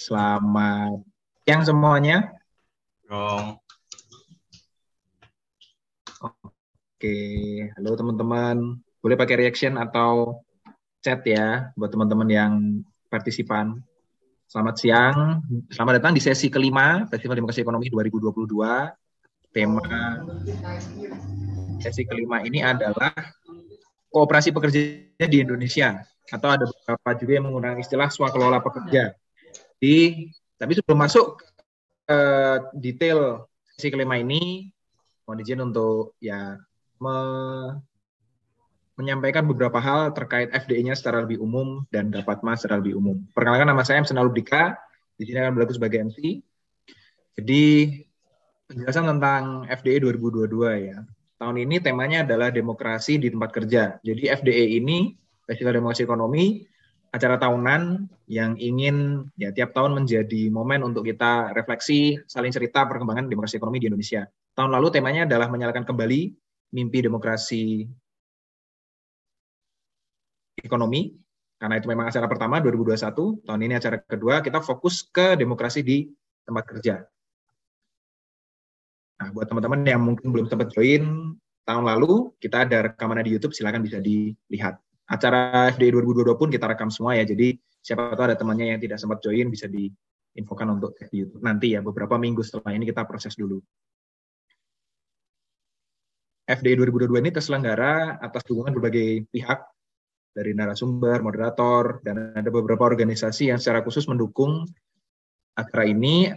Selamat siang semuanya. Dong. Oke, halo teman-teman. Boleh pakai reaction atau chat ya buat teman-teman yang partisipan. Selamat siang, selamat datang di sesi kelima Festival Demokrasi Ekonomi 2022. Tema sesi kelima ini adalah kooperasi pekerja di Indonesia atau ada beberapa juga yang menggunakan istilah swakelola pekerja. Di tapi sebelum masuk ke detail sesi kelima ini, mohon izin untuk ya me menyampaikan beberapa hal terkait FDI-nya secara lebih umum dan dapat mas secara lebih umum. Perkenalkan nama saya Emsen Lubdika, di sini akan berlaku sebagai MC. Jadi penjelasan tentang FDI 2022 ya. Tahun ini temanya adalah demokrasi di tempat kerja. Jadi FDE ini Festival Demokrasi Ekonomi acara tahunan yang ingin ya tiap tahun menjadi momen untuk kita refleksi, saling cerita perkembangan demokrasi ekonomi di Indonesia. Tahun lalu temanya adalah menyalakan kembali mimpi demokrasi ekonomi. Karena itu memang acara pertama 2021 tahun ini acara kedua kita fokus ke demokrasi di tempat kerja. Nah buat teman-teman yang mungkin belum sempat join tahun lalu kita ada rekaman di YouTube silakan bisa dilihat acara FDI 2022 pun kita rekam semua ya. Jadi siapa tahu ada temannya yang tidak sempat join bisa diinfokan untuk di YouTube nanti ya. Beberapa minggu setelah ini kita proses dulu. FDI 2022 ini terselenggara atas dukungan berbagai pihak dari narasumber, moderator, dan ada beberapa organisasi yang secara khusus mendukung acara ini.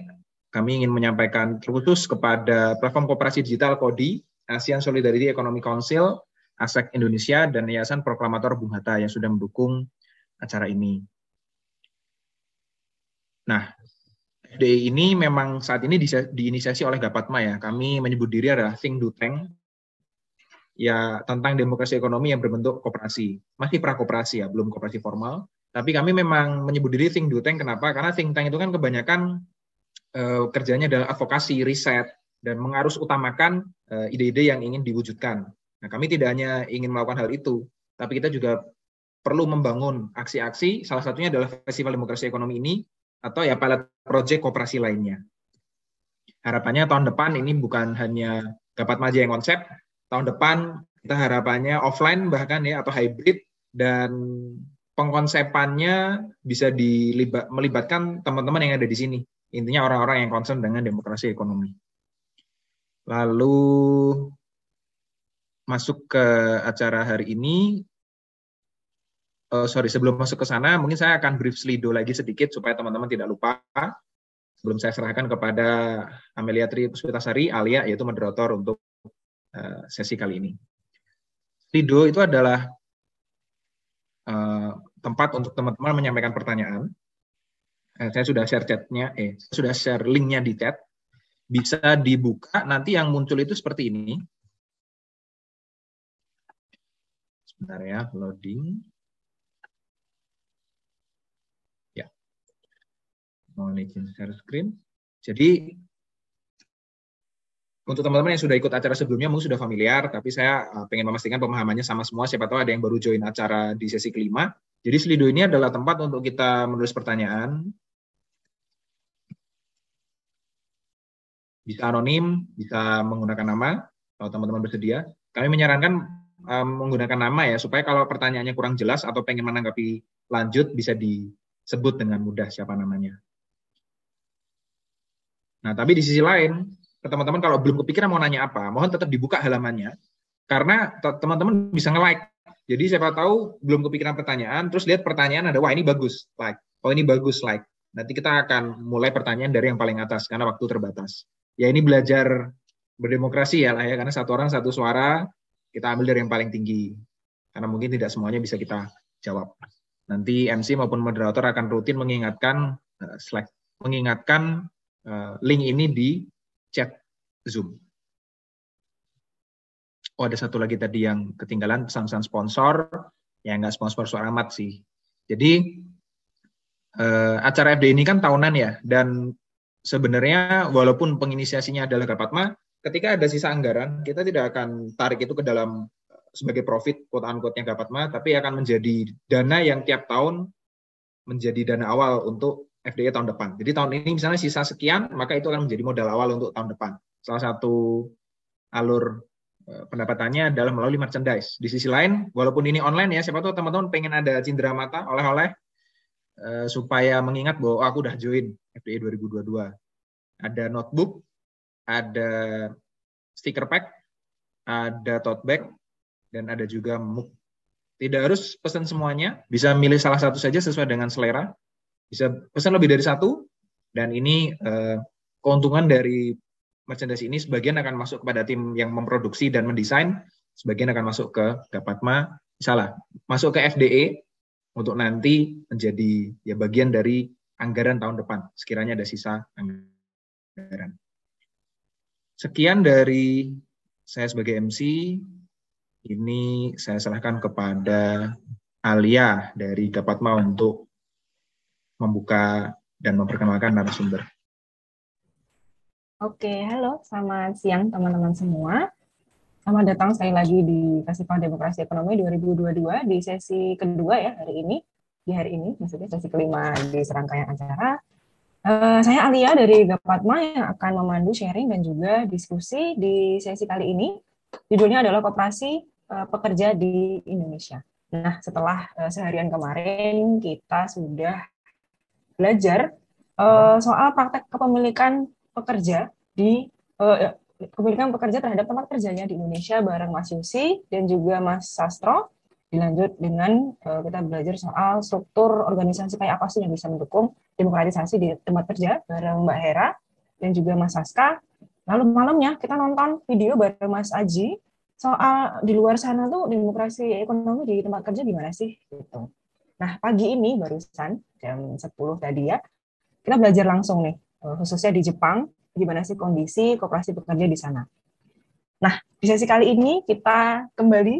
Kami ingin menyampaikan terkhusus kepada platform kooperasi digital KODI, ASEAN Solidarity Economic Council, ASEC Indonesia, dan Yayasan Proklamator Bung Hatta yang sudah mendukung acara ini. Nah, FDI ini memang saat ini diinisiasi oleh Gapatma ya. Kami menyebut diri adalah Think Do Tank, ya tentang demokrasi ekonomi yang berbentuk koperasi. Masih prakoperasi ya, belum koperasi formal. Tapi kami memang menyebut diri think do tank. Kenapa? Karena think tank itu kan kebanyakan uh, kerjanya adalah advokasi, riset, dan mengarus utamakan uh, ide-ide yang ingin diwujudkan. Nah, kami tidak hanya ingin melakukan hal itu, tapi kita juga perlu membangun aksi-aksi. Salah satunya adalah Festival Demokrasi Ekonomi ini, atau ya pilot project kooperasi lainnya. Harapannya tahun depan ini bukan hanya dapat maju yang konsep, tahun depan kita harapannya offline bahkan ya atau hybrid dan pengkonsepannya bisa dilibat, melibatkan teman-teman yang ada di sini. Intinya orang-orang yang concern dengan demokrasi ekonomi. Lalu masuk ke acara hari ini. Uh, sorry, sebelum masuk ke sana, mungkin saya akan brief slido lagi sedikit supaya teman-teman tidak lupa. Sebelum saya serahkan kepada Amelia Tri Puspitasari, Alia, yaitu moderator untuk Eh, sesi kali ini. Lido itu adalah uh, tempat untuk teman-teman menyampaikan pertanyaan. Eh, saya sudah share chatnya, eh sudah share linknya di chat. Bisa dibuka. Nanti yang muncul itu seperti ini. Sebentar ya, loading. Ya. Izin share screen. Jadi untuk teman-teman yang sudah ikut acara sebelumnya mungkin sudah familiar, tapi saya uh, pengen memastikan pemahamannya sama semua. Siapa tahu ada yang baru join acara di sesi kelima. Jadi Slido ini adalah tempat untuk kita menulis pertanyaan. Bisa anonim, bisa menggunakan nama, kalau teman-teman bersedia. Kami menyarankan um, menggunakan nama ya, supaya kalau pertanyaannya kurang jelas atau pengen menanggapi lanjut, bisa disebut dengan mudah siapa namanya. Nah, tapi di sisi lain, teman-teman kalau belum kepikiran mau nanya apa, mohon tetap dibuka halamannya karena teman-teman bisa nge-like. Jadi siapa tahu belum kepikiran pertanyaan, terus lihat pertanyaan ada, wah ini bagus, like. Oh ini bagus, like. Nanti kita akan mulai pertanyaan dari yang paling atas karena waktu terbatas. Ya ini belajar berdemokrasi ya lah ya, karena satu orang satu suara kita ambil dari yang paling tinggi. Karena mungkin tidak semuanya bisa kita jawab. Nanti MC maupun moderator akan rutin mengingatkan uh, slide, mengingatkan uh, link ini di chat Zoom. Oh, ada satu lagi tadi yang ketinggalan pesan-pesan sponsor, yang nggak sponsor suara amat sih. Jadi eh, acara FD ini kan tahunan ya, dan sebenarnya walaupun penginisiasinya adalah Gapatma, ketika ada sisa anggaran, kita tidak akan tarik itu ke dalam sebagai profit quote unquote-nya Gapatma, tapi akan menjadi dana yang tiap tahun menjadi dana awal untuk FDE tahun depan. Jadi tahun ini misalnya sisa sekian, maka itu akan menjadi modal awal untuk tahun depan. Salah satu alur eh, pendapatannya adalah melalui merchandise. Di sisi lain, walaupun ini online ya, siapa tahu teman-teman pengen ada cindera mata oleh-oleh eh, supaya mengingat bahwa oh, aku udah join FDE 2022. Ada notebook, ada sticker pack, ada tote bag, dan ada juga mug. Tidak harus pesan semuanya, bisa milih salah satu saja sesuai dengan selera bisa pesan lebih dari satu dan ini uh, keuntungan dari merchandise ini sebagian akan masuk kepada tim yang memproduksi dan mendesain, sebagian akan masuk ke Gapatma, salah, masuk ke FDE untuk nanti menjadi ya bagian dari anggaran tahun depan, sekiranya ada sisa anggaran. Sekian dari saya sebagai MC, ini saya serahkan kepada Alia dari Gapatma untuk membuka dan memperkenalkan narasumber. Oke, halo, selamat siang teman-teman semua. Selamat datang sekali lagi di Festival Demokrasi Ekonomi 2022 di sesi kedua ya hari ini. Di hari ini, maksudnya sesi kelima di serangkaian acara. Uh, saya Alia dari Gapatma yang akan memandu sharing dan juga diskusi di sesi kali ini. Judulnya adalah Koperasi uh, Pekerja di Indonesia. Nah, setelah uh, seharian kemarin kita sudah belajar uh, soal praktek kepemilikan pekerja di uh, kepemilikan pekerja terhadap tempat kerjanya di Indonesia bareng Mas Yusi dan juga Mas Sastro. Dilanjut dengan uh, kita belajar soal struktur organisasi kayak apa sih yang bisa mendukung demokratisasi di tempat kerja bareng Mbak Hera dan juga Mas Saska. Lalu malamnya kita nonton video bareng Mas Aji soal di luar sana tuh demokrasi ekonomi di tempat kerja gimana sih gitu. Nah, pagi ini barusan jam 10 tadi ya, kita belajar langsung nih, eh, khususnya di Jepang, gimana sih kondisi kooperasi pekerja di sana. Nah, di sesi kali ini kita kembali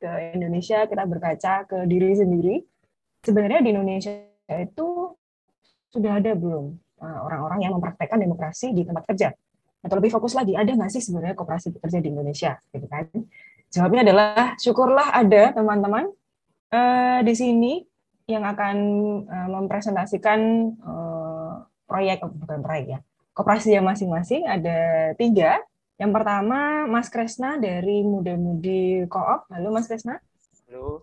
ke Indonesia, kita berkaca ke diri sendiri. Sebenarnya di Indonesia itu sudah ada belum eh, orang-orang yang mempraktekkan demokrasi di tempat kerja? Atau lebih fokus lagi, ada nggak sih sebenarnya kooperasi pekerja di Indonesia? Gitu kan? Jawabnya adalah, syukurlah ada teman-teman. Uh, di sini yang akan uh, mempresentasikan uh, proyek bukan proyek ya koperasi yang masing-masing ada tiga yang pertama Mas Kresna dari Muda Mudi Koop halo Mas Kresna halo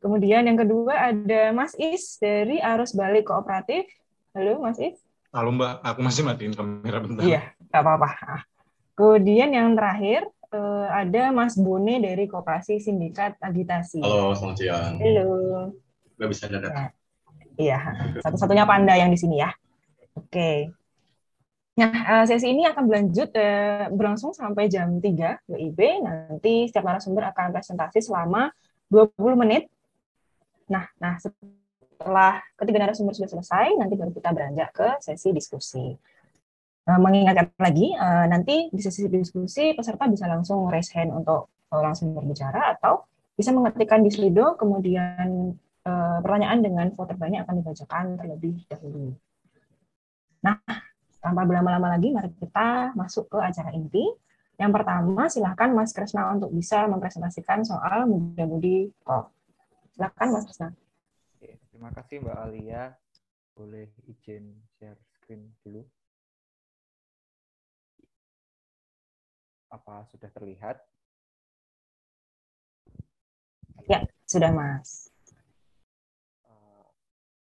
kemudian yang kedua ada Mas Is dari Arus Balik Kooperatif halo Mas Is halo Mbak aku masih matiin kamera bentar iya nggak apa-apa kemudian yang terakhir uh, ada Mas Bone dari Koperasi Sindikat Agitasi. Halo, selamat siang. Halo nggak bisa dadak. Ya. Iya, satu-satunya panda yang di sini ya. Oke. Nah, eh, sesi ini akan berlanjut eh, berlangsung sampai jam 3 WIB. Nanti setiap narasumber akan presentasi selama 20 menit. Nah, nah setelah ketiga narasumber sudah selesai, nanti baru kita beranjak ke sesi diskusi. Nah, mengingatkan lagi, eh, nanti di sesi diskusi peserta bisa langsung raise hand untuk langsung berbicara atau bisa mengetikkan di Slido, kemudian Eh, pertanyaan dengan voter banyak akan dibacakan terlebih dahulu. Nah, tanpa berlama-lama lagi, mari kita masuk ke acara inti. Yang pertama, silahkan Mas Kresna untuk bisa mempresentasikan soal muda-mudi kok. Silahkan Mas. Oke, terima kasih Mbak Alia. Boleh izin share screen dulu. Apa sudah terlihat? Ya, sudah Mas.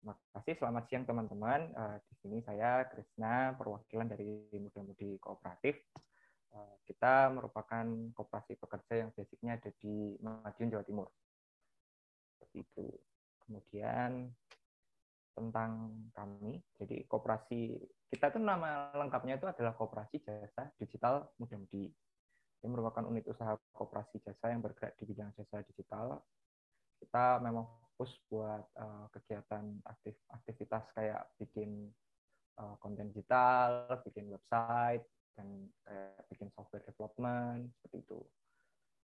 Terima kasih. Selamat siang teman-teman. Uh, di sini saya Krisna, perwakilan dari Muda Mudi Kooperatif. Uh, kita merupakan kooperasi pekerja yang basicnya ada di Madiun, Jawa Timur. Itu. Kemudian tentang kami, jadi kooperasi kita itu nama lengkapnya itu adalah Kooperasi Jasa Digital Muda Mudi. Ini merupakan unit usaha kooperasi jasa yang bergerak di bidang jasa digital. Kita memang fokus buat uh, kegiatan aktif aktivitas kayak bikin uh, konten digital, bikin website, dan kayak bikin software development seperti itu.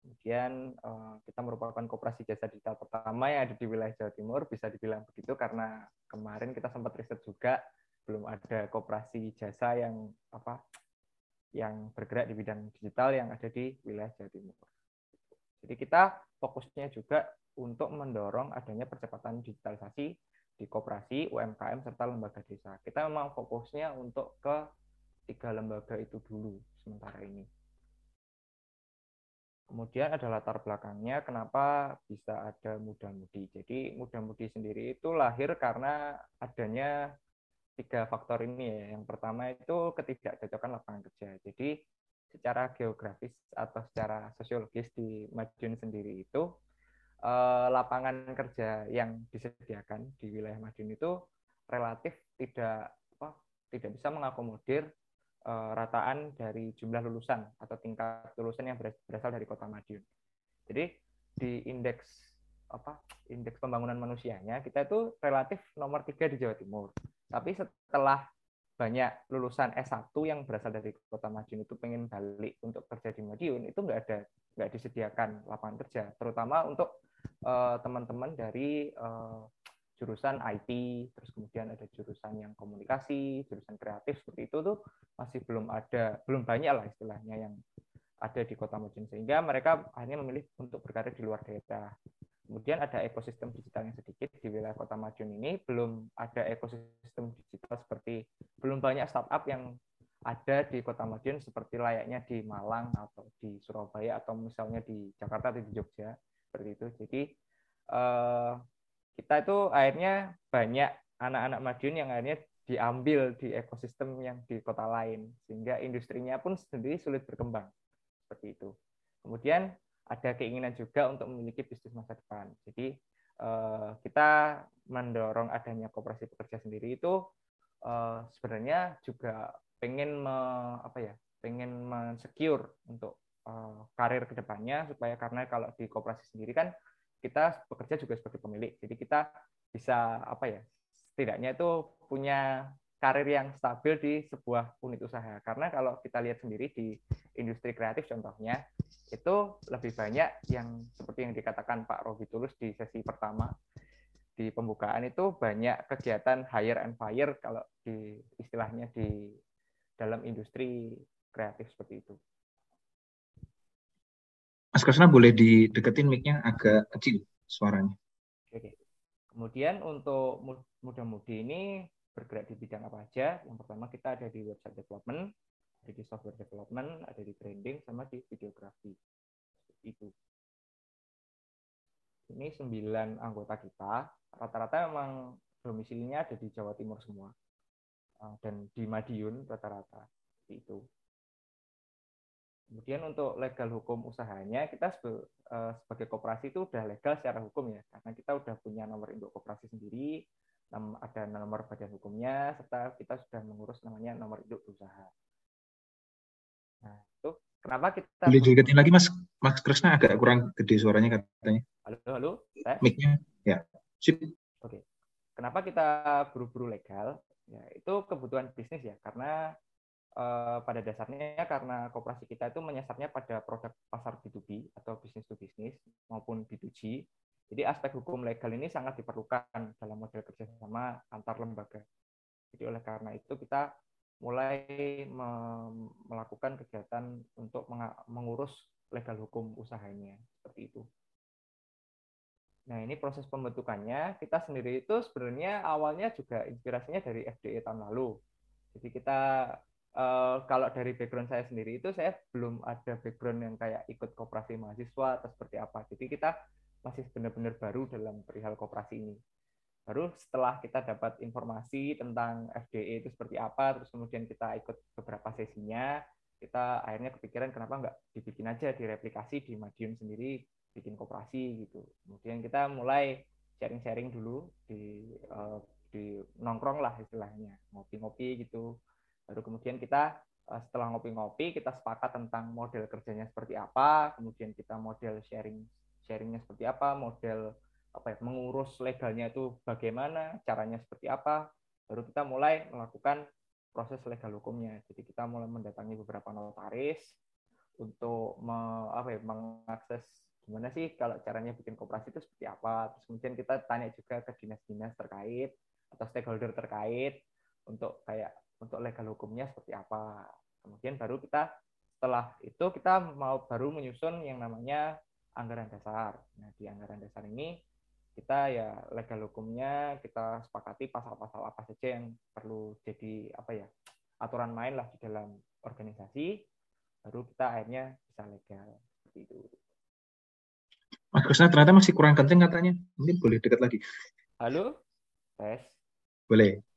Kemudian uh, kita merupakan kooperasi jasa digital pertama yang ada di wilayah Jawa Timur, bisa dibilang begitu karena kemarin kita sempat riset juga belum ada kooperasi jasa yang apa yang bergerak di bidang digital yang ada di wilayah Jawa Timur. Jadi kita fokusnya juga untuk mendorong adanya percepatan digitalisasi di koperasi, UMKM serta lembaga desa. Kita memang fokusnya untuk ke tiga lembaga itu dulu sementara ini. Kemudian ada latar belakangnya kenapa bisa ada muda-mudi. Jadi muda-mudi sendiri itu lahir karena adanya tiga faktor ini ya. Yang pertama itu ketidakcocokan lapangan kerja. Jadi secara geografis atau secara sosiologis di Madiun sendiri itu eh, lapangan kerja yang disediakan di wilayah Madiun itu relatif tidak apa, tidak bisa mengakomodir rataan dari jumlah lulusan atau tingkat lulusan yang berasal dari kota Madiun. Jadi di indeks apa indeks pembangunan manusianya kita itu relatif nomor tiga di Jawa Timur. Tapi setelah banyak lulusan S1 yang berasal dari kota Madiun itu pengen balik untuk kerja di Madiun itu nggak ada nggak disediakan lapangan kerja terutama untuk eh, teman-teman uh, dari uh, jurusan IT, terus kemudian ada jurusan yang komunikasi, jurusan kreatif seperti itu tuh masih belum ada, belum banyak lah istilahnya yang ada di Kota Madiun sehingga mereka akhirnya memilih untuk berkarir di luar daerah. Kemudian ada ekosistem digital yang sedikit di wilayah Kota Madiun ini belum ada ekosistem digital seperti belum banyak startup yang ada di Kota Madiun seperti layaknya di Malang atau di Surabaya atau misalnya di Jakarta atau di Jogja seperti itu. Jadi eh, kita itu akhirnya banyak anak-anak Madiun yang akhirnya diambil di ekosistem yang di kota lain sehingga industrinya pun sendiri sulit berkembang seperti itu. Kemudian ada keinginan juga untuk memiliki bisnis masa depan. Jadi eh, kita mendorong adanya kooperasi pekerja sendiri itu eh, sebenarnya juga pengen me, apa ya, pengen mensecure untuk eh, karir ke depannya supaya karena kalau di kooperasi sendiri kan kita bekerja juga sebagai pemilik. Jadi kita bisa apa ya? Setidaknya itu punya karir yang stabil di sebuah unit usaha. Karena kalau kita lihat sendiri di industri kreatif contohnya, itu lebih banyak yang seperti yang dikatakan Pak Robi Tulus di sesi pertama di pembukaan itu banyak kegiatan hire and fire kalau di istilahnya di dalam industri kreatif seperti itu. Mas Kresna boleh dideketin mic-nya agak kecil suaranya. Oke. Kemudian untuk muda-mudi ini bergerak di bidang apa aja? Yang pertama kita ada di website development, ada di software development, ada di branding, sama di videografi. Itu. Ini sembilan anggota kita. Rata-rata memang domisilinya ada di Jawa Timur semua. Eh, dan di Madiun rata-rata. Itu. Kemudian untuk legal hukum usahanya, kita eh, sebagai koperasi itu udah legal secara hukum ya, karena kita udah punya nomor induk koperasi sendiri, ada nomor badan hukumnya, serta kita sudah mengurus namanya nomor induk usaha. Nah, itu kenapa kita... Boleh diingetin lagi Mas, Mas Krisna agak kurang gede suaranya katanya. Halo, halo? Mic-nya, ya. Sip. Oke. Kenapa kita buru-buru legal? Ya, itu kebutuhan bisnis ya, karena Eh, pada dasarnya karena kooperasi kita itu menyasarnya pada produk pasar B2B atau bisnis to bisnis maupun B2G. Jadi aspek hukum legal ini sangat diperlukan dalam model kerjasama antar lembaga. Jadi oleh karena itu kita mulai melakukan kegiatan untuk mengurus legal hukum usahanya seperti itu. Nah ini proses pembentukannya kita sendiri itu sebenarnya awalnya juga inspirasinya dari FDE tahun lalu. Jadi kita uh, kalau dari background saya sendiri itu saya belum ada background yang kayak ikut koperasi mahasiswa atau seperti apa. Jadi kita masih benar-benar baru dalam perihal koperasi ini. Baru setelah kita dapat informasi tentang FDE itu seperti apa, terus kemudian kita ikut beberapa sesinya, kita akhirnya kepikiran kenapa nggak dibikin aja direplikasi di Madiun sendiri, bikin koperasi gitu. Kemudian kita mulai sharing-sharing dulu di uh, di nongkrong lah istilahnya, ngopi-ngopi gitu Baru kemudian kita eh, setelah ngopi-ngopi kita sepakat tentang model kerjanya seperti apa, kemudian kita model sharing sharingnya seperti apa, model apa ya, mengurus legalnya itu bagaimana, caranya seperti apa, baru kita mulai melakukan proses legal hukumnya. Jadi kita mulai mendatangi beberapa notaris untuk me, apa ya, mengakses gimana sih kalau caranya bikin koperasi itu seperti apa. Terus kemudian kita tanya juga ke dinas-dinas terkait atau stakeholder terkait untuk kayak untuk legal hukumnya seperti apa. Kemudian baru kita setelah itu kita mau baru menyusun yang namanya anggaran dasar. Nah, di anggaran dasar ini kita ya legal hukumnya kita sepakati pasal-pasal apa saja yang perlu jadi apa ya aturan main lah di dalam organisasi baru kita akhirnya bisa legal seperti itu. Mas Krishna ternyata masih kurang kenceng katanya. Mungkin boleh dekat lagi. Halo, tes. Boleh.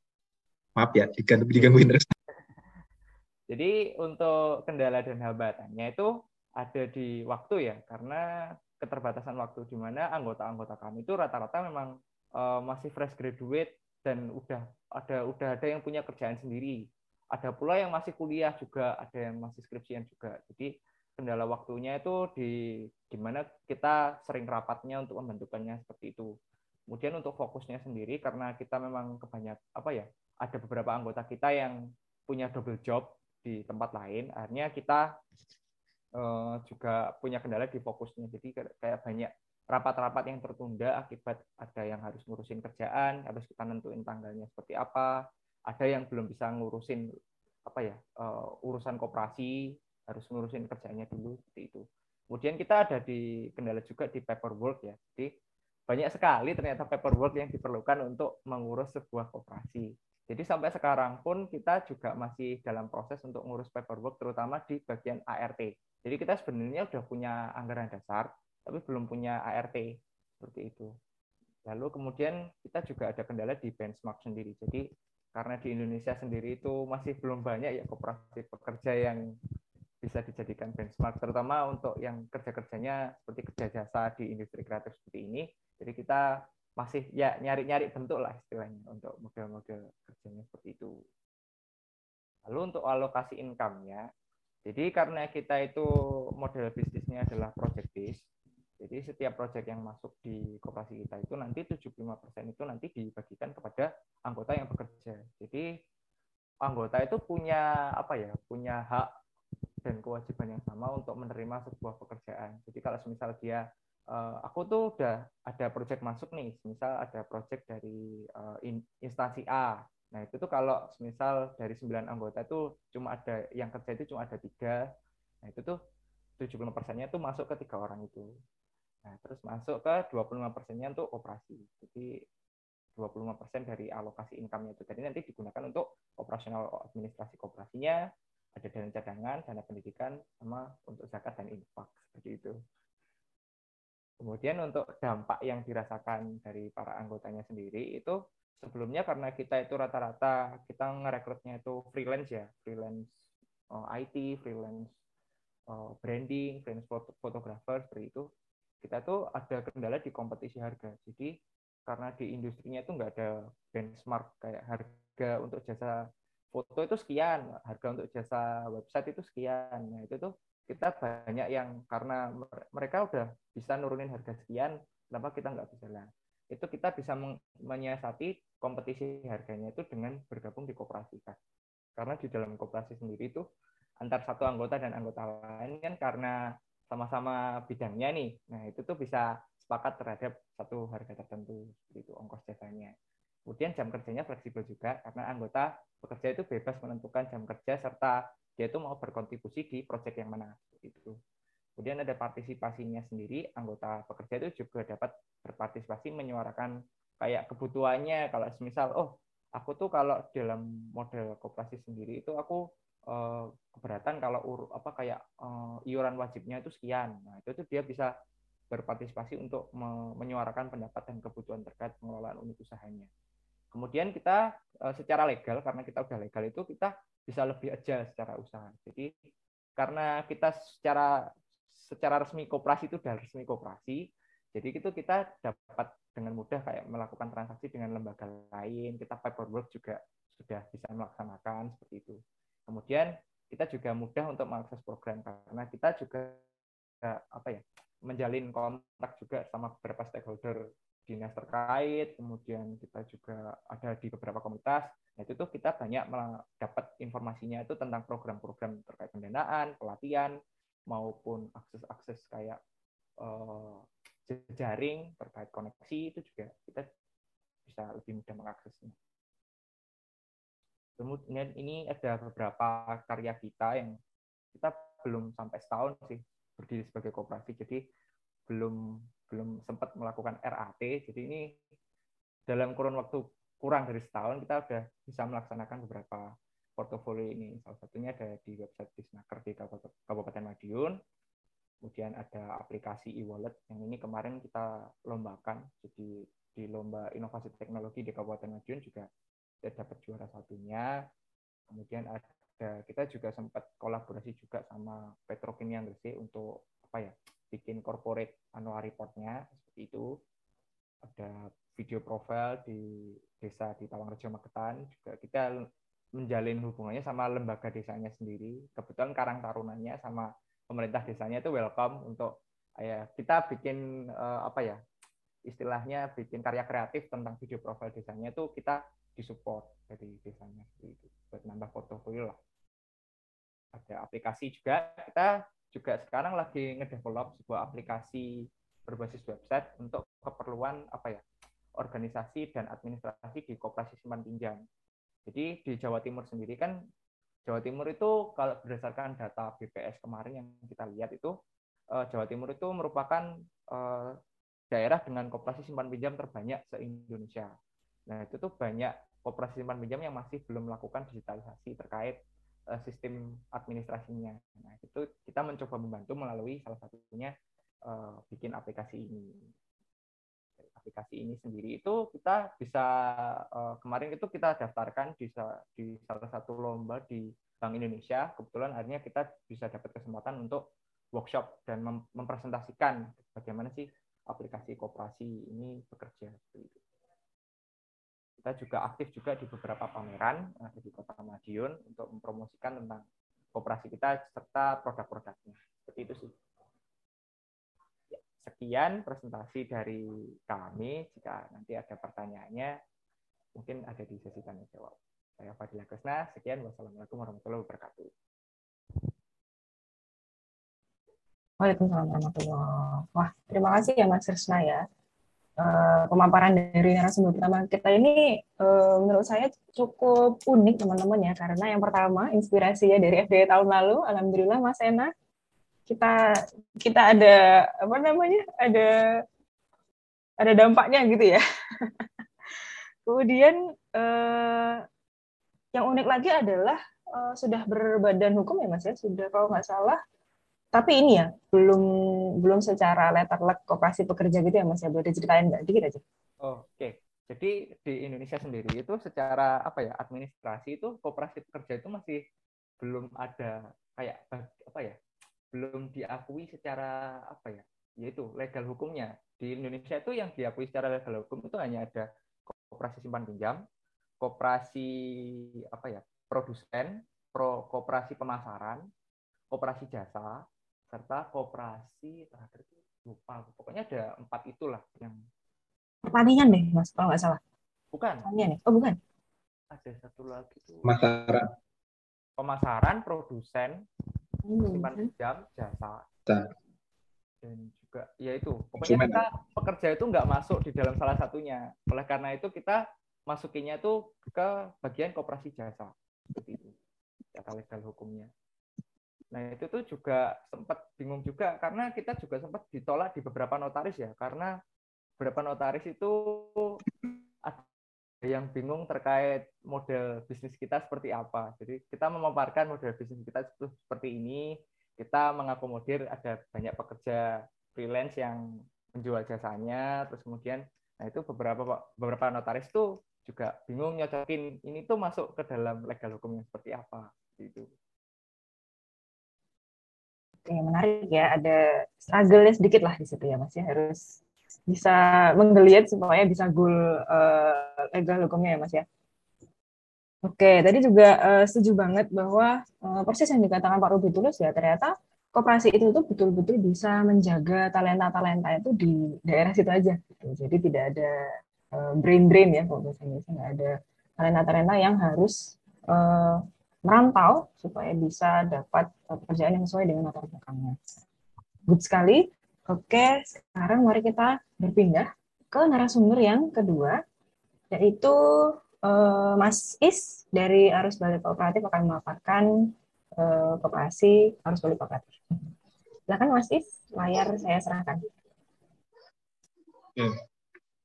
Maaf ya, diganggu, digangguin terus. Jadi untuk kendala dan hambatannya itu ada di waktu ya, karena keterbatasan waktu di mana anggota-anggota kami itu rata-rata memang uh, masih fresh graduate dan udah ada udah ada yang punya kerjaan sendiri. Ada pula yang masih kuliah juga, ada yang masih skripsian juga. Jadi kendala waktunya itu di gimana kita sering rapatnya untuk membentukannya seperti itu. Kemudian untuk fokusnya sendiri karena kita memang kebanyak apa ya, ada beberapa anggota kita yang punya double job di tempat lain, akhirnya kita Eh, juga punya kendala di fokusnya. Jadi kayak banyak rapat-rapat yang tertunda akibat ada yang harus ngurusin kerjaan, harus kita nentuin tanggalnya seperti apa, ada yang belum bisa ngurusin apa ya uh, urusan koperasi, harus ngurusin kerjanya dulu seperti itu. Kemudian kita ada di kendala juga di paperwork ya. Jadi banyak sekali ternyata paperwork yang diperlukan untuk mengurus sebuah koperasi. Jadi sampai sekarang pun kita juga masih dalam proses untuk ngurus paperwork, terutama di bagian ART. Jadi kita sebenarnya sudah punya anggaran dasar, tapi belum punya ART seperti itu. Lalu kemudian kita juga ada kendala di benchmark sendiri. Jadi karena di Indonesia sendiri itu masih belum banyak ya koperasi pekerja yang bisa dijadikan benchmark, terutama untuk yang kerja-kerjanya seperti kerja jasa di industri kreatif seperti ini. Jadi kita masih ya nyari-nyari bentuk lah istilahnya untuk model-model kerjanya seperti itu. Lalu untuk alokasi income-nya, jadi karena kita itu model bisnisnya adalah project based, jadi setiap project yang masuk di koperasi kita itu nanti 75% itu nanti dibagikan kepada anggota yang bekerja. Jadi anggota itu punya apa ya? punya hak dan kewajiban yang sama untuk menerima sebuah pekerjaan. Jadi kalau misal dia uh, aku tuh udah ada project masuk nih, misal ada project dari uh, in, instansi A. Nah itu tuh kalau misal dari 9 anggota itu cuma ada yang kerja itu cuma ada tiga, nah itu tuh 75 persennya tuh masuk ke tiga orang itu. Nah terus masuk ke 25 persennya untuk operasi. Jadi 25 persen dari alokasi income-nya itu. Jadi nanti digunakan untuk operasional administrasi kooperasinya, ada dana cadangan, dana pendidikan, sama untuk zakat dan infak seperti itu. Kemudian untuk dampak yang dirasakan dari para anggotanya sendiri itu sebelumnya karena kita itu rata-rata kita ngerekrutnya itu freelance ya, freelance uh, eh, IT, freelance uh, branding, freelance fotografer seperti itu. Kita tuh ada kendala di kompetisi harga. Jadi karena di industrinya itu nggak ada benchmark kayak harga untuk jasa foto itu sekian, harga untuk jasa website itu sekian. Nah, itu tuh kita banyak yang karena mereka udah bisa nurunin harga sekian, kenapa kita nggak bisa lah? Itu kita bisa menyiasati kompetisi harganya itu dengan bergabung di koperasi kan. Karena di dalam koperasi sendiri itu antar satu anggota dan anggota lain kan karena sama-sama bidangnya nih. Nah, itu tuh bisa sepakat terhadap satu harga tertentu itu ongkos jasanya. Kemudian jam kerjanya fleksibel juga karena anggota bekerja itu bebas menentukan jam kerja serta dia itu mau berkontribusi di proyek yang mana itu. Kemudian ada partisipasinya sendiri, anggota pekerja itu juga dapat berpartisipasi menyuarakan kayak kebutuhannya kalau misal oh aku tuh kalau dalam model koperasi sendiri itu aku eh, keberatan kalau ur, apa kayak eh, iuran wajibnya itu sekian. Nah, itu dia bisa berpartisipasi untuk menyuarakan pendapat dan kebutuhan terkait pengelolaan unit usahanya. Kemudian kita eh, secara legal karena kita udah legal itu kita bisa lebih aja secara usaha. Jadi karena kita secara secara resmi koperasi itu sudah resmi koperasi, jadi itu kita dapat dengan mudah kayak melakukan transaksi dengan lembaga lain, kita paperwork juga sudah bisa melaksanakan seperti itu. Kemudian kita juga mudah untuk mengakses program karena kita juga apa ya menjalin kontak juga sama beberapa stakeholder dinas terkait, kemudian kita juga ada di beberapa komunitas. Itu tuh kita banyak dapat informasinya itu tentang program-program terkait pendanaan, pelatihan, maupun akses-akses kayak uh, jejaring terkait koneksi itu juga kita bisa lebih mudah mengaksesnya. Kemudian ini ada beberapa karya kita yang kita belum sampai setahun sih berdiri sebagai kooperasi, jadi belum belum sempat melakukan RAT. Jadi ini dalam kurun waktu kurang dari setahun kita sudah bisa melaksanakan beberapa portofolio ini. Salah satunya ada di website Disnaker di Kabupaten Madiun. Kemudian ada aplikasi e-wallet yang ini kemarin kita lombakan. Jadi di lomba inovasi teknologi di Kabupaten Madiun juga kita dapat juara satunya. Kemudian ada kita juga sempat kolaborasi juga sama Petrokimia Gresik untuk apa ya bikin corporate annual reportnya seperti itu. Ada video profile di desa di Tawangrejo Magetan juga kita menjalin hubungannya sama lembaga desanya sendiri. Kebetulan Karang Tarunanya sama pemerintah desanya itu welcome untuk ya kita bikin uh, apa ya istilahnya bikin karya kreatif tentang video profil desanya itu kita disupport dari desanya itu buat nambah portofolio lah. Ada aplikasi juga kita juga sekarang lagi ngedevelop sebuah aplikasi berbasis website untuk keperluan apa ya organisasi dan administrasi di koperasi simpan pinjam. Jadi di Jawa Timur sendiri kan Jawa Timur itu kalau berdasarkan data BPS kemarin yang kita lihat itu eh, Jawa Timur itu merupakan eh, daerah dengan koperasi simpan pinjam terbanyak se-Indonesia. Nah, itu tuh banyak koperasi simpan pinjam yang masih belum melakukan digitalisasi terkait eh, sistem administrasinya. Nah, itu kita mencoba membantu melalui salah satunya bikin aplikasi ini aplikasi ini sendiri itu kita bisa uh, kemarin itu kita daftarkan di, di salah satu lomba di Bank Indonesia. Kebetulan akhirnya kita bisa dapat kesempatan untuk workshop dan mem mempresentasikan bagaimana sih aplikasi kooperasi ini bekerja Kita juga aktif juga di beberapa pameran ada di Kota Madiun untuk mempromosikan tentang kooperasi kita serta produk-produknya. Seperti itu sih. Sekian presentasi dari kami. Jika nanti ada pertanyaannya, mungkin ada di sesi tanya jawab. Saya Fadila Kusna. Sekian. Wassalamualaikum warahmatullahi wabarakatuh. Waalaikumsalam warahmatullahi Wah, terima kasih ya Mas Krisna ya. Uh, pemaparan dari narasumber pertama kita ini uh, menurut saya cukup unik teman-teman ya karena yang pertama inspirasinya dari FD tahun lalu alhamdulillah Mas Ena kita kita ada apa namanya ada ada dampaknya gitu ya. Kemudian eh, yang unik lagi adalah eh, sudah berbadan hukum ya mas ya? Sudah kalau nggak salah. Tapi ini ya belum belum secara letter luck kooperasi pekerja gitu ya mas ya? Boleh diceritain nggak? Dikit aja. Oke. Okay. jadi di Indonesia sendiri itu secara apa ya administrasi itu kooperasi pekerja itu masih belum ada kayak apa ya belum diakui secara apa ya yaitu legal hukumnya. Di Indonesia itu yang diakui secara legal hukum itu hanya ada koperasi simpan pinjam koperasi apa ya produsen pro koperasi pemasaran koperasi jasa serta koperasi terakhir itu lupa pokoknya ada empat itulah yang pertanian deh mas kalau nggak salah. Bukan. Pertanian oh bukan. Ada satu lagi tuh. Pemasaran. Pemasaran produsen simpan hmm. pinjam jasa. Dan juga ya itu. Pokoknya kita pekerja itu nggak masuk di dalam salah satunya. Oleh karena itu kita masukinnya itu ke bagian koperasi jasa. Seperti itu. Data legal hukumnya. Nah itu tuh juga sempat bingung juga karena kita juga sempat ditolak di beberapa notaris ya. Karena beberapa notaris itu yang bingung terkait model bisnis kita seperti apa. Jadi kita memaparkan model bisnis kita seperti ini, kita mengakomodir ada banyak pekerja freelance yang menjual jasanya, terus kemudian nah itu beberapa beberapa notaris tuh juga bingung nyocokin ini tuh masuk ke dalam legal hukumnya seperti apa gitu. Oke, menarik ya. Ada struggle sedikit lah di situ ya, Mas ya. Harus bisa menggeliat supaya bisa goal uh, legal hukumnya ya Mas ya. Oke, tadi juga uh, setuju banget bahwa uh, proses yang dikatakan Pak Rubi Tulus ya ternyata koperasi itu tuh betul-betul bisa menjaga talenta-talenta itu di daerah situ aja. Gitu. Jadi tidak ada uh, brain drain ya kalau Inggrisnya nggak ada talenta-talenta yang harus uh, merantau supaya bisa dapat pekerjaan yang sesuai dengan latar belakangnya. Good sekali. Oke, sekarang mari kita berpindah ke narasumber yang kedua, yaitu uh, Mas Is dari Arus Balik Kooperatif akan memaparkan uh, kooperasi Arus Balik Kooperatif. Silakan Mas Is, layar saya serahkan. Oke.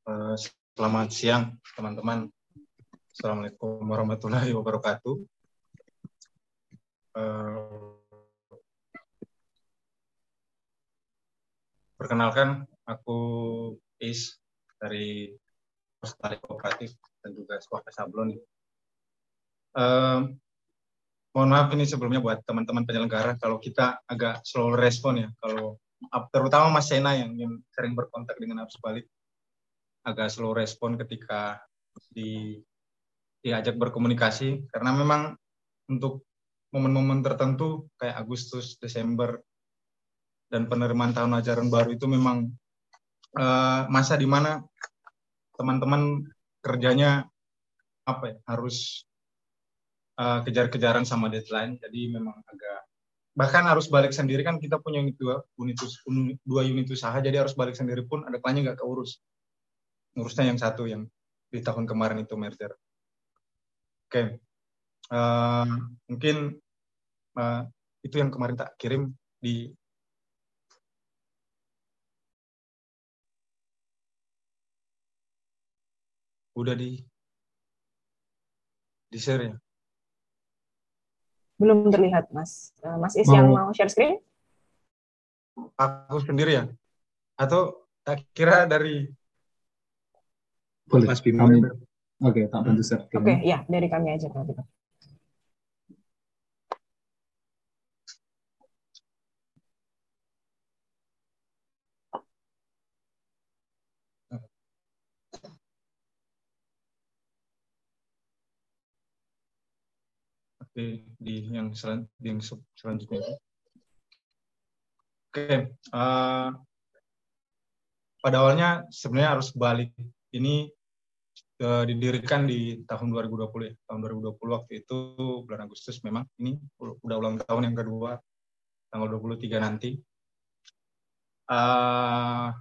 Uh, selamat siang teman-teman. Assalamualaikum warahmatullahi wabarakatuh. Uh, perkenalkan, aku Is dari Postari Kooperatif dan juga Swasta Sablon. Uh, mohon maaf ini sebelumnya buat teman-teman penyelenggara kalau kita agak slow respon ya kalau terutama Mas Sena yang, yang sering berkontak dengan arus balik agak slow respon ketika di diajak berkomunikasi karena memang untuk momen-momen tertentu kayak Agustus, Desember dan penerimaan tahun ajaran baru itu memang uh, masa di mana teman-teman kerjanya apa ya harus uh, kejar-kejaran sama deadline jadi memang agak bahkan harus balik sendiri kan kita punya unit dua unit dua unit usaha jadi harus balik sendiri pun ada kalanya nggak keurus ngurusnya yang satu yang di tahun kemarin itu merger oke okay. uh, mungkin uh, itu yang kemarin tak kirim di udah di di share ya belum terlihat Mas. Eh, Mas Is mau, yang mau share screen? Aku sendiri ya? Atau tak kira dari boleh Mas Bimo? Oke, okay, tak bantu share. Oke, okay, ya dari kami aja Pak di, di yang selan, di yang selanjutnya. Oke, okay. uh, eh, pada awalnya sebenarnya harus balik. Ini uh, didirikan di tahun 2020 ya. Tahun 2020 waktu itu bulan Agustus memang ini udah ulang tahun yang kedua tanggal 23 nanti. Uh,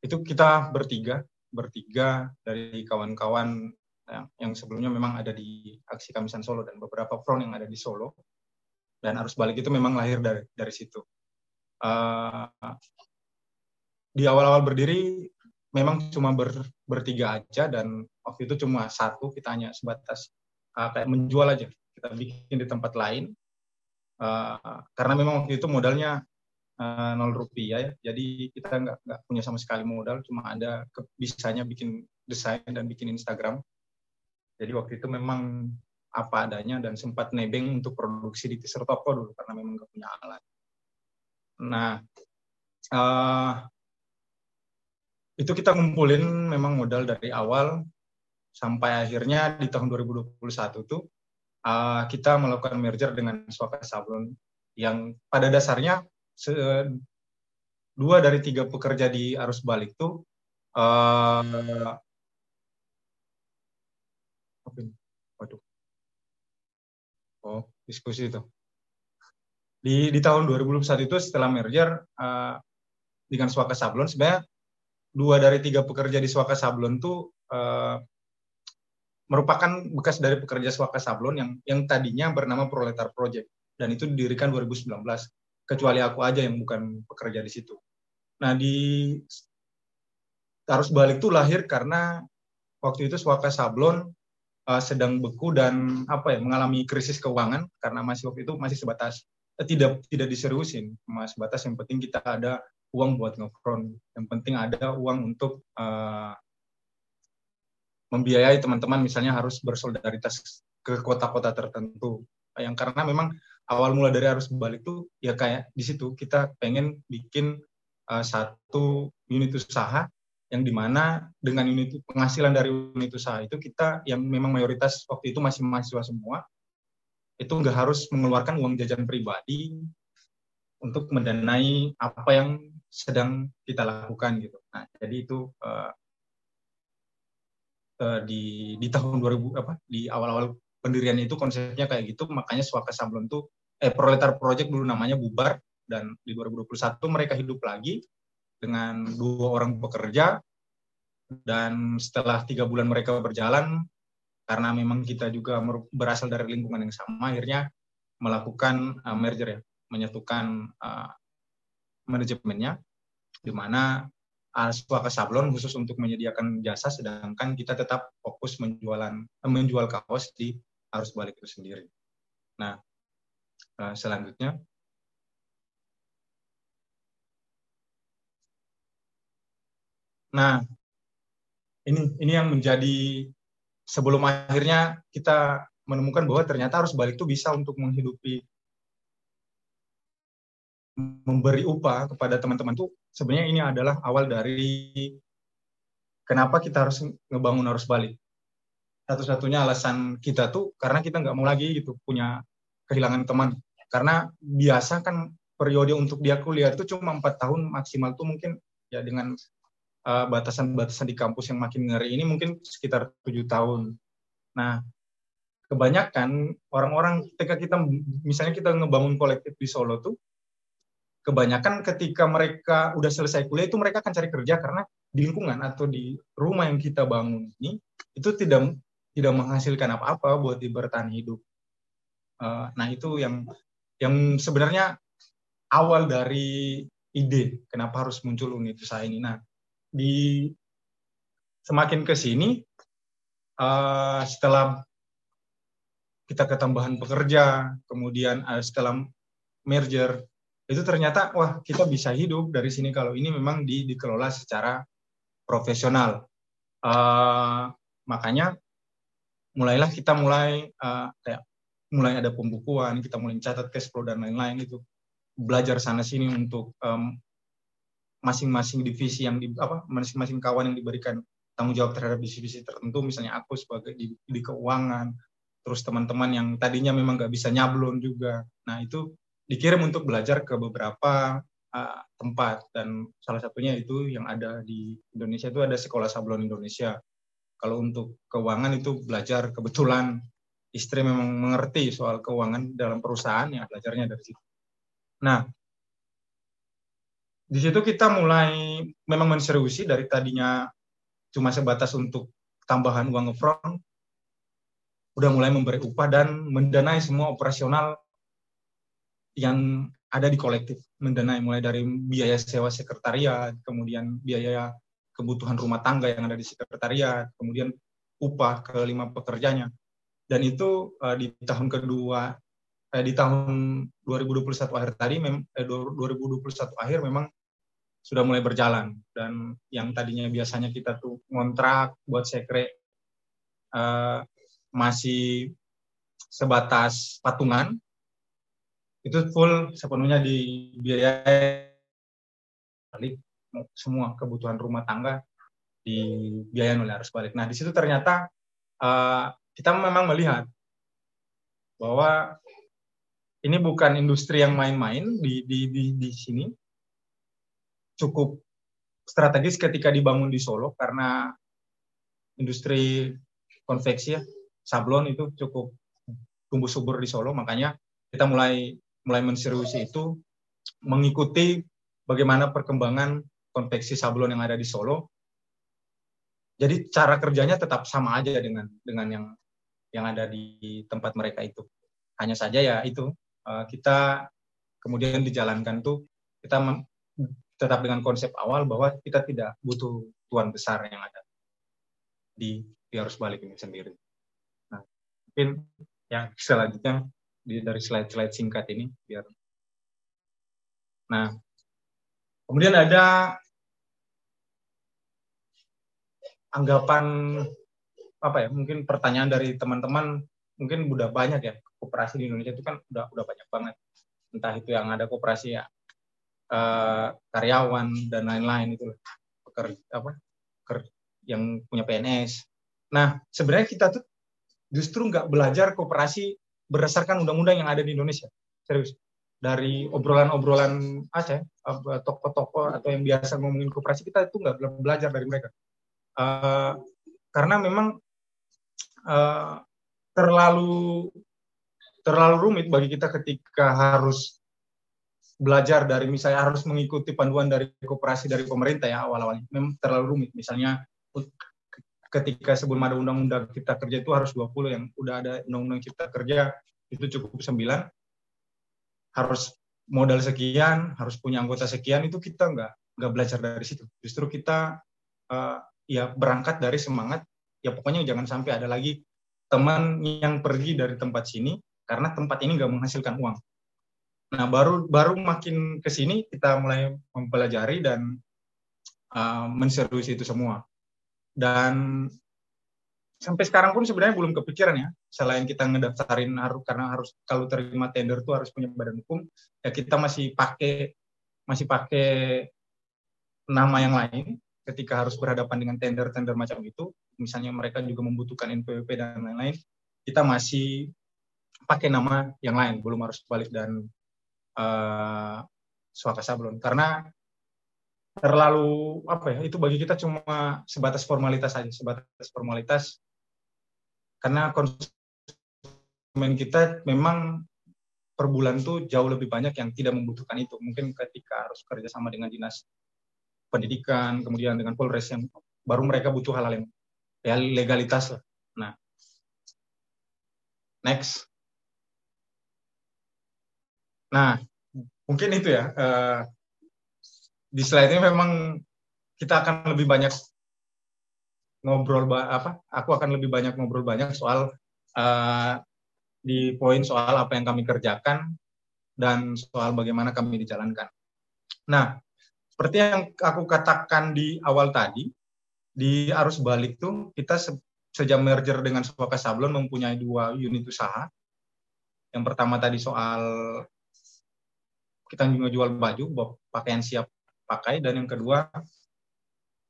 itu kita bertiga, bertiga dari kawan-kawan yang, yang sebelumnya memang ada di aksi Kamisan Solo dan beberapa front yang ada di Solo. Dan arus balik itu memang lahir dari dari situ. Uh, di awal-awal berdiri memang cuma ber, bertiga aja dan waktu itu cuma satu kita hanya sebatas uh, kayak menjual aja. Kita bikin di tempat lain. Uh, karena memang waktu itu modalnya nol rupiah ya. Jadi kita nggak nggak punya sama sekali modal. Cuma ada bisanya bikin desain dan bikin Instagram jadi waktu itu memang apa adanya dan sempat nebeng untuk produksi di teaser toko dulu karena memang nggak punya alat. Nah, uh, itu kita ngumpulin memang modal dari awal sampai akhirnya di tahun 2021 tuh uh, kita melakukan merger dengan Swaka Sablon yang pada dasarnya se dua dari tiga pekerja di arus balik tuh uh, Waduh. Oh, diskusi itu. Di, di tahun 2021 itu setelah merger uh, dengan Swaka Sablon, sebenarnya dua dari tiga pekerja di Swaka Sablon itu uh, merupakan bekas dari pekerja Swaka Sablon yang yang tadinya bernama Proletar Project dan itu didirikan 2019 kecuali aku aja yang bukan pekerja di situ. Nah di harus balik itu lahir karena waktu itu Swaka Sablon uh, sedang beku dan apa ya mengalami krisis keuangan karena masih waktu itu masih sebatas uh, tidak tidak diseriusin. Masih sebatas yang penting kita ada uang buat ngefront yang penting ada uang untuk uh, membiayai teman-teman misalnya harus bersolidaritas ke kota-kota tertentu. Yang karena memang awal mula dari harus balik tuh ya kayak di situ kita pengen bikin uh, satu unit usaha yang di mana dengan unit penghasilan dari unit usaha itu kita yang memang mayoritas waktu itu masih mahasiswa semua itu nggak harus mengeluarkan uang jajan pribadi untuk mendanai apa yang sedang kita lakukan gitu. Nah, jadi itu uh, uh, di di tahun 2000 apa di awal-awal pendirian itu konsepnya kayak gitu, makanya Swaka Sablon tuh eh Proletar Project dulu namanya bubar dan di 2021 mereka hidup lagi dengan dua orang pekerja dan setelah tiga bulan mereka berjalan karena memang kita juga berasal dari lingkungan yang sama akhirnya melakukan uh, merger ya menyatukan uh, manajemennya di mana uh, swaka sablon khusus untuk menyediakan jasa, sedangkan kita tetap fokus menjualan uh, menjual kaos di arus balik itu sendiri. Nah, uh, selanjutnya Nah, ini ini yang menjadi sebelum akhirnya kita menemukan bahwa ternyata harus balik itu bisa untuk menghidupi memberi upah kepada teman-teman itu sebenarnya ini adalah awal dari kenapa kita harus ngebangun arus balik. Satu-satunya alasan kita tuh karena kita nggak mau lagi gitu punya kehilangan teman. Karena biasa kan periode untuk dia kuliah itu cuma empat tahun maksimal tuh mungkin ya dengan uh, batasan-batasan di kampus yang makin ngeri ini mungkin sekitar tujuh tahun. Nah, kebanyakan orang-orang ketika kita misalnya kita ngebangun kolektif di Solo tuh kebanyakan ketika mereka udah selesai kuliah itu mereka akan cari kerja karena di lingkungan atau di rumah yang kita bangun ini itu tidak tidak menghasilkan apa-apa buat di bertahan hidup. Uh, nah itu yang yang sebenarnya awal dari ide kenapa harus muncul unit usaha ini. Nah di semakin ke sini uh, setelah kita ketambahan pekerja, kemudian uh, setelah merger itu ternyata wah kita bisa hidup dari sini kalau ini memang di, dikelola secara profesional. Uh, makanya mulailah kita mulai uh, kayak mulai ada pembukuan, kita mulai catat cash flow dan lain-lain itu belajar sana sini untuk um, masing-masing divisi yang di apa masing-masing kawan yang diberikan tanggung jawab terhadap divisi tertentu misalnya aku sebagai di, di keuangan terus teman-teman yang tadinya memang nggak bisa nyablon juga nah itu dikirim untuk belajar ke beberapa uh, tempat dan salah satunya itu yang ada di Indonesia itu ada sekolah sablon Indonesia. Kalau untuk keuangan itu belajar kebetulan istri memang mengerti soal keuangan dalam perusahaan ya belajarnya dari situ. Nah, di situ kita mulai memang menseriusi dari tadinya cuma sebatas untuk tambahan uang upfront, udah mulai memberi upah dan mendanai semua operasional yang ada di kolektif mendanai mulai dari biaya sewa sekretariat, kemudian biaya kebutuhan rumah tangga yang ada di sekretariat, kemudian upah ke lima pekerjanya. Dan itu uh, di tahun kedua, eh, di tahun 2021 akhir tadi, mem, eh, 2021 akhir memang sudah mulai berjalan. Dan yang tadinya biasanya kita tuh ngontrak buat sekre uh, masih sebatas patungan, itu full sepenuhnya dibiayai semua kebutuhan rumah tangga dibiayai oleh arus balik. Nah di situ ternyata uh, kita memang melihat bahwa ini bukan industri yang main-main di, di, di, di sini cukup strategis ketika dibangun di Solo karena industri konveksi ya sablon itu cukup tumbuh subur di Solo makanya kita mulai mulai menseriusi itu mengikuti bagaimana perkembangan konveksi sablon yang ada di Solo. Jadi cara kerjanya tetap sama aja dengan dengan yang yang ada di tempat mereka itu. Hanya saja ya itu eh, kita kemudian dijalankan tuh kita tetap dengan konsep awal bahwa kita tidak butuh tuan besar yang ada di arus balik ini sendiri. Nah, mungkin yang selanjutnya dari slide-slide singkat ini biar nah kemudian ada anggapan apa ya mungkin pertanyaan dari teman-teman mungkin udah banyak ya koperasi di Indonesia itu kan udah udah banyak banget entah itu yang ada koperasi ya eh, karyawan dan lain-lain itu pekerja apa yang punya PNS nah sebenarnya kita tuh justru nggak belajar koperasi berdasarkan undang-undang yang ada di Indonesia. Serius. Dari obrolan-obrolan Aceh, toko-toko atau yang biasa ngomongin koperasi, kita itu nggak belajar dari mereka. Uh, karena memang uh, terlalu terlalu rumit bagi kita ketika harus belajar dari misalnya harus mengikuti panduan dari koperasi dari pemerintah ya awal-awalnya memang terlalu rumit misalnya ketika sebelum ada undang-undang cipta kerja itu harus 20 yang udah ada undang-undang cipta kerja itu cukup 9 harus modal sekian harus punya anggota sekian itu kita nggak nggak belajar dari situ. Justru kita uh, ya berangkat dari semangat ya pokoknya jangan sampai ada lagi teman yang pergi dari tempat sini karena tempat ini nggak menghasilkan uang. Nah baru baru makin ke sini kita mulai mempelajari dan uh, menserius itu semua. Dan sampai sekarang pun sebenarnya belum kepikiran ya. Selain kita ngedaftarin harus karena harus kalau terima tender tuh harus punya badan hukum, ya kita masih pakai masih pakai nama yang lain ketika harus berhadapan dengan tender-tender macam itu, misalnya mereka juga membutuhkan NPWP dan lain-lain, kita masih pakai nama yang lain, belum harus balik dan uh, suaka sablon. Karena terlalu apa ya itu bagi kita cuma sebatas formalitas saja sebatas formalitas karena konsumen kita memang per bulan tuh jauh lebih banyak yang tidak membutuhkan itu mungkin ketika harus kerja sama dengan dinas pendidikan, kemudian dengan Polres yang baru mereka butuh hal-hal yang ya legalitas lah. Nah, next. Nah, mungkin itu ya. Uh, di slide ini memang kita akan lebih banyak ngobrol apa? Aku akan lebih banyak ngobrol banyak soal uh, di poin soal apa yang kami kerjakan dan soal bagaimana kami dijalankan. Nah, seperti yang aku katakan di awal tadi, di arus balik tuh kita se sejak merger dengan Swaka Sablon mempunyai dua unit usaha. Yang pertama tadi soal kita juga jual baju, pakaian siap pakai, dan yang kedua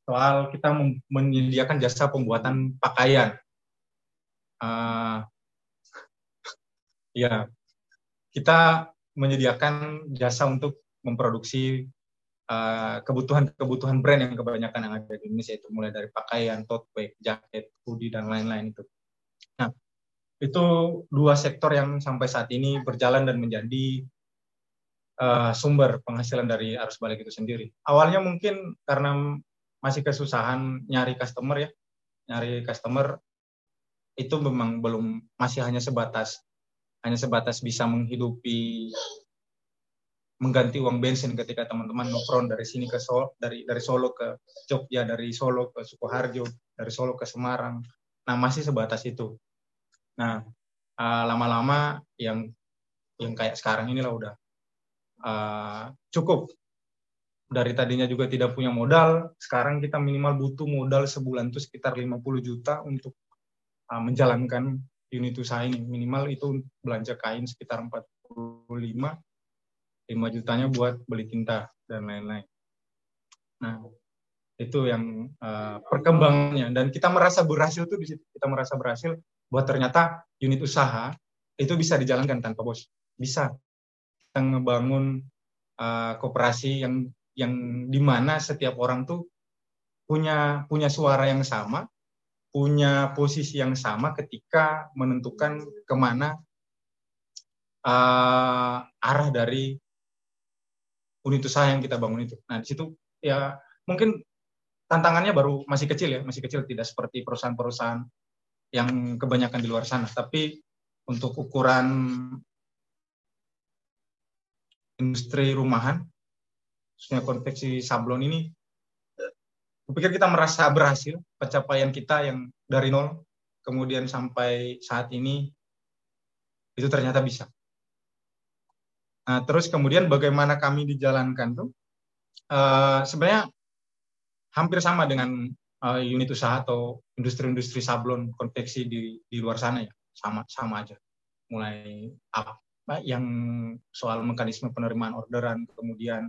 soal kita menyediakan jasa pembuatan pakaian. Uh, ya, kita menyediakan jasa untuk memproduksi Eh, kebutuhan-kebutuhan brand yang kebanyakan yang ada di Indonesia itu mulai dari pakaian, tote bag, jaket, hoodie dan lain-lain itu. Nah, itu dua sektor yang sampai saat ini berjalan dan menjadi uh, sumber penghasilan dari arus balik itu sendiri. Awalnya mungkin karena masih kesusahan nyari customer ya, nyari customer itu memang belum masih hanya sebatas hanya sebatas bisa menghidupi mengganti uang bensin ketika teman-teman nongkrong dari sini ke Solo, dari dari Solo ke Jogja, dari Solo ke Sukoharjo, dari Solo ke Semarang. Nah masih sebatas itu. Nah uh, lama-lama yang yang kayak sekarang inilah udah uh, cukup. Dari tadinya juga tidak punya modal, sekarang kita minimal butuh modal sebulan itu sekitar 50 juta untuk uh, menjalankan unit usaha ini. Minimal itu belanja kain sekitar 45 5 jutanya buat beli tinta dan lain-lain. Nah, itu yang uh, perkembangannya dan kita merasa berhasil tuh di situ. Kita merasa berhasil buat ternyata unit usaha itu bisa dijalankan tanpa bos. Bisa ngebangun uh, koperasi yang yang di mana setiap orang tuh punya punya suara yang sama, punya posisi yang sama ketika menentukan ke mana uh, arah dari unit usaha yang kita bangun itu. Nah, di situ ya mungkin tantangannya baru masih kecil ya, masih kecil tidak seperti perusahaan-perusahaan yang kebanyakan di luar sana. Tapi untuk ukuran industri rumahan, khususnya konveksi sablon ini, kupikir kita merasa berhasil pencapaian kita yang dari nol kemudian sampai saat ini itu ternyata bisa. Nah, terus kemudian bagaimana kami dijalankan tuh? Uh, sebenarnya hampir sama dengan uh, unit usaha atau industri-industri sablon konveksi di di luar sana ya. Sama sama aja. Mulai apa yang soal mekanisme penerimaan orderan kemudian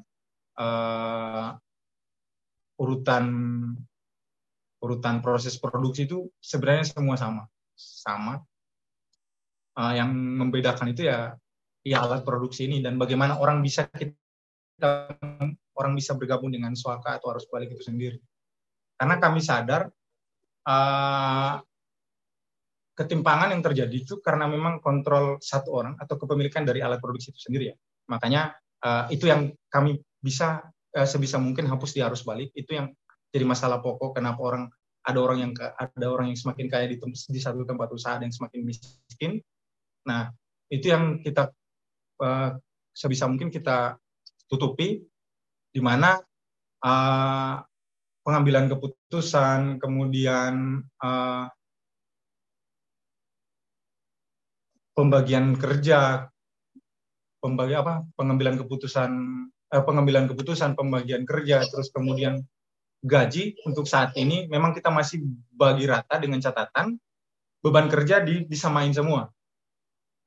uh, urutan urutan proses produksi itu sebenarnya semua sama sama uh, yang membedakan itu ya ya alat produksi ini dan bagaimana orang bisa kita orang bisa bergabung dengan suaka atau arus balik itu sendiri. Karena kami sadar uh, ketimpangan yang terjadi itu karena memang kontrol satu orang atau kepemilikan dari alat produksi itu sendiri ya. Makanya uh, itu yang kami bisa uh, sebisa mungkin hapus di arus balik itu yang jadi masalah pokok kenapa orang ada orang yang ada orang yang semakin kaya di, di satu tempat usaha dan semakin miskin. Nah, itu yang kita uh, sebisa mungkin kita tutupi di mana uh, pengambilan keputusan, kemudian uh, pembagian kerja, pembagi apa pengambilan keputusan eh, pengambilan keputusan pembagian kerja terus kemudian gaji. Untuk saat ini memang kita masih bagi rata dengan catatan beban kerja di, disamain semua.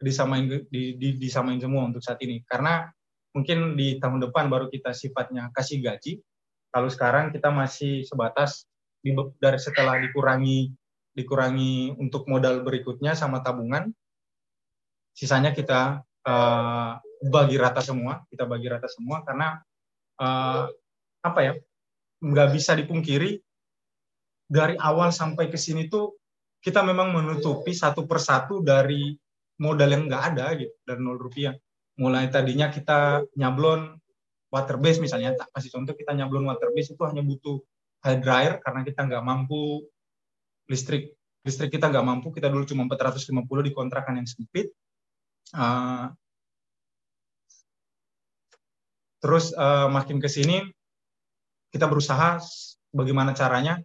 Disamain di, di, disamain semua untuk saat ini. Karena mungkin di tahun depan baru kita sifatnya kasih gaji. Kalau sekarang kita masih sebatas dari setelah dikurangi dikurangi untuk modal berikutnya sama tabungan sisanya kita uh, bagi rata semua kita bagi rata semua karena uh, apa ya nggak bisa dipungkiri dari awal sampai ke sini tuh kita memang menutupi satu persatu dari modal yang nggak ada gitu dari nol rupiah. Mulai tadinya kita nyablon water base misalnya tak kasih contoh kita nyablon water base itu hanya butuh hair dryer karena kita nggak mampu listrik. Listrik kita nggak mampu kita dulu cuma 450 di kontrakan yang sempit Uh, terus uh, makin ke sini kita berusaha bagaimana caranya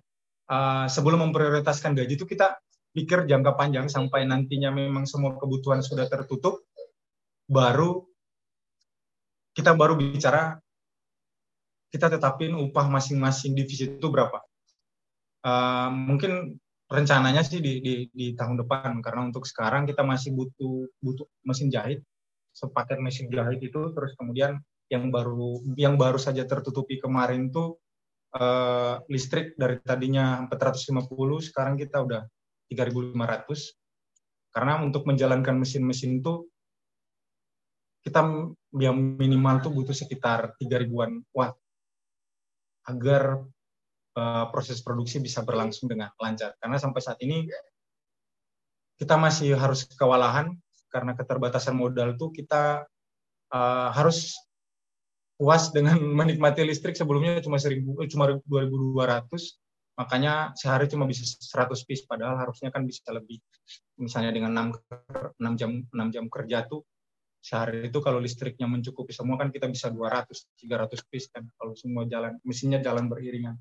uh, sebelum memprioritaskan gaji itu kita pikir jangka panjang sampai nantinya memang semua kebutuhan sudah tertutup baru kita baru bicara kita tetapin upah masing-masing divisi itu berapa. Uh, mungkin rencananya sih di, di, di tahun depan. Karena untuk sekarang kita masih butuh butuh mesin jahit sepaket mesin jahit itu. Terus kemudian yang baru yang baru saja tertutupi kemarin tuh uh, listrik dari tadinya 450 sekarang kita udah 3.500 karena untuk menjalankan mesin-mesin itu kita yang minimal tuh butuh sekitar 3000-an watt agar proses produksi bisa berlangsung dengan lancar. Karena sampai saat ini kita masih harus kewalahan karena keterbatasan modal itu kita uh, harus puas dengan menikmati listrik. Sebelumnya cuma 1000 eh, cuma 2200 makanya sehari cuma bisa 100 piece padahal harusnya kan bisa lebih. Misalnya dengan 6, 6 jam 6 jam kerja tuh sehari itu kalau listriknya mencukupi semua kan kita bisa 200 300 piece kan kalau semua jalan mesinnya jalan beriringan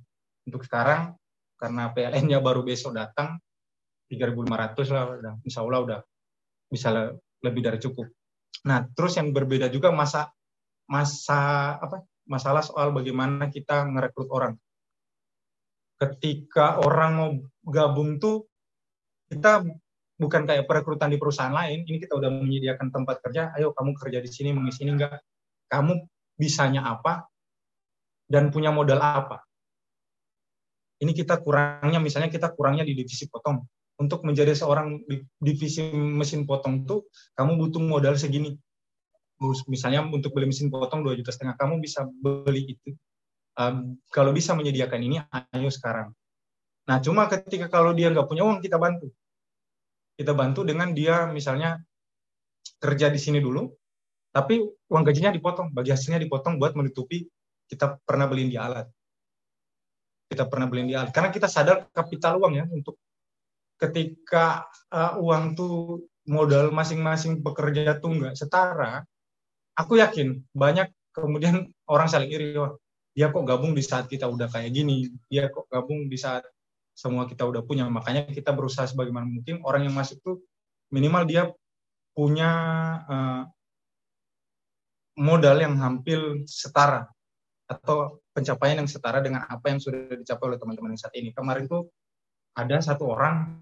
untuk sekarang karena PLN-nya baru besok datang 3.500 lah udah insya Allah udah bisa lebih dari cukup. Nah terus yang berbeda juga masa masa apa masalah soal bagaimana kita merekrut orang. Ketika orang mau gabung tuh kita bukan kayak perekrutan di perusahaan lain. Ini kita udah menyediakan tempat kerja. Ayo kamu kerja di sini, mengisi ini enggak. Kamu bisanya apa dan punya modal apa ini kita kurangnya misalnya kita kurangnya di divisi potong. Untuk menjadi seorang divisi mesin potong tuh kamu butuh modal segini. Misalnya untuk beli mesin potong dua juta setengah kamu bisa beli itu. Um, kalau bisa menyediakan ini ayo sekarang. Nah cuma ketika kalau dia nggak punya uang kita bantu. Kita bantu dengan dia misalnya kerja di sini dulu tapi uang gajinya dipotong bagi hasilnya dipotong buat menutupi kita pernah beliin dia alat kita pernah beli di alih. Karena kita sadar kapital uang ya untuk ketika uh, uang tuh modal masing-masing pekerja tuh nggak setara, aku yakin banyak kemudian orang saling iri, wah dia kok gabung di saat kita udah kayak gini, dia kok gabung di saat semua kita udah punya. Makanya kita berusaha sebagaimana mungkin orang yang masuk tuh minimal dia punya uh, modal yang hampir setara atau pencapaian yang setara dengan apa yang sudah dicapai oleh teman-teman yang saat ini. Kemarin tuh ada satu orang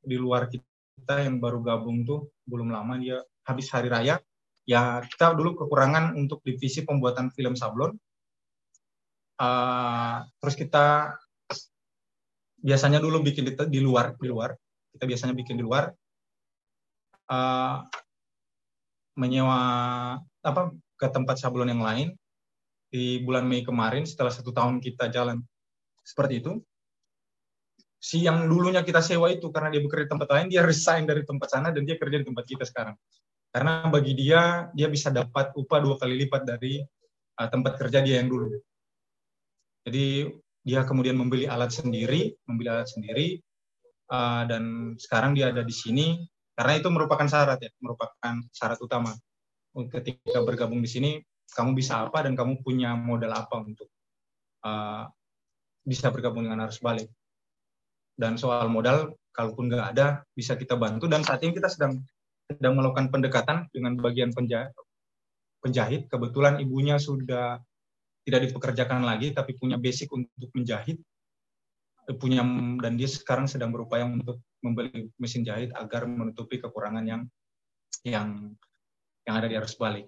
di luar kita yang baru gabung tuh belum lama dia habis hari raya. Ya kita dulu kekurangan untuk divisi pembuatan film sablon. Uh, terus kita biasanya dulu bikin di, di luar di luar kita biasanya bikin di luar uh, menyewa apa ke tempat sablon yang lain di bulan Mei kemarin setelah satu tahun kita jalan seperti itu si yang dulunya kita sewa itu karena dia bekerja di tempat lain dia resign dari tempat sana dan dia kerja di tempat kita sekarang. Karena bagi dia dia bisa dapat upah dua kali lipat dari uh, tempat kerja dia yang dulu. Jadi dia kemudian membeli alat sendiri membeli alat sendiri uh, dan sekarang dia ada di sini. Karena itu merupakan syarat ya merupakan syarat utama. Ketika bergabung di sini kamu bisa apa dan kamu punya modal apa untuk uh, bisa bergabung dengan arus balik. Dan soal modal, kalaupun nggak ada, bisa kita bantu. Dan saat ini kita sedang sedang melakukan pendekatan dengan bagian penjahit. penjahit. Kebetulan ibunya sudah tidak dipekerjakan lagi, tapi punya basic untuk menjahit. Punya dan dia sekarang sedang berupaya untuk membeli mesin jahit agar menutupi kekurangan yang yang yang ada di arus balik.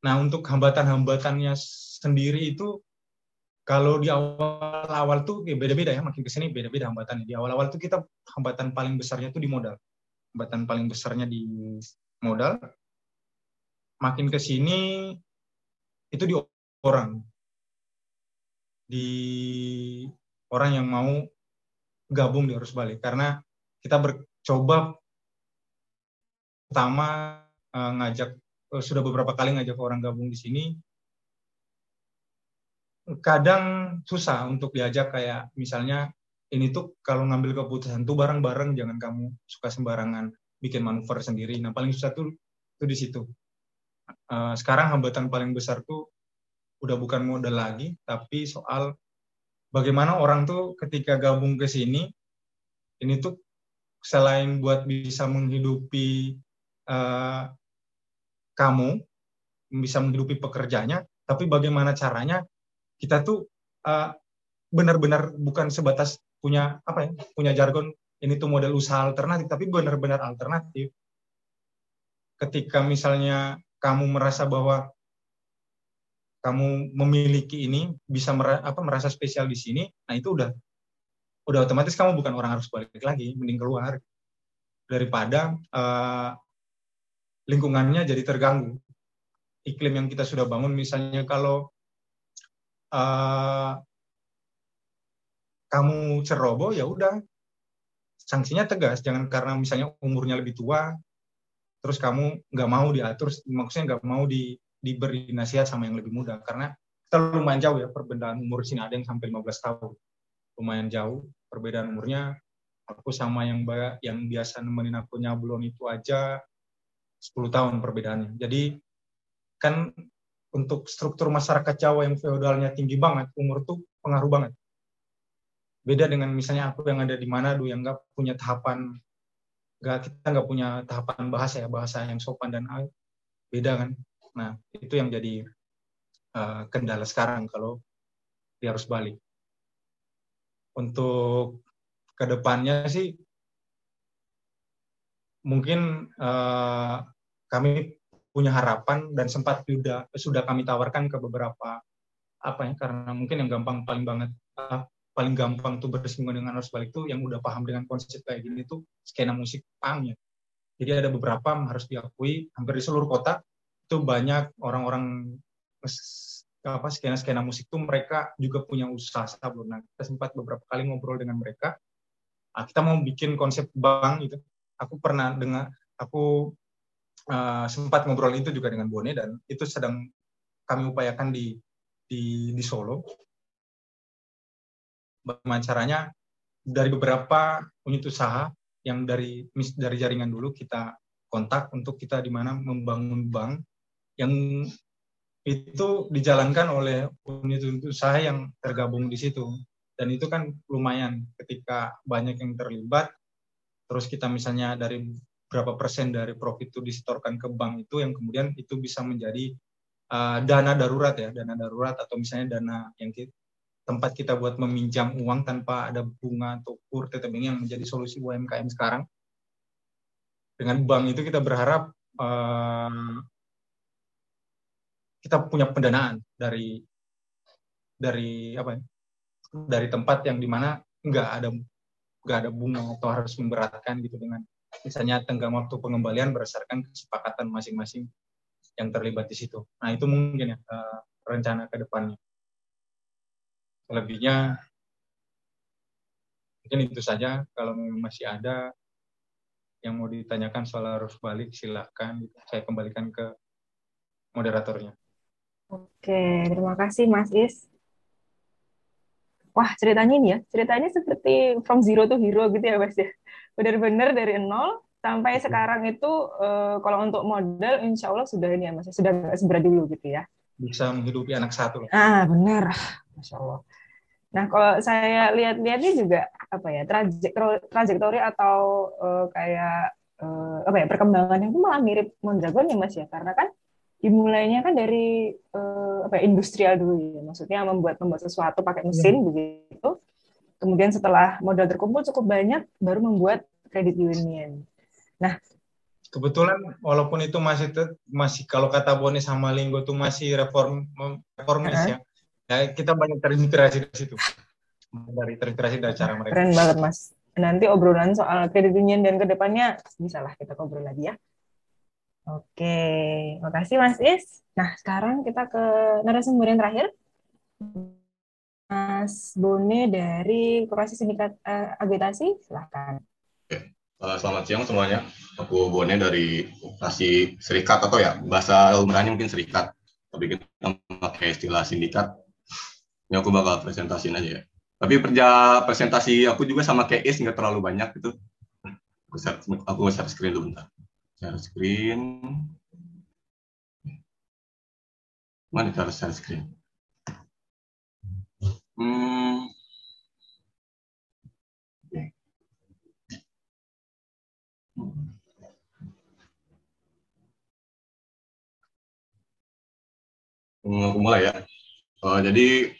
Nah, untuk hambatan-hambatannya sendiri itu kalau di awal-awal tuh ya beda-beda ya, makin ke sini beda-beda hambatannya. Di awal-awal tuh kita hambatan paling besarnya tuh di modal. Hambatan paling besarnya di modal. Makin ke sini itu di orang. Di orang yang mau gabung di arus balik. Karena kita bercoba pertama uh, ngajak sudah beberapa kali ngajak orang gabung di sini. Kadang susah untuk diajak kayak misalnya ini tuh kalau ngambil keputusan tuh bareng-bareng jangan kamu suka sembarangan bikin manuver sendiri. Nah paling susah tuh tuh di situ. Uh, sekarang hambatan paling besar tuh udah bukan modal lagi tapi soal bagaimana orang tuh ketika gabung ke sini ini tuh selain buat bisa menghidupi uh, kamu bisa menghidupi pekerjanya, tapi bagaimana caranya kita tuh uh, benar-benar bukan sebatas punya apa ya, punya jargon ini tuh model usaha alternatif, tapi benar-benar alternatif. Ketika misalnya kamu merasa bahwa kamu memiliki ini bisa mer apa merasa spesial di sini, nah itu udah udah otomatis kamu bukan orang harus balik lagi, mending keluar daripada uh, lingkungannya jadi terganggu. Iklim yang kita sudah bangun, misalnya kalau uh, kamu ceroboh, ya udah sanksinya tegas. Jangan karena misalnya umurnya lebih tua, terus kamu nggak mau diatur, maksudnya nggak mau di, diberi nasihat sama yang lebih muda. Karena kita lumayan jauh ya perbedaan umur sini ada yang sampai 15 tahun. Lumayan jauh perbedaan umurnya. Aku sama yang yang biasa nemenin aku nyablon itu aja 10 tahun perbedaannya. Jadi kan untuk struktur masyarakat Jawa yang feodalnya tinggi banget, umur tuh pengaruh banget. Beda dengan misalnya aku yang ada di Manado yang nggak punya tahapan, nggak kita nggak punya tahapan bahasa ya bahasa yang sopan dan beda kan. Nah itu yang jadi uh, kendala sekarang kalau dia harus balik. Untuk ke depannya sih mungkin uh, kami punya harapan dan sempat sudah sudah kami tawarkan ke beberapa apa ya karena mungkin yang gampang paling banget uh, paling gampang tuh bersinggungan dengan arus balik tuh yang udah paham dengan konsep kayak gini tuh skena musik punk ya. Jadi ada beberapa harus diakui hampir di seluruh kota itu banyak orang-orang apa skena skena musik tuh mereka juga punya usaha sabun nah kita sempat beberapa kali ngobrol dengan mereka nah, kita mau bikin konsep bank gitu aku pernah dengar aku uh, sempat ngobrol itu juga dengan Bone dan itu sedang kami upayakan di di, di Solo. Bagaimana caranya dari beberapa unit usaha yang dari dari jaringan dulu kita kontak untuk kita di mana membangun bank yang itu dijalankan oleh unit-unit usaha yang tergabung di situ dan itu kan lumayan ketika banyak yang terlibat terus kita misalnya dari berapa persen dari profit itu disetorkan ke bank itu yang kemudian itu bisa menjadi uh, dana darurat ya dana darurat atau misalnya dana yang kita, tempat kita buat meminjam uang tanpa ada bunga atau kur tetap ini yang menjadi solusi UMKM sekarang. Dengan bank itu kita berharap uh, kita punya pendanaan dari dari apa ya, dari tempat yang di mana nggak ada nggak ada bunga atau harus memberatkan gitu dengan misalnya tenggang waktu pengembalian berdasarkan kesepakatan masing-masing yang terlibat di situ. Nah itu mungkin ya uh, rencana ke depannya. Selebihnya mungkin itu saja. Kalau masih ada yang mau ditanyakan soal arus balik silahkan saya kembalikan ke moderatornya. Oke, terima kasih Mas Is wah ceritanya ini ya, ceritanya seperti from zero to hero gitu ya Mas ya. Benar-benar dari nol sampai sekarang itu uh, kalau untuk modal insya Allah sudah ini ya Mas, ya, sudah seberat dulu gitu ya. bisa menghidupi anak satu. Ah, benar. Masya Allah. Nah, kalau saya lihat-lihat ini juga apa ya trajektori, trajektori atau uh, kayak uh, apa ya perkembangannya itu malah mirip Mondragon ya Mas ya, karena kan dimulainya kan dari uh, apa industrial dulu ya, maksudnya membuat membuat sesuatu pakai mesin ya. begitu. Kemudian setelah modal terkumpul cukup banyak, baru membuat kredit union. Nah, kebetulan walaupun itu masih masih kalau kata Boni sama Linggo itu masih reform reformis uh -huh. ya ya kita banyak terinspirasi dari situ dari terinspirasi dari cara mereka keren banget mas nanti obrolan soal kredit union dan ke depannya bisa lah kita ngobrol lagi ya oke makasih mas Is nah sekarang kita ke narasumber yang terakhir Mas Bone dari Korporasi Sindikat uh, Agitasi silahkan Uh, selamat siang semuanya. Aku Bone dari Koperasi Serikat atau ya bahasa ilmiahnya mungkin serikat. Tapi kita pakai istilah sindikat ini aku bakal presentasiin aja ya. Tapi kerja presentasi aku juga sama kayak Is nggak terlalu banyak gitu. Aku share, aku share screen dulu bentar. Share screen. Mana cara share screen? Hmm. Hmm, aku mulai ya. Uh, jadi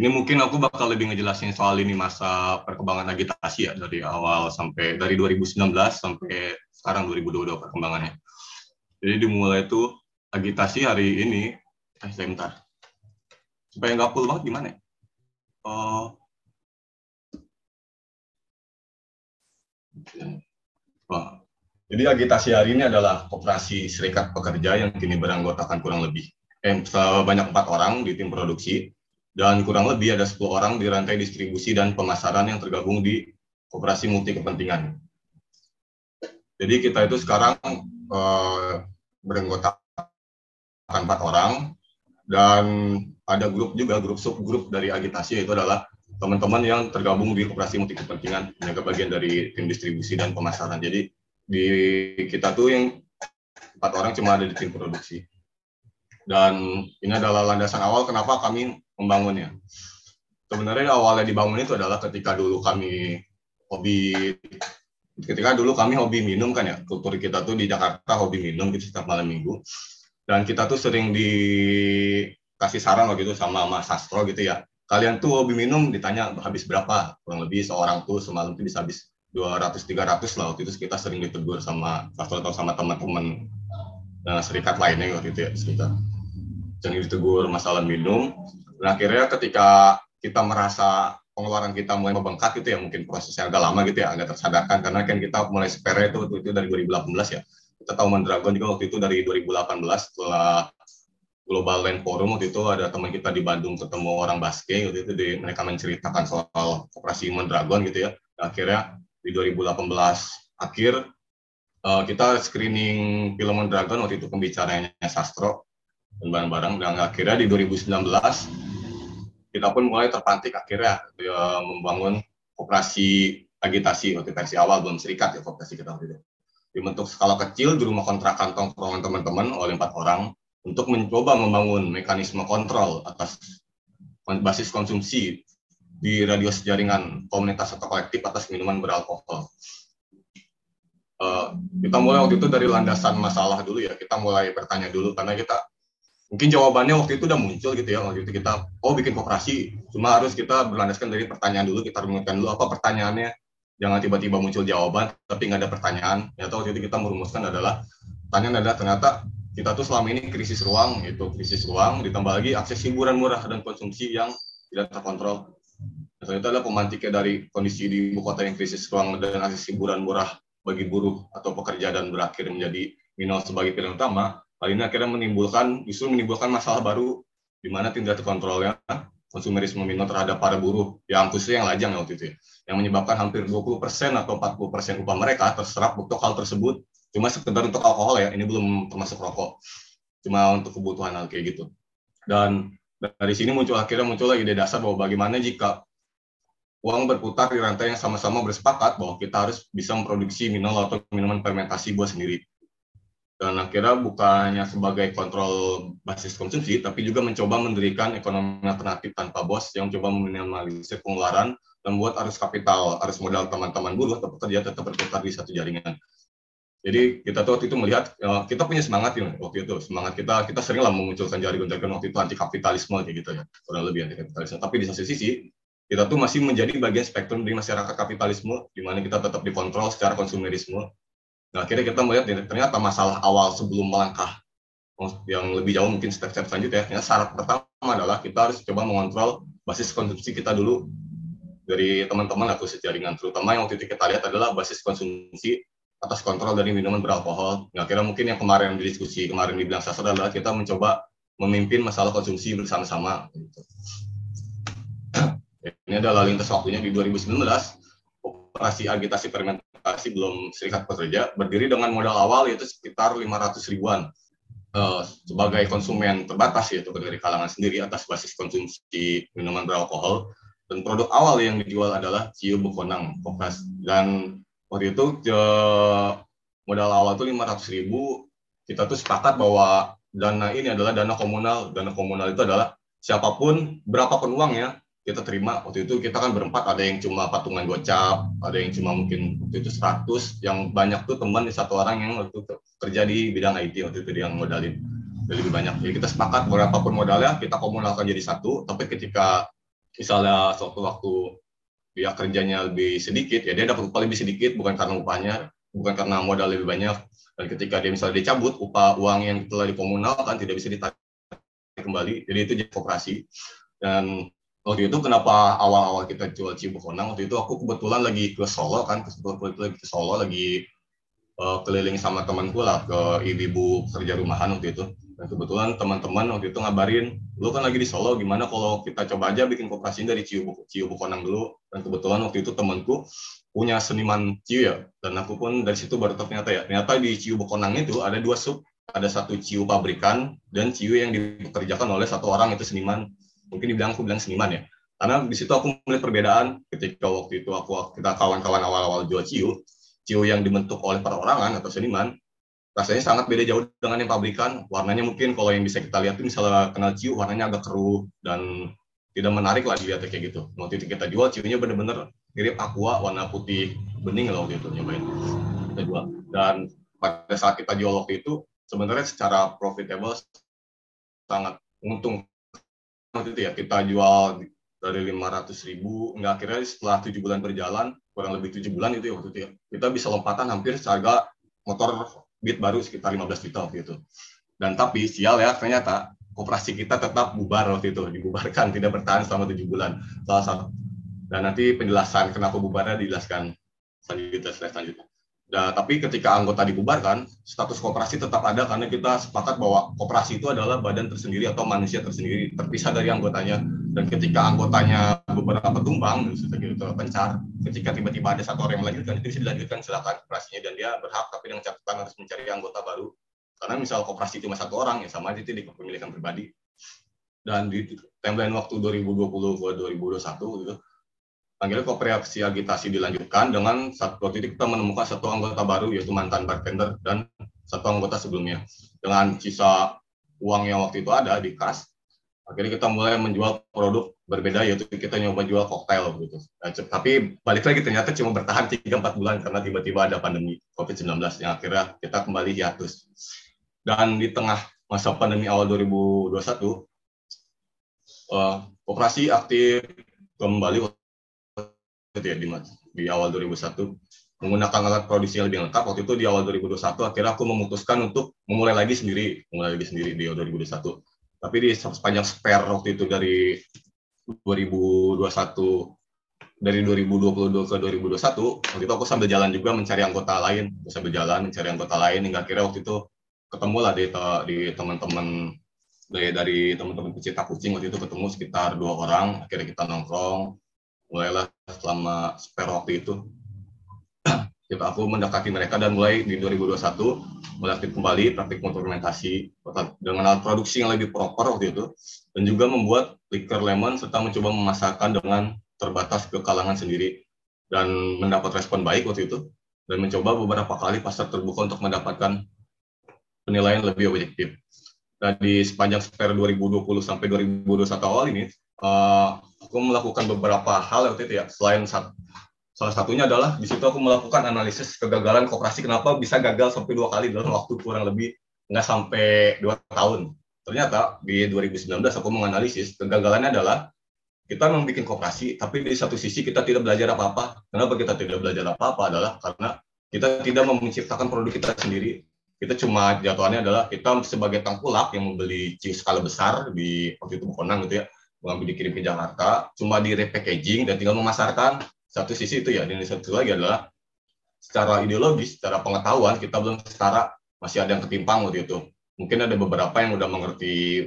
ini mungkin aku bakal lebih ngejelasin soal ini masa perkembangan agitasi ya dari awal sampai dari 2019 sampai sekarang 2022 perkembangannya. Jadi dimulai itu agitasi hari ini, eh sebentar. Supaya nggak full banget gimana ya? Uh, Wah. Jadi agitasi hari ini adalah koperasi serikat pekerja yang kini beranggotakan kurang lebih eh, sebanyak empat orang di tim produksi dan kurang lebih ada 10 orang di rantai distribusi dan pemasaran yang tergabung di koperasi multi kepentingan. Jadi kita itu sekarang eh, beranggota empat orang dan ada grup juga grup subgrup dari agitasi yaitu adalah teman-teman yang tergabung di koperasi multi kepentingan yang bagian dari tim distribusi dan pemasaran. Jadi di kita tuh yang empat orang cuma ada di tim produksi. Dan ini adalah landasan awal kenapa kami membangunnya. Sebenarnya awalnya dibangun itu adalah ketika dulu kami hobi ketika dulu kami hobi minum kan ya. Kultur kita tuh di Jakarta hobi minum gitu setiap malam minggu. Dan kita tuh sering dikasih saran waktu itu sama Mas Sastro gitu ya. Kalian tuh hobi minum? Ditanya habis berapa? Kurang lebih seorang tuh semalam tuh bisa habis 200 300 lah. Waktu itu kita sering ditegur sama Sastro atau sama teman-teman dan serikat lainnya waktu itu ya sekitar. Jangan ditegur masalah minum. Dan akhirnya ketika kita merasa pengeluaran kita mulai membengkak gitu ya, mungkin prosesnya agak lama gitu ya, agak tersadarkan karena kan kita mulai spare itu itu, itu dari 2018 ya. Kita tahu Mondragon juga waktu itu dari 2018 setelah Global Land Forum waktu itu ada teman kita di Bandung ketemu orang basket waktu itu di, mereka menceritakan soal operasi Mondragon gitu ya. Dan akhirnya di 2018 akhir uh, kita screening film Mondragon waktu itu pembicaranya Sastro dan barang-barang dan akhirnya di 2019 kita pun mulai terpantik akhirnya ya, membangun koperasi agitasi waktu awal belum serikat ya koperasi kita waktu itu dibentuk skala kecil di rumah kontrakan tongkrongan teman-teman oleh empat orang untuk mencoba membangun mekanisme kontrol atas basis konsumsi di radius jaringan komunitas atau kolektif atas minuman beralkohol. Uh, kita mulai waktu itu dari landasan masalah dulu ya, kita mulai bertanya dulu karena kita mungkin jawabannya waktu itu udah muncul gitu ya waktu itu kita oh bikin kooperasi cuma harus kita berlandaskan dari pertanyaan dulu kita rumuskan dulu apa pertanyaannya. Jangan tiba-tiba muncul jawaban tapi nggak ada pertanyaan. Ternyata waktu itu kita merumuskan adalah pertanyaan adalah ternyata kita tuh selama ini krisis ruang itu krisis ruang ditambah lagi akses hiburan murah dan konsumsi yang tidak terkontrol. Dan itu adalah pemantiknya dari kondisi di ibu kota yang krisis ruang dan akses hiburan murah bagi buruh atau pekerja dan berakhir menjadi minor sebagai pilihan utama Hal ini akhirnya menimbulkan justru menimbulkan masalah baru di mana tidak terkontrolnya konsumerisme minor terhadap para buruh yang khususnya yang lajang waktu itu ya, yang menyebabkan hampir 20% atau 40% upah mereka terserap untuk hal tersebut. Cuma sekedar untuk alkohol ya ini belum termasuk rokok. Cuma untuk kebutuhan hal kayak gitu. Dan dari sini muncul akhirnya muncul ide dasar bahwa bagaimana jika uang berputar di rantai yang sama-sama bersepakat bahwa kita harus bisa memproduksi mineral atau minuman fermentasi buat sendiri dan akhirnya bukannya sebagai kontrol basis konsumsi, tapi juga mencoba mendirikan ekonomi alternatif tanpa bos yang coba meminimalisir pengeluaran dan membuat arus kapital, arus modal teman-teman buruh atau pekerja tetap berputar di satu jaringan. Jadi kita tuh waktu itu melihat ya, kita punya semangat ya waktu itu semangat kita kita sering lah memunculkan jargon-jargon waktu itu anti kapitalisme kayak gitu ya kurang lebih anti kapitalisme. Tapi di satu sisi kita tuh masih menjadi bagian spektrum dari masyarakat kapitalisme di mana kita tetap dikontrol secara konsumerisme Nah, akhirnya kita melihat ternyata masalah awal sebelum melangkah yang lebih jauh mungkin step-step selanjutnya, ya, syarat pertama adalah kita harus coba mengontrol basis konsumsi kita dulu dari teman-teman atau sejaringan, terutama yang waktu itu kita lihat adalah basis konsumsi atas kontrol dari minuman beralkohol. Nah, kira mungkin yang kemarin di diskusi kemarin di bilang sasar adalah kita mencoba memimpin masalah konsumsi bersama-sama. Ini adalah lintas waktunya di 2019, operasi agitasi fermentasi masih belum serikat pekerja berdiri dengan modal awal yaitu sekitar 500 ribuan uh, sebagai konsumen terbatas yaitu dari kalangan sendiri atas basis konsumsi minuman beralkohol. Dan produk awal yang dijual adalah Ciu Bukonang Kopas dan waktu itu uh, modal awal itu 500 ribu. Kita tuh sepakat bahwa dana ini adalah dana komunal. Dana komunal itu adalah siapa pun berapapun uangnya kita terima waktu itu kita kan berempat ada yang cuma patungan gocap ada yang cuma mungkin waktu itu 100 yang banyak tuh teman di satu orang yang waktu itu kerja di bidang IT waktu itu dia modalin. Lebih banyak. Jadi kita sepakat berapapun modalnya kita komunalkan jadi satu tapi ketika misalnya suatu waktu dia kerjanya lebih sedikit ya dia dapat upah lebih sedikit bukan karena upahnya bukan karena modal lebih banyak. Dan ketika dia misalnya dicabut upah uang yang telah dikomunalkan tidak bisa ditarik kembali. Jadi itu jadi kooperasi dan waktu itu kenapa awal-awal kita jual Cibukonang waktu itu aku kebetulan lagi ke Solo kan kebetulan lagi ke Solo lagi uh, keliling sama temanku lah ke ibu-ibu kerja rumahan waktu itu. Dan kebetulan teman-teman waktu itu ngabarin lu kan lagi di Solo gimana kalau kita coba aja bikin kooperasi dari Ciu Ciubukonang dulu? Dan kebetulan waktu itu temanku punya seniman ciu ya. Dan aku pun dari situ baru ternyata ya ternyata di Ciu Bukonang itu ada dua sub ada satu ciu pabrikan dan ciu yang dikerjakan oleh satu orang itu seniman mungkin dibilang aku bilang seniman ya. Karena di situ aku melihat perbedaan ketika waktu itu aku kita kawan-kawan awal-awal jual ciu. Ciu yang dibentuk oleh perorangan atau seniman rasanya sangat beda jauh dengan yang pabrikan. Warnanya mungkin kalau yang bisa kita lihat itu misalnya kenal ciu warnanya agak keruh dan tidak menarik lah dilihat kayak gitu. Waktu itu kita jual ciunya bener-bener mirip aqua warna putih bening lah waktu itu nyobain kita jual. Dan pada saat kita jual waktu itu sebenarnya secara profitable sangat untung waktu itu ya kita jual dari 500 ribu nggak akhirnya setelah tujuh bulan berjalan kurang lebih tujuh bulan itu ya waktu itu ya kita bisa lompatan hampir seharga motor Beat baru sekitar 15 juta waktu itu. Dan tapi sial ya ternyata koperasi kita tetap bubar waktu itu dibubarkan tidak bertahan selama tujuh bulan. Salah satu. Dan nanti penjelasan kenapa bubarnya dijelaskan selanjutnya selanjutnya Nah, tapi ketika anggota dibubarkan, status koperasi tetap ada karena kita sepakat bahwa koperasi itu adalah badan tersendiri atau manusia tersendiri, terpisah dari anggotanya. Dan ketika anggotanya beberapa tumbang, gitu terpencar, ketika tiba-tiba ada satu orang yang melanjutkan, itu bisa dilanjutkan silakan koperasinya dan dia berhak, tapi dengan catatan harus mencari anggota baru. Karena misal koperasi cuma satu orang, ya sama aja itu di kepemilikan pribadi. Dan di timeline waktu 2020 ke 2021 gitu, Akhirnya kooperasi agitasi dilanjutkan dengan satu titik kita menemukan satu anggota baru yaitu mantan bartender dan satu anggota sebelumnya. Dengan sisa uang yang waktu itu ada di kas, akhirnya kita mulai menjual produk berbeda yaitu kita nyoba jual koktail gitu. Tapi balik lagi ternyata cuma bertahan 3-4 bulan karena tiba-tiba ada pandemi COVID-19 yang akhirnya kita kembali hiatus. Dan di tengah masa pandemi awal 2021, uh, operasi aktif kembali itu ya di, di awal 2001 menggunakan alat produksi yang lebih lengkap waktu itu di awal 2021 akhirnya aku memutuskan untuk memulai lagi sendiri mulai lagi sendiri di awal 2021 tapi di sepanjang spare waktu itu dari 2021 dari 2022 ke 2021 waktu itu aku sambil jalan juga mencari anggota lain sambil jalan mencari anggota lain hingga akhirnya waktu itu ketemu lah di di teman-teman dari dari teman-teman pecinta kucing waktu itu ketemu sekitar dua orang akhirnya kita nongkrong mulailah selama spare waktu itu kita aku mendekati mereka dan mulai di 2021 mulai kembali praktik fermentasi dengan alat produksi yang lebih proper waktu itu dan juga membuat liquor lemon serta mencoba memasarkan dengan terbatas ke kalangan sendiri dan mendapat respon baik waktu itu dan mencoba beberapa kali pasar terbuka untuk mendapatkan penilaian lebih objektif. Nah, di sepanjang spare 2020 sampai 2021 awal ini, uh, aku melakukan beberapa hal waktu itu ya. Selain satu, salah satunya adalah di situ aku melakukan analisis kegagalan koperasi kenapa bisa gagal sampai dua kali dalam waktu kurang lebih nggak sampai dua tahun. Ternyata di 2019 aku menganalisis kegagalannya adalah kita membuat koperasi, tapi di satu sisi kita tidak belajar apa-apa. Kenapa kita tidak belajar apa-apa adalah karena kita tidak menciptakan produk kita sendiri, kita cuma jatuhannya adalah kita sebagai tangkulak yang membeli cheese skala besar di waktu itu Konang gitu ya mengambil dikirim ke Jakarta cuma di repackaging dan tinggal memasarkan. Satu sisi itu ya dan satu lagi adalah secara ideologis secara pengetahuan kita belum setara masih ada yang ketimpang waktu itu. Mungkin ada beberapa yang udah mengerti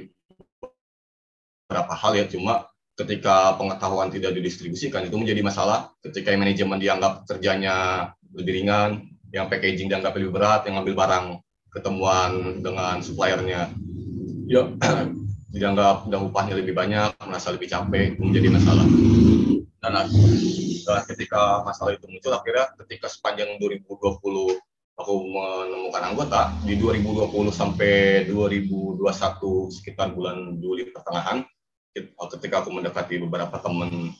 beberapa hal ya cuma ketika pengetahuan tidak didistribusikan itu menjadi masalah. Ketika manajemen dianggap kerjanya lebih ringan yang packaging dianggap lebih berat, yang ngambil barang ketemuan dengan suppliernya, ya dianggap dan upahnya lebih banyak, merasa lebih capek, menjadi masalah. Dan, dan ketika masalah itu muncul, akhirnya ketika sepanjang 2020 aku menemukan anggota, di 2020 sampai 2021 sekitar bulan Juli pertengahan, ketika aku mendekati beberapa teman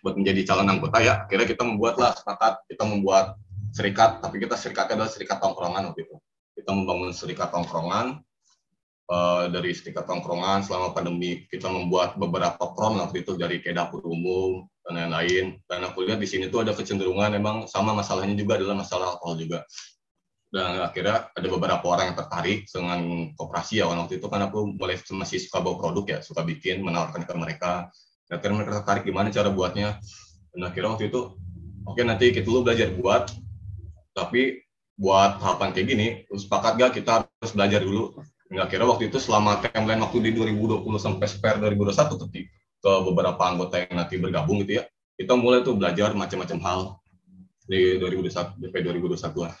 buat menjadi calon anggota ya, akhirnya kita membuatlah sepakat, kita membuat serikat, tapi kita serikatnya adalah serikat tongkrongan waktu itu. Kita membangun serikat tongkrongan, uh, dari serikat tongkrongan selama pandemi kita membuat beberapa prom waktu itu dari kayak dapur umum dan lain-lain. Dan aku lihat di sini tuh ada kecenderungan memang sama masalahnya juga adalah masalah alkohol juga. Dan akhirnya ada beberapa orang yang tertarik dengan koperasi ya waktu itu kan aku mulai masih suka bawa produk ya, suka bikin, menawarkan ke mereka. Dan akhirnya mereka tertarik gimana cara buatnya. Dan akhirnya waktu itu, oke okay, nanti kita dulu belajar buat, tapi buat tahapan kayak gini sepakat gak kita harus belajar dulu nggak kira waktu itu selama timeline waktu di 2020 sampai spare 2021 ketik ke beberapa anggota yang nanti bergabung gitu ya kita mulai tuh belajar macam-macam hal di 2021 DP 2021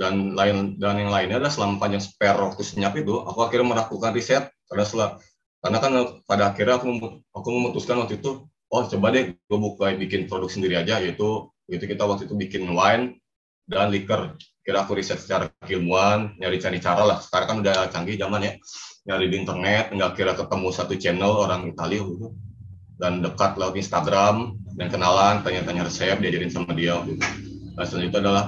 dan lain dan yang lainnya adalah selama panjang spare waktu senyap itu aku akhirnya melakukan riset karena setelah karena kan pada akhirnya aku aku memutuskan waktu itu oh coba deh gue buka bikin produk sendiri aja yaitu itu kita waktu itu bikin wine dan liker. Kira aku riset secara keilmuan, nyari-cari cara lah. Sekarang kan udah canggih zaman ya. Nyari di internet, nggak kira ketemu satu channel orang Italia gitu. Dan dekat lewat Instagram, dan kenalan, tanya-tanya resep, diajarin sama dia gitu. Nah, selanjutnya adalah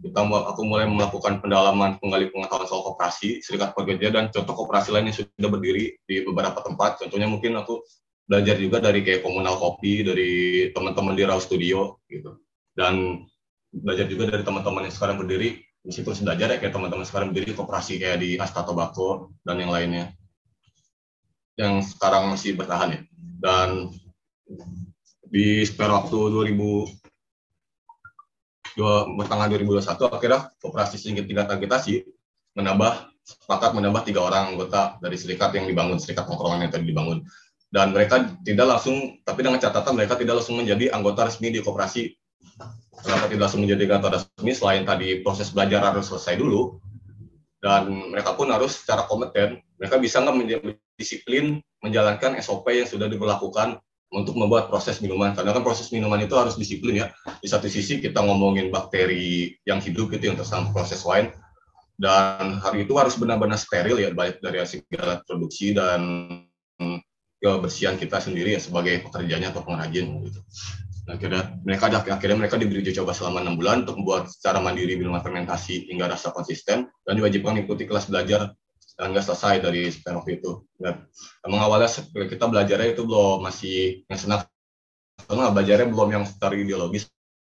kita aku mulai melakukan pendalaman penggali pengetahuan soal koperasi, serikat pekerja dan contoh koperasi lain yang sudah berdiri di beberapa tempat. Contohnya mungkin aku belajar juga dari kayak komunal kopi, dari teman-teman di Raw Studio gitu. Dan belajar juga dari teman-teman yang sekarang berdiri meskipun belajar ya kayak teman-teman sekarang berdiri koperasi kayak di Asta Tobacco dan yang lainnya yang sekarang masih bertahan ya. Dan di spare waktu 2000 dua pertengahan 2021 akhirnya koperasi sedikit tingkat agitasi menambah sepakat menambah tiga orang anggota dari serikat yang dibangun serikat tongkrongan yang tadi dibangun. Dan mereka tidak langsung tapi dengan catatan mereka tidak langsung menjadi anggota resmi di koperasi kenapa tidak langsung menjadi kantor resmi? Selain tadi proses belajar harus selesai dulu. Dan mereka pun harus secara kompeten mereka bisa nggak menjadi disiplin menjalankan SOP yang sudah diberlakukan untuk membuat proses minuman. Karena kan proses minuman itu harus disiplin ya. Di satu sisi kita ngomongin bakteri yang hidup gitu yang tersampai proses wine dan hari itu harus benar-benar steril ya baik dari segala produksi dan kebersihan kita sendiri ya sebagai pekerjanya atau pengrajin gitu akhirnya mereka akhirnya mereka diberi uji coba selama enam bulan untuk membuat secara mandiri minuman fermentasi hingga rasa konsisten dan diwajibkan mengikuti kelas belajar dan nggak selesai dari spin itu. Dan emang awalnya kita belajarnya itu belum masih yang senang karena belajarnya belum yang secara ideologis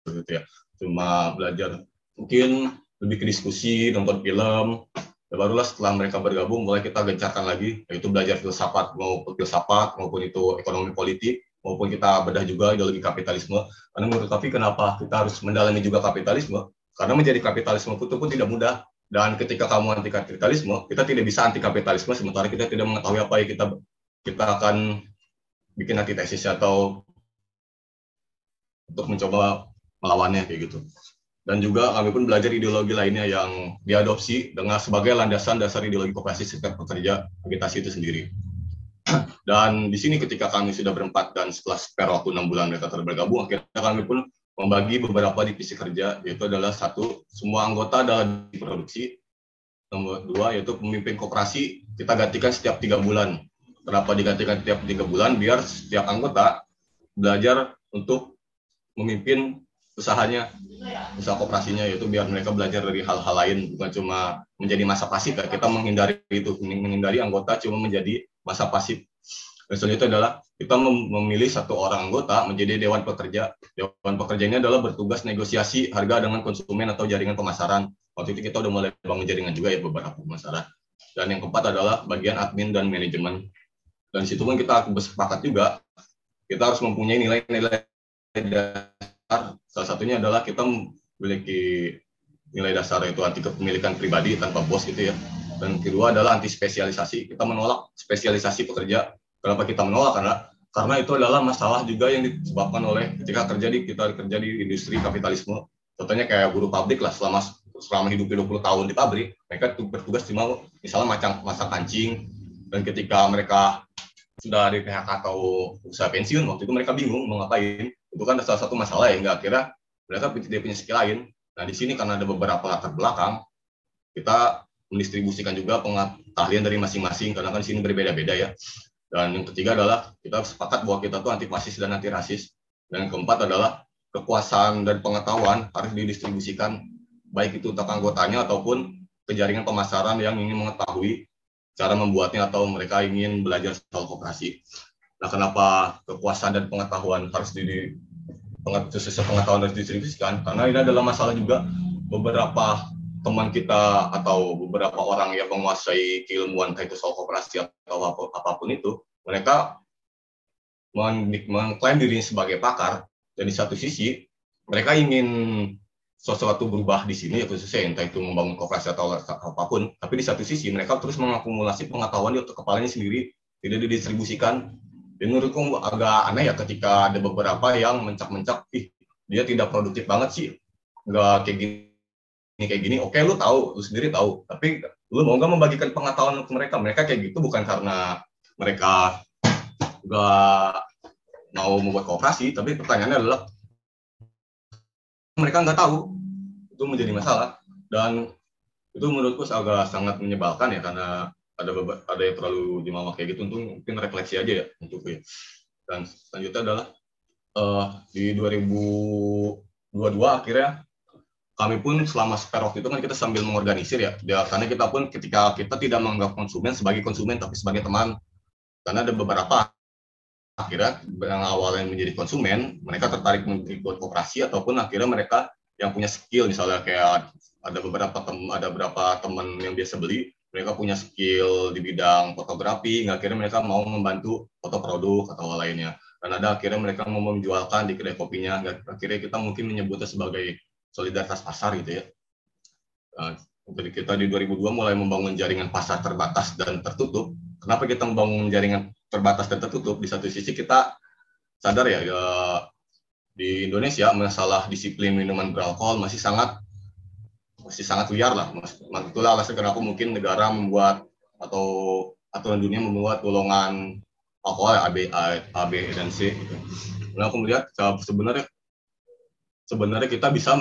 gitu ya. Cuma belajar mungkin lebih ke diskusi, nonton film. Dan barulah setelah mereka bergabung mulai kita gencarkan lagi yaitu belajar filsafat maupun filsafat maupun itu ekonomi politik maupun kita bedah juga ideologi kapitalisme. Karena menurut tapi kenapa kita harus mendalami juga kapitalisme? Karena menjadi kapitalisme itu pun tidak mudah. Dan ketika kamu anti kapitalisme, kita tidak bisa anti kapitalisme sementara kita tidak mengetahui apa yang kita kita akan bikin antitesis atau untuk mencoba melawannya kayak gitu. Dan juga kami pun belajar ideologi lainnya yang diadopsi dengan sebagai landasan dasar ideologi koperasi serikat pekerja agitasi itu sendiri. Dan di sini ketika kami sudah berempat dan setelah spare waktu enam bulan mereka terbergabung, akhirnya kami pun membagi beberapa divisi kerja, yaitu adalah satu, semua anggota adalah di produksi, Nomor dua yaitu pemimpin koperasi kita gantikan setiap tiga bulan. Kenapa digantikan setiap tiga bulan? Biar setiap anggota belajar untuk memimpin usahanya, usaha koperasinya yaitu biar mereka belajar dari hal-hal lain bukan cuma menjadi masa pasif ya. Kita menghindari itu, menghindari anggota cuma menjadi masa pasif. Dan selanjutnya adalah kita memilih satu orang anggota menjadi dewan pekerja. Dewan pekerja ini adalah bertugas negosiasi harga dengan konsumen atau jaringan pemasaran. Waktu itu kita udah mulai bangun jaringan juga ya beberapa pemasaran. Dan yang keempat adalah bagian admin dan manajemen. Dan situ pun kita bersepakat juga kita harus mempunyai nilai-nilai. Salah satunya adalah kita memiliki nilai dasar itu anti kepemilikan pribadi tanpa bos gitu ya. Dan kedua adalah anti spesialisasi. Kita menolak spesialisasi pekerja. Kenapa kita menolak? Karena karena itu adalah masalah juga yang disebabkan oleh ketika kerja di kita kerja di industri kapitalisme. Contohnya kayak buruh pabrik lah selama selama hidup 20 tahun di pabrik, mereka bertugas cuma misalnya macam masa kancing dan ketika mereka sudah di PHK atau usaha pensiun waktu itu mereka bingung mau ngapain itu kan salah satu masalah ya nggak kira mereka tidak punya skill lain. Nah di sini karena ada beberapa latar belakang kita mendistribusikan juga pengetahuan dari masing-masing karena kan di sini berbeda-beda ya. Dan yang ketiga adalah kita sepakat bahwa kita tuh anti fasis dan anti rasis dan yang keempat adalah kekuasaan dan pengetahuan harus didistribusikan baik itu untuk anggotanya ataupun ke jaringan pemasaran yang ingin mengetahui cara membuatnya atau mereka ingin belajar soal koperasi. Nah, kenapa kekuasaan dan pengetahuan harus di sesuai pengetahuan harus didistribusikan? Karena ini adalah masalah juga beberapa teman kita atau beberapa orang yang menguasai keilmuan itu soal koperasi atau apa pun itu, mereka mengklaim dirinya sebagai pakar dan di satu sisi mereka ingin sesuatu berubah di sini ya khususnya entah itu membangun kooperasi atau apa pun tapi di satu sisi mereka terus mengakumulasi pengetahuan di otak kepalanya sendiri tidak didistribusikan menurutku agak aneh ya ketika ada beberapa yang mencak-mencak ih dia tidak produktif banget sih. Nggak kayak gini kayak gini. Oke lu tahu lu sendiri tahu. Tapi lu mau nggak membagikan pengetahuan ke mereka? Mereka kayak gitu bukan karena mereka nggak mau membuat kooperasi tapi pertanyaannya adalah mereka nggak tahu. Itu menjadi masalah. Dan itu menurutku agak sangat menyebalkan ya karena ada ada yang terlalu dimamak kayak gitu untuk mungkin refleksi aja ya untuk ya. Dan selanjutnya adalah uh, di 2022 akhirnya kami pun selama spare waktu itu kan kita sambil mengorganisir ya, karena kita pun ketika kita tidak menganggap konsumen sebagai konsumen tapi sebagai teman karena ada beberapa akhirnya yang awalnya menjadi konsumen, mereka tertarik mengikut kooperasi ataupun akhirnya mereka yang punya skill misalnya kayak ada beberapa tem ada beberapa teman yang biasa beli mereka punya skill di bidang fotografi nggak akhirnya mereka mau membantu foto produk atau lainnya. Dan ada akhirnya mereka mau menjualkan di kedai kopinya akhirnya kita mungkin menyebutnya sebagai solidaritas pasar gitu ya. Nah, jadi kita di 2002 mulai membangun jaringan pasar terbatas dan tertutup. Kenapa kita membangun jaringan terbatas dan tertutup? Di satu sisi kita sadar ya, ya di Indonesia masalah disiplin minuman beralkohol masih sangat masih sangat liar lah mas, itulah alasan kenapa mungkin negara membuat atau aturan dunia membuat golongan alkohol A, B, A, A, B dan C gitu. Nah aku melihat sebenarnya sebenarnya kita bisa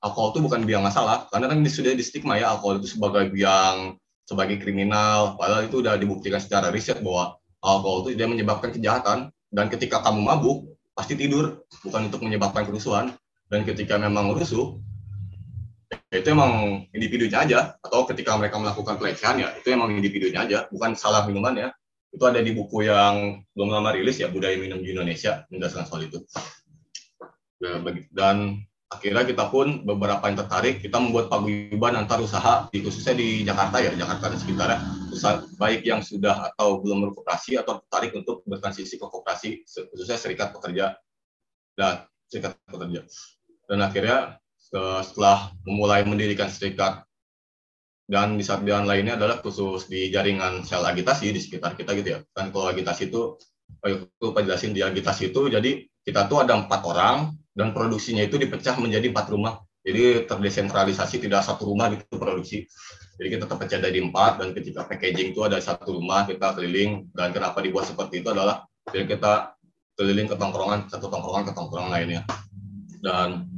alkohol itu bukan biang masalah karena kan ini sudah di stigma ya alkohol itu sebagai biang sebagai kriminal padahal itu sudah dibuktikan secara riset bahwa alkohol itu tidak menyebabkan kejahatan dan ketika kamu mabuk pasti tidur bukan untuk menyebabkan kerusuhan dan ketika memang rusuh ya itu emang individunya aja. Atau ketika mereka melakukan pelecehan ya itu emang individunya aja. Bukan salah minuman ya. Itu ada di buku yang belum lama rilis ya budaya minum di Indonesia. Menjelaskan soal itu. Ya, dan akhirnya kita pun beberapa yang tertarik kita membuat paguyuban antar usaha khususnya di Jakarta ya Jakarta dan sekitarnya. Usaha baik yang sudah atau belum berkooperasi atau tertarik untuk bertransisi ke kooperasi khususnya serikat pekerja dan serikat pekerja. Dan akhirnya setelah memulai mendirikan serikat dan di saat yang lainnya adalah khusus di jaringan sel agitasi di sekitar kita gitu ya kan kalau agitasi itu itu penjelasin di agitasi itu jadi kita tuh ada empat orang dan produksinya itu dipecah menjadi empat rumah. Jadi terdesentralisasi tidak satu rumah gitu produksi. Jadi kita terpecah dari empat dan ketika packaging itu ada satu rumah kita keliling dan kenapa dibuat seperti itu adalah jadi kita keliling ke tongkrongan satu tongkrongan ke tongkrongan lainnya. Dan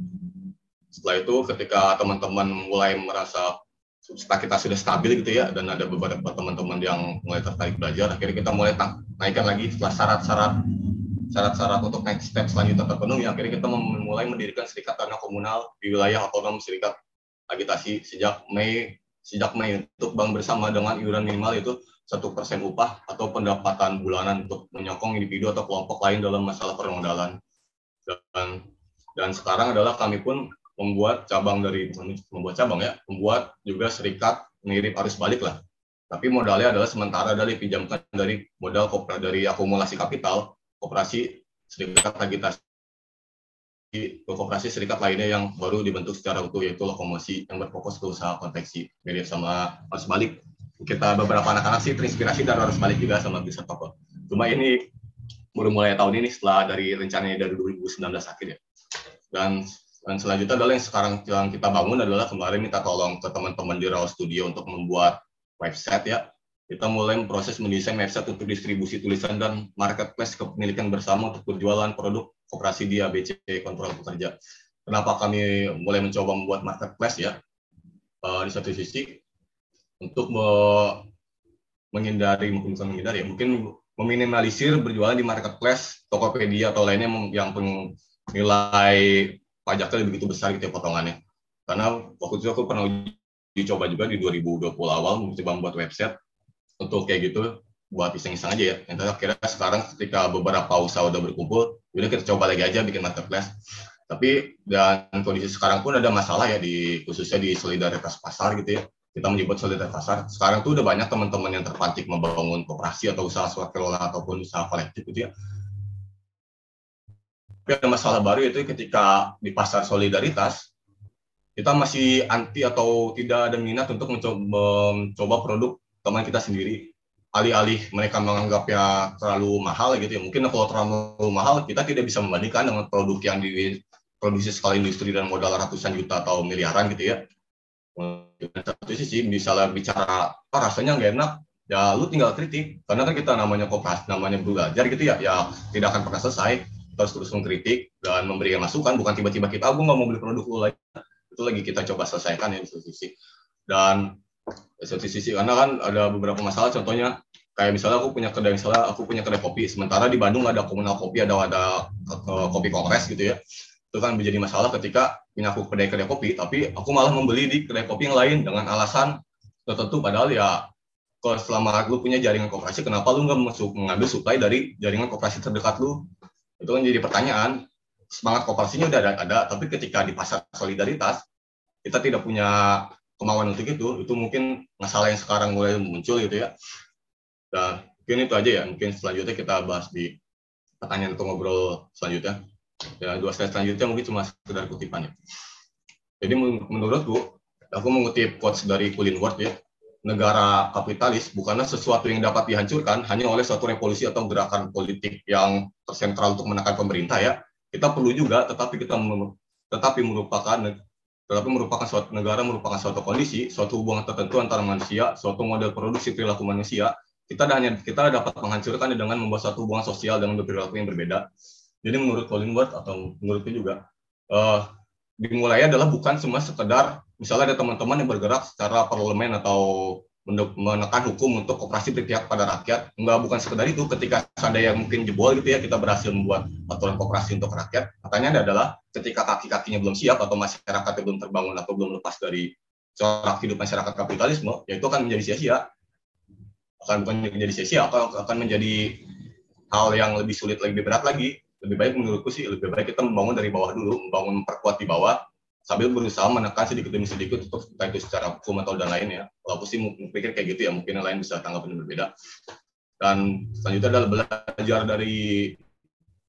setelah itu ketika teman-teman mulai merasa kita sudah stabil gitu ya dan ada beberapa teman-teman yang mulai tertarik belajar akhirnya kita mulai naikkan lagi setelah syarat-syarat syarat-syarat untuk next step selanjutnya terpenuhi akhirnya kita mulai mendirikan serikat tanah komunal di wilayah otonom serikat agitasi sejak Mei sejak Mei untuk bank bersama dengan iuran minimal itu satu persen upah atau pendapatan bulanan untuk menyokong individu atau kelompok lain dalam masalah permodalan. Dan dan sekarang adalah kami pun membuat cabang dari membuat cabang ya, membuat juga serikat mirip arus balik lah. Tapi modalnya adalah sementara dari pinjamkan dari modal dari akumulasi kapital koperasi serikat agitasi koperasi serikat lainnya yang baru dibentuk secara utuh yaitu lokomosi yang berfokus ke usaha konveksi mirip sama arus balik. Kita beberapa anak-anak sih terinspirasi dari arus balik juga sama bisa toko. Cuma ini baru mulai tahun ini setelah dari rencananya dari 2019 akhir ya. Dan dan selanjutnya adalah yang sekarang yang kita bangun adalah kemarin minta tolong ke teman-teman di Raw Studio untuk membuat website ya. Kita mulai proses mendesain website untuk distribusi tulisan dan marketplace kepemilikan bersama untuk berjualan produk koperasi di ABC Kontrol Pekerja. Kenapa kami mulai mencoba membuat marketplace ya? Uh, di satu sisi untuk me menghindari mungkin bukan menghindari ya, mungkin meminimalisir berjualan di marketplace Tokopedia atau lainnya yang nilai pajaknya begitu besar gitu ya potongannya. Karena waktu itu aku pernah dicoba juga di 2020 awal mencoba membuat website untuk kayak gitu buat iseng-iseng aja ya. Yang akhirnya sekarang ketika beberapa usaha udah berkumpul, udah kita coba lagi aja bikin marketplace. Tapi dan kondisi sekarang pun ada masalah ya di khususnya di solidaritas pasar gitu ya. Kita menyebut solidaritas pasar. Sekarang tuh udah banyak teman-teman yang terpantik membangun koperasi atau usaha swakelola ataupun usaha kolektif gitu ya tapi masalah baru yaitu ketika di pasar solidaritas kita masih anti atau tidak ada minat untuk mencoba, mencoba produk teman kita sendiri. Alih-alih mereka menganggapnya terlalu mahal gitu ya. Mungkin kalau terlalu mahal kita tidak bisa membandingkan dengan produk yang diproduksi skala industri dan modal ratusan juta atau miliaran gitu ya. Satu sisi misalnya bicara oh, rasanya nggak enak. Ya lu tinggal kritik. Karena kan kita namanya koperasi namanya belajar gitu ya ya tidak akan pernah selesai terus terus mengkritik dan memberikan masukan bukan tiba-tiba kita aku nggak mau beli produk lu lagi. Itu lagi kita coba selesaikan ya di satu sisi. Dan di satu sisi karena kan ada beberapa masalah contohnya kayak misalnya aku punya kedai misalnya aku punya kedai kopi sementara di Bandung ada komunal kopi ada ada kopi kongres gitu ya. Itu kan menjadi masalah ketika punya aku kedai-kedai kopi tapi aku malah membeli di kedai kopi yang lain dengan alasan tertentu padahal ya kalau selama lu punya jaringan koperasi kenapa lu nggak masuk mengambil supply dari jaringan koperasi terdekat lu itu kan jadi pertanyaan. Semangat kooperasinya udah ada, ada tapi ketika di pasar solidaritas kita tidak punya kemauan untuk itu. Itu mungkin masalah yang sekarang mulai muncul gitu ya. Dan mungkin itu aja ya. Mungkin selanjutnya kita bahas di pertanyaan untuk ngobrol selanjutnya. Ya dua slide selanjutnya mungkin cuma sekedar kutipan ya. Jadi menurutku aku mengutip quotes dari Colin Ward ya negara kapitalis bukanlah sesuatu yang dapat dihancurkan hanya oleh suatu revolusi atau gerakan politik yang tersentral untuk menekan pemerintah ya. Kita perlu juga tetapi kita tetapi merupakan tetapi merupakan suatu negara merupakan suatu kondisi, suatu hubungan tertentu antara manusia, suatu model produksi perilaku manusia. Kita hanya kita dapat menghancurkan dengan membuat suatu hubungan sosial dengan perilaku yang berbeda. Jadi menurut Colin Ward atau menurutku juga uh, dimulai adalah bukan cuma sekedar misalnya ada teman-teman yang bergerak secara parlemen atau menekan hukum untuk operasi berpihak pada rakyat. Enggak bukan sekedar itu. Ketika ada yang mungkin jebol gitu ya kita berhasil membuat aturan kooperasi untuk rakyat. Pertanyaannya adalah ketika kaki-kakinya belum siap atau masyarakatnya belum terbangun atau belum lepas dari corak hidup masyarakat kapitalisme ya itu akan menjadi sia-sia. Akan bukan menjadi sia-sia akan menjadi hal yang lebih sulit lebih berat lagi. Lebih baik menurutku sih lebih baik kita membangun dari bawah dulu membangun perkuat di bawah sambil berusaha menekan sedikit demi sedikit untuk itu secara hukum atau dan lain ya. Kalau aku sih pikir kayak gitu ya, mungkin yang lain bisa tanggapan yang berbeda. Dan selanjutnya adalah belajar dari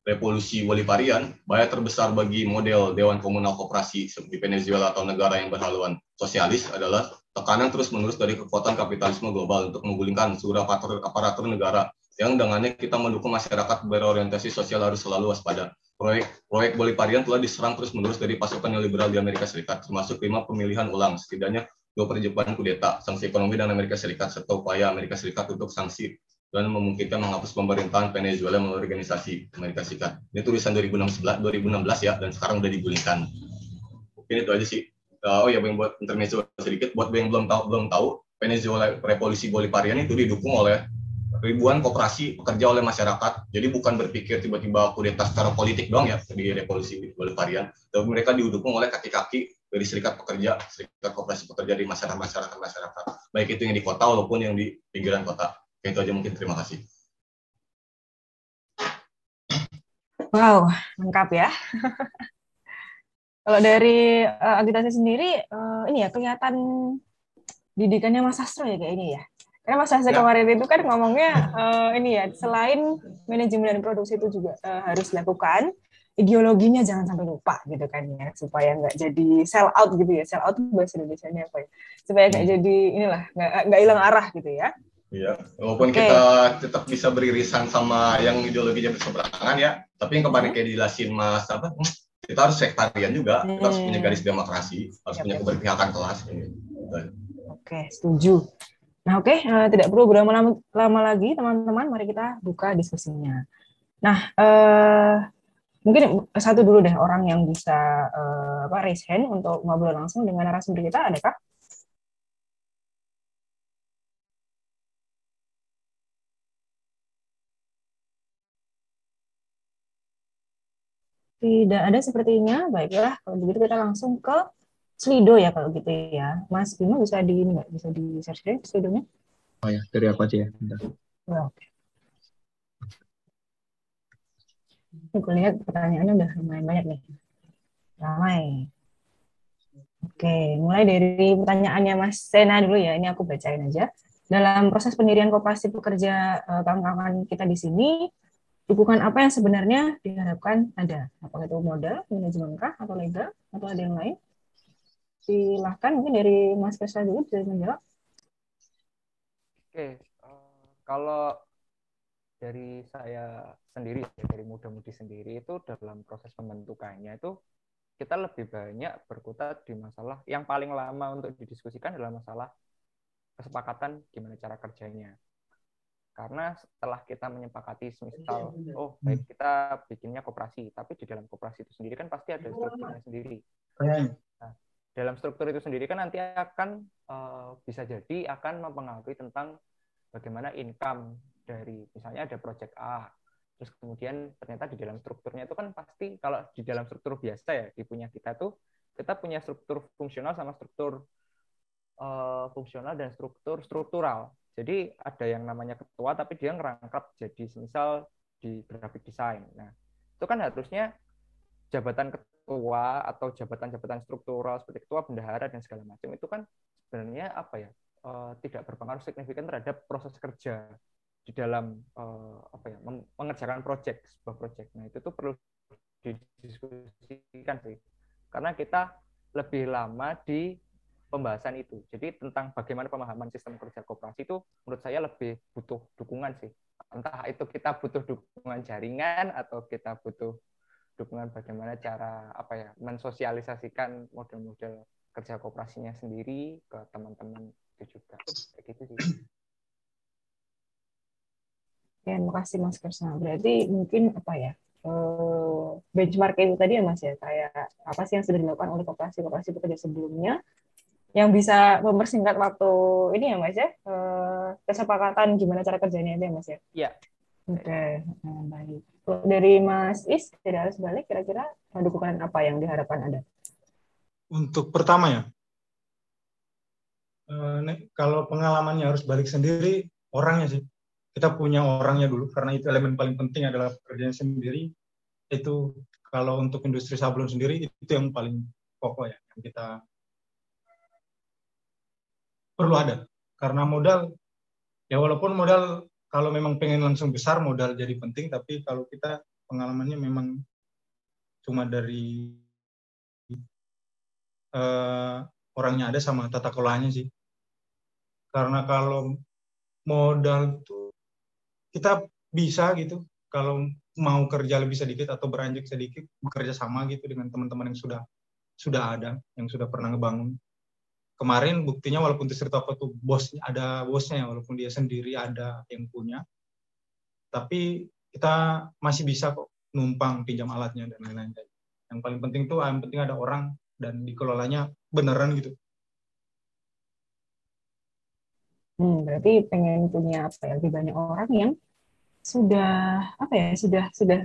revolusi Bolivarian, bahaya terbesar bagi model Dewan Komunal Koperasi seperti Venezuela atau negara yang berhaluan sosialis adalah tekanan terus-menerus dari kekuatan kapitalisme global untuk menggulingkan seluruh aparatur, aparatur negara yang dengannya kita mendukung masyarakat berorientasi sosial harus selalu waspada proyek proyek Bolivarian telah diserang terus-menerus dari pasukan liberal di Amerika Serikat, termasuk lima pemilihan ulang, setidaknya dua percobaan kudeta, sanksi ekonomi dan Amerika Serikat, serta upaya Amerika Serikat untuk sanksi dan memungkinkan menghapus pemerintahan Venezuela melalui organisasi Amerika Serikat. Ini tulisan 2016, 2016 ya, dan sekarang udah digulingkan. Mungkin itu aja sih. uh, oh ya yang buat intermezzo sedikit buat yang belum tahu belum tahu Venezuela revolusi Bolivarian itu didukung oleh ribuan koperasi pekerja oleh masyarakat. Jadi bukan berpikir tiba-tiba kudeta secara politik doang ya di revolusi Bolivarian, tapi mereka didukung oleh kaki-kaki dari serikat pekerja, serikat koperasi pekerja di masyarakat masyarakat masyarakat, baik itu yang di kota maupun yang di pinggiran kota. Itu aja mungkin. Terima kasih. Wow, lengkap ya. Kalau dari uh, agitasi sendiri, uh, ini ya kelihatan didikannya Mas Sastro ya kayak ini ya. Karena Mas Sastro ya. kemarin itu kan ngomongnya uh, ini ya, selain manajemen dan produksi itu juga uh, harus dilakukan, ideologinya jangan sampai lupa gitu kan ya, supaya nggak jadi sell out gitu ya. Sell out bahasa Indonesia-nya apa ya? Supaya nggak hmm. jadi inilah nggak nggak hilang arah gitu ya. Iya, walaupun okay. kita tetap bisa beririsan sama yang ideologinya berseberangan ya, tapi yang kemarin kayak dijelasin Mas apa, hmm, kita harus sektarian juga, kita harus punya hmm. garis demokrasi, harus punya keberpihakan kelas. Oke, okay, setuju. Nah, oke, okay, uh, eh, tidak perlu berlama lama lagi, teman-teman. Mari kita buka diskusinya. Nah, uh, mungkin satu dulu deh orang yang bisa uh, apa raise hand untuk ngobrol langsung dengan narasumber kita, adakah? Tidak ada sepertinya. Baiklah, kalau begitu kita langsung ke Slido ya kalau gitu ya. Mas Bimo bisa di ini nggak? Bisa di search deh Slidonya? Oh ya, dari apa aja ya? Bentar. Oh, Oke. Aku lihat pertanyaannya udah lumayan banyak nih. Ramai. Oke, mulai dari pertanyaannya Mas Sena dulu ya. Ini aku bacain aja. Dalam proses pendirian kooperasi pekerja eh, kawan-kawan kita di sini, dukungan apa yang sebenarnya diharapkan ada? Apakah itu modal, manajemen kah, atau legal, atau ada yang lain? Silahkan mungkin dari Mas Kesha dulu bisa menjawab. Oke, uh, kalau dari saya sendiri, dari muda-mudi sendiri itu dalam proses pembentukannya itu kita lebih banyak berkutat di masalah yang paling lama untuk didiskusikan adalah masalah kesepakatan gimana cara kerjanya. Karena setelah kita menyepakati misal oh baik kita bikinnya koperasi tapi di dalam koperasi itu sendiri kan pasti ada strukturnya sendiri. Nah, dalam struktur itu sendiri kan nanti akan uh, bisa jadi akan mempengaruhi tentang bagaimana income dari misalnya ada project A terus kemudian ternyata di dalam strukturnya itu kan pasti kalau di dalam struktur biasa ya di punya kita tuh kita punya struktur fungsional sama struktur uh, fungsional dan struktur struktural jadi ada yang namanya ketua tapi dia ngerangkap jadi misal di graphic design. Nah, itu kan harusnya jabatan ketua atau jabatan-jabatan struktural seperti ketua bendahara dan segala macam itu kan sebenarnya apa ya uh, tidak berpengaruh signifikan terhadap proses kerja di dalam uh, apa ya mengerjakan proyek sebuah proyek. Nah itu tuh perlu didiskusikan sih karena kita lebih lama di pembahasan itu. Jadi tentang bagaimana pemahaman sistem kerja koperasi itu menurut saya lebih butuh dukungan sih. Entah itu kita butuh dukungan jaringan atau kita butuh dukungan bagaimana cara apa ya mensosialisasikan model-model kerja kooperasinya sendiri ke teman-teman itu juga. Kayak gitu sih. Ya, terima kasih Mas Kersna. Berarti mungkin apa ya? Eh, benchmark itu tadi ya Mas ya kayak apa sih yang sudah dilakukan oleh kooperasi-kooperasi bekerja sebelumnya yang bisa mempersingkat waktu ini ya Mas ya eh, kesepakatan gimana cara kerjanya itu ya Mas ya. Iya. Oke, okay. nah, baik. Dari Mas Is tidak harus balik kira-kira dukungan apa yang diharapkan ada? Untuk pertama ya, eh, kalau pengalamannya harus balik sendiri orangnya sih. Kita punya orangnya dulu karena itu elemen paling penting adalah pekerjaan sendiri. Itu kalau untuk industri sablon sendiri itu yang paling pokok ya yang kita perlu ada karena modal ya walaupun modal kalau memang pengen langsung besar modal jadi penting tapi kalau kita pengalamannya memang cuma dari uh, orangnya ada sama tata kelolanya sih. Karena kalau modal tuh kita bisa gitu. Kalau mau kerja lebih sedikit atau beranjak sedikit bekerja sama gitu dengan teman-teman yang sudah sudah ada yang sudah pernah ngebangun kemarin buktinya walaupun Trisirtoko tuh bosnya ada bosnya walaupun dia sendiri ada yang punya. Tapi kita masih bisa kok numpang pinjam alatnya dan lain-lain. Yang paling penting tuh yang penting ada orang dan dikelolanya beneran gitu. Hmm, berarti pengen punya apa ya? Lebih banyak orang yang sudah apa ya sudah sudah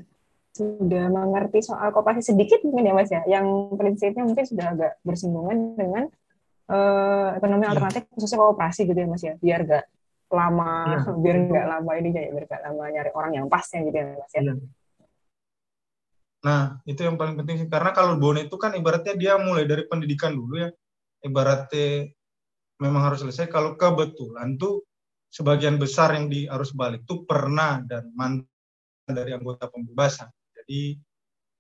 sudah mengerti soal koperasi sedikit mungkin ya mas ya? Yang prinsipnya mungkin sudah agak bersinggungan dengan uh, ekonomi ya. alternatif khususnya kooperasi gitu ya mas ya biar gak lama ya. biar nggak lama ini ya biar gak lama nyari orang yang pasnya gitu ya mas ya. ya. Nah itu yang paling penting sih karena kalau bon itu kan ibaratnya dia mulai dari pendidikan dulu ya ibaratnya memang harus selesai kalau kebetulan tuh sebagian besar yang di arus balik tuh pernah dan mantan dari anggota pembebasan. Jadi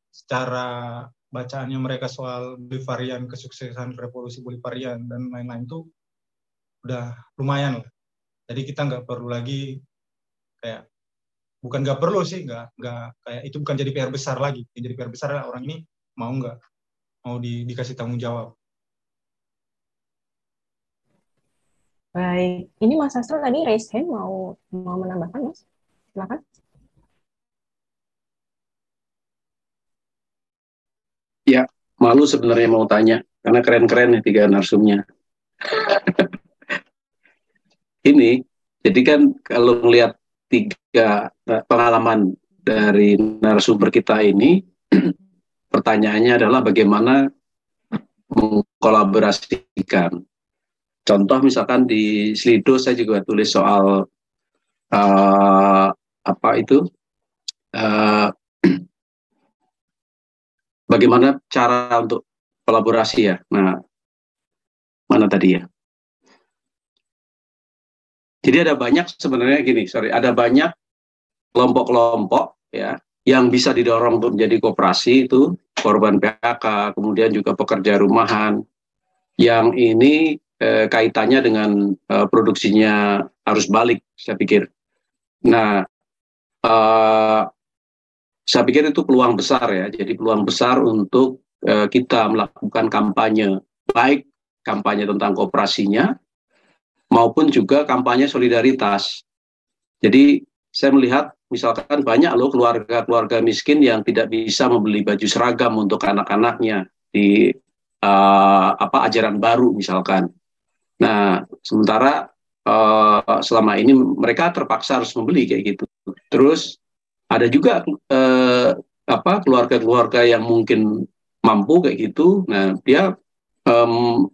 secara bacaannya mereka soal Bolivarian, kesuksesan revolusi Bolivarian dan lain-lain tuh udah lumayan lah. Jadi kita nggak perlu lagi kayak bukan nggak perlu sih nggak nggak kayak itu bukan jadi PR besar lagi. Yang jadi PR besar adalah orang ini mau nggak mau di, dikasih tanggung jawab. Baik, ini Mas Astro tadi raise hand mau mau menambahkan Mas? Silakan. Ya, malu sebenarnya mau tanya karena keren-keren nih tiga narsumnya. ini, jadi kan kalau melihat tiga pengalaman dari narasumber kita ini, pertanyaannya adalah bagaimana mengkolaborasikan Contoh misalkan di Slido saya juga tulis soal uh, apa itu uh, bagaimana cara untuk kolaborasi ya. Nah, mana tadi ya? Jadi ada banyak sebenarnya gini, sorry, ada banyak kelompok-kelompok ya yang bisa didorong untuk menjadi kooperasi itu korban PHK, kemudian juga pekerja rumahan yang ini eh, kaitannya dengan eh, produksinya arus balik, saya pikir. Nah, eh, saya pikir itu peluang besar ya. Jadi peluang besar untuk eh, kita melakukan kampanye, baik kampanye tentang kooperasinya maupun juga kampanye solidaritas. Jadi saya melihat misalkan banyak loh keluarga-keluarga miskin yang tidak bisa membeli baju seragam untuk anak-anaknya di uh, apa ajaran baru misalkan. Nah, sementara uh, selama ini mereka terpaksa harus membeli kayak gitu. Terus ada juga uh, apa keluarga-keluarga yang mungkin mampu kayak gitu. Nah, dia um,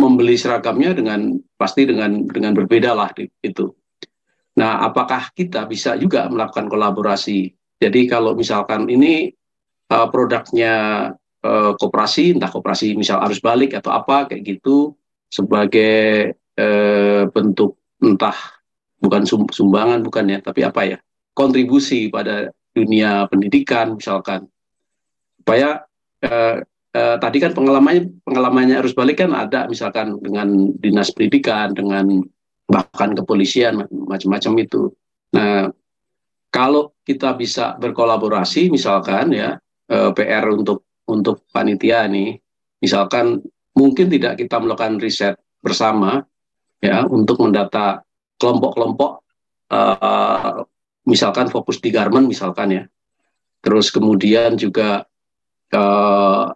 membeli seragamnya dengan pasti dengan dengan berbeda lah itu. Nah, apakah kita bisa juga melakukan kolaborasi? Jadi kalau misalkan ini uh, produknya uh, koperasi, entah koperasi misal arus balik atau apa kayak gitu, sebagai eh, bentuk entah bukan sumbangan bukan ya tapi apa ya kontribusi pada dunia pendidikan misalkan. Supaya eh, eh, tadi kan pengalamannya pengalamannya harus balik kan ada misalkan dengan dinas pendidikan dengan bahkan kepolisian macam-macam itu. Nah kalau kita bisa berkolaborasi misalkan ya eh, PR untuk untuk panitia nih misalkan mungkin tidak kita melakukan riset bersama ya untuk mendata kelompok-kelompok uh, misalkan fokus di garment misalkan ya. Terus kemudian juga eh,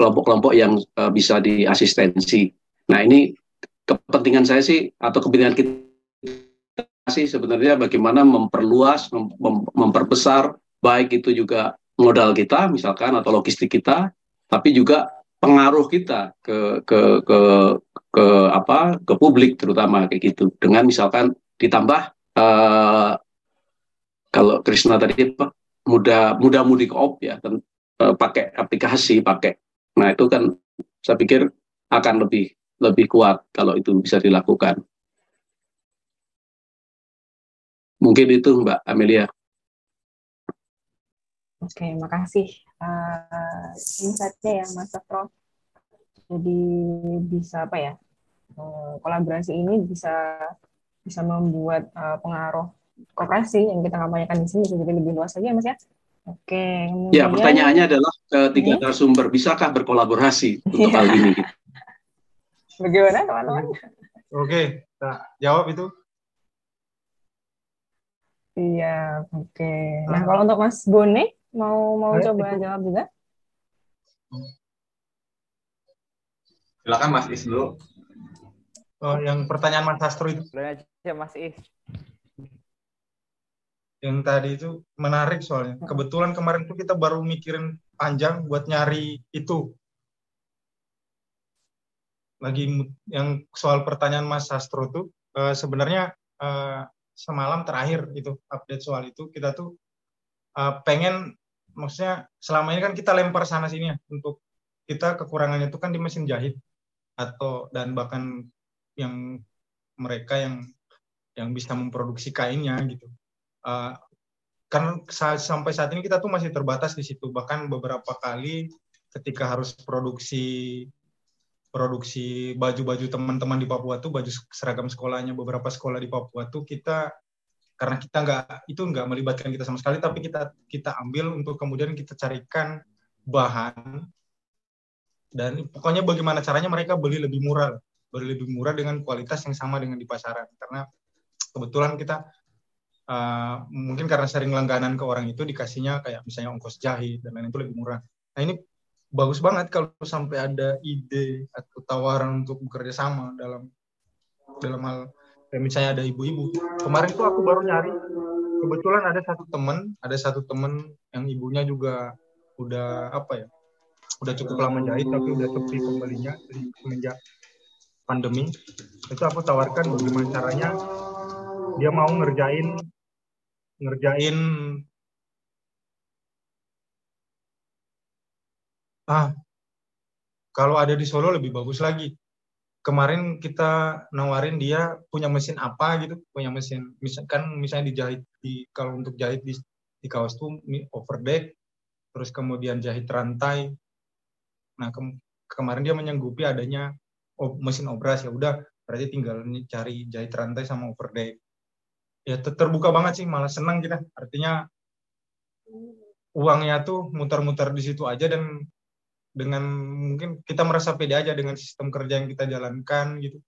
kelompok-kelompok yang uh, bisa diasistensi. Nah ini kepentingan saya sih atau kepentingan kita sih sebenarnya bagaimana memperluas mem memperbesar baik itu juga modal kita misalkan atau logistik kita tapi juga pengaruh kita ke ke ke ke apa ke publik terutama kayak gitu. Dengan misalkan ditambah uh, kalau Krishna tadi apa mudah mudik op ya dan, uh, pakai aplikasi pakai nah itu kan saya pikir akan lebih lebih kuat kalau itu bisa dilakukan mungkin itu Mbak Amelia Oke, makasih uh, insight-nya ya Mas Prof. Jadi bisa apa ya? Uh, kolaborasi ini bisa bisa membuat uh, pengaruh kooperasi yang kita kampanyekan di sini bisa jadi lebih luas lagi ya Mas ya. Oke. Kemudian, ya, pertanyaannya adalah ketiga hmm? narasumber bisakah berkolaborasi untuk hal ini? Bagaimana teman-teman? Oke, nah, jawab itu. Iya, oke. Nah, kalau untuk Mas Bone, Mau mau Ayo, coba itu. jawab juga? Silakan Mas Is dulu. Oh, yang pertanyaan Mas Astro itu. Boleh aja Mas Is. Yang tadi itu menarik soalnya. Kebetulan kemarin tuh kita baru mikirin panjang buat nyari itu. Lagi yang soal pertanyaan Mas Astro tuh uh, sebenarnya uh, semalam terakhir itu update soal itu kita tuh uh, pengen maksudnya selama ini kan kita lempar sana sini ya untuk kita kekurangannya itu kan di mesin jahit atau dan bahkan yang mereka yang yang bisa memproduksi kainnya gitu. Uh, kan sampai saat ini kita tuh masih terbatas di situ. Bahkan beberapa kali ketika harus produksi produksi baju-baju teman-teman di Papua tuh baju seragam sekolahnya beberapa sekolah di Papua tuh kita karena kita nggak itu nggak melibatkan kita sama sekali tapi kita kita ambil untuk kemudian kita carikan bahan. Dan pokoknya bagaimana caranya mereka beli lebih murah beli lebih murah dengan kualitas yang sama dengan di pasaran. Karena kebetulan kita uh, mungkin karena sering langganan ke orang itu dikasihnya kayak misalnya ongkos jahit dan lain itu lebih murah. Nah ini bagus banget kalau sampai ada ide atau tawaran untuk bekerja sama dalam dalam hal kayak misalnya ada ibu-ibu. Kemarin tuh aku baru nyari kebetulan ada satu temen ada satu temen yang ibunya juga udah apa ya udah cukup lama jahit tapi udah sepi pembelinya jadi semenjak pandemi. Itu aku tawarkan bagaimana caranya dia mau ngerjain ngerjain ah kalau ada di Solo lebih bagus lagi. Kemarin kita nawarin dia punya mesin apa gitu punya mesin misalkan misalnya dijahit di kalau untuk jahit di di kaos tuh overdeck terus kemudian jahit rantai. Nah ke, kemarin dia menyanggupi adanya mesin obras ya udah berarti tinggal cari jahit rantai sama overdeck ya terbuka banget sih malah senang kita. Artinya uangnya tuh muter-muter di situ aja dan dengan mungkin kita merasa pede aja dengan sistem kerja yang kita jalankan gitu.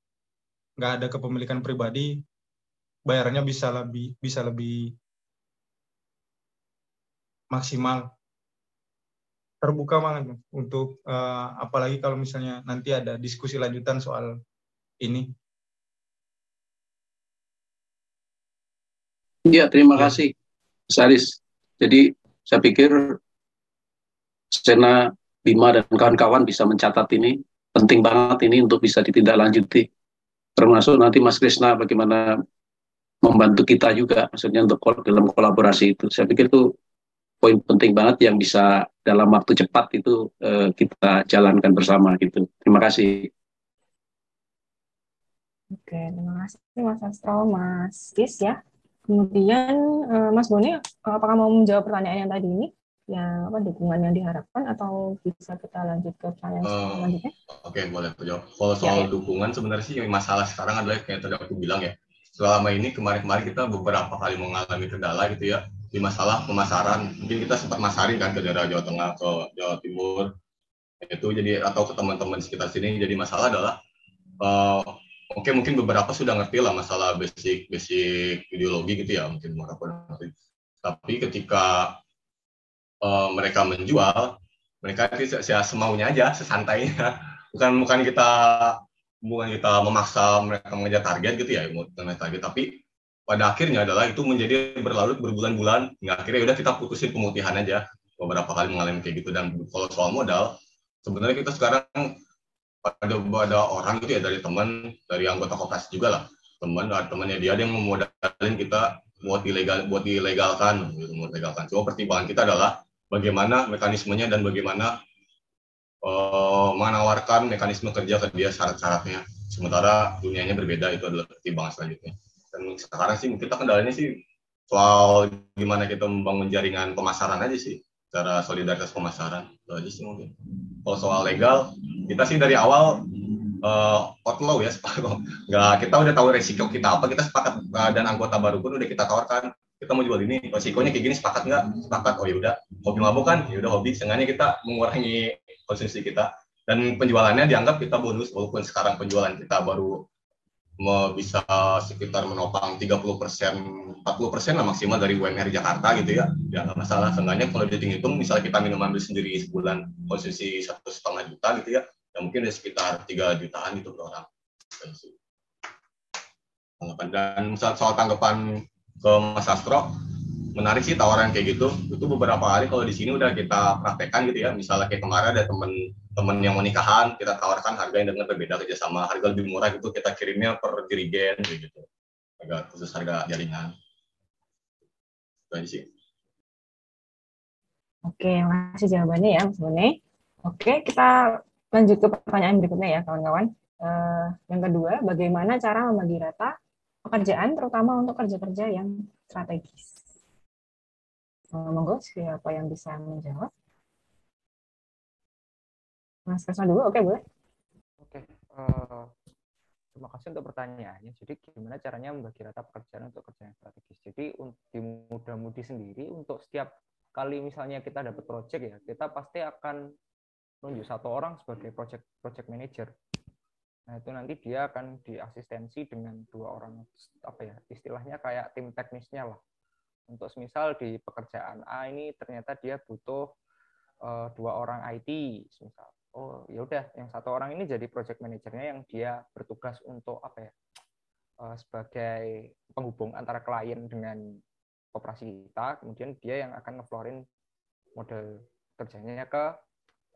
Nggak ada kepemilikan pribadi bayarnya bisa lebih bisa lebih maksimal. Terbuka banget untuk uh, apalagi kalau misalnya nanti ada diskusi lanjutan soal ini Iya, terima ya. kasih, Saris. Jadi saya pikir Sena Bima dan kawan-kawan bisa mencatat ini penting banget ini untuk bisa ditindaklanjuti termasuk nanti Mas Krisna bagaimana membantu kita juga maksudnya untuk dalam kolaborasi itu saya pikir itu poin penting banget yang bisa dalam waktu cepat itu uh, kita jalankan bersama gitu terima kasih Oke, terima kasih Mas Astro, Mas Is ya. Kemudian uh, Mas Boni, apakah mau menjawab pertanyaan yang tadi ini? ya apa dukungan yang diharapkan atau bisa kita lanjut ke pertanyaan uh, selanjutnya? Oke, okay, boleh aku jawab. Kalau soal ya, ya. dukungan sebenarnya sih masalah sekarang adalah kayak tadi aku bilang ya. Selama ini kemarin-kemarin kita beberapa kali mengalami kendala gitu ya di masalah pemasaran. Mungkin kita sempat masarin kan ke daerah Jawa Tengah, ke Jawa Timur. Itu jadi atau ke teman-teman sekitar sini jadi masalah adalah uh, oke mungkin beberapa sudah ngerti lah masalah basic basic ideologi gitu ya mungkin beberapa tapi ketika uh, mereka menjual, mereka itu ya semaunya aja, sesantainya. Bukan bukan kita bukan kita memaksa mereka mengejar target gitu ya, mengejar target, tapi pada akhirnya adalah itu menjadi berlarut berbulan-bulan hingga akhirnya udah kita putusin pemutihan aja. Beberapa kali mengalami kayak gitu. Dan kalau soal modal sebenarnya kita sekarang ada ada orang gitu ya dari teman dari anggota koperasi juga lah teman temannya dia yang memodalin kita buat ilegal buat dilegalkan gitu buat legalkan cuma pertimbangan kita adalah bagaimana mekanismenya dan bagaimana uh, menawarkan mekanisme kerja ke dia syarat-syaratnya. Sementara dunianya berbeda itu adalah pertimbangan selanjutnya. Dan sekarang sih kita kendalanya sih soal gimana kita membangun jaringan pemasaran aja sih, cara solidaritas pemasaran itu aja sih mungkin. Kalau soal legal, kita sih dari awal uh, outlaw ya, nggak kita udah tahu resiko kita apa, kita sepakat uh, dan anggota baru pun udah kita tawarkan. Kita mau jual ini resikonya kayak gini sepakat nggak? Sepakat. Oh ya udah. Hobi mabuk kan? Ya udah hobi. Sengaja kita mengurangi konsumsi kita. Dan penjualannya dianggap kita bonus walaupun sekarang penjualan kita baru bisa sekitar menopang 30 persen 40 persen lah maksimal dari UMR Jakarta gitu ya. Ya nggak masalah. Seenggaknya kalau dihitung hitung misalnya kita minuman sendiri sebulan konsumsi satu setengah juta gitu ya ya mungkin ada sekitar 3 jutaan itu per orang. Dan soal, soal tanggapan ke Mas Astro menarik sih tawaran kayak gitu. Itu beberapa kali kalau di sini udah kita praktekkan gitu ya. Misalnya kayak kemarin ada temen-temen yang menikahan kita tawarkan harga yang dengan berbeda kerjasama harga lebih murah gitu kita kirimnya per dirigen gitu agak khusus harga jaringan itu sih Oke, masih jawabannya ya Mas Bone. Oke, kita lanjut ke pertanyaan berikutnya ya kawan-kawan. Uh, yang kedua, bagaimana cara membagi rata pekerjaan terutama untuk kerja-kerja yang strategis? Uh, monggo siapa yang bisa menjawab? Mas Kesma dulu, oke boleh? Oke, uh, terima kasih untuk pertanyaannya. Jadi gimana caranya membagi rata pekerjaan untuk kerja yang strategis? Jadi di muda-mudi sendiri untuk setiap kali misalnya kita dapat project ya, kita pasti akan menunjuk satu orang sebagai project project manager. Nah, itu nanti dia akan diasistensi dengan dua orang apa ya, istilahnya kayak tim teknisnya lah untuk semisal di pekerjaan A ini ternyata dia butuh uh, dua orang IT, misal. Oh, ya udah, yang satu orang ini jadi project manajernya yang dia bertugas untuk apa ya? Uh, sebagai penghubung antara klien dengan operasi kita, kemudian dia yang akan ngeflorin model kerjanya ke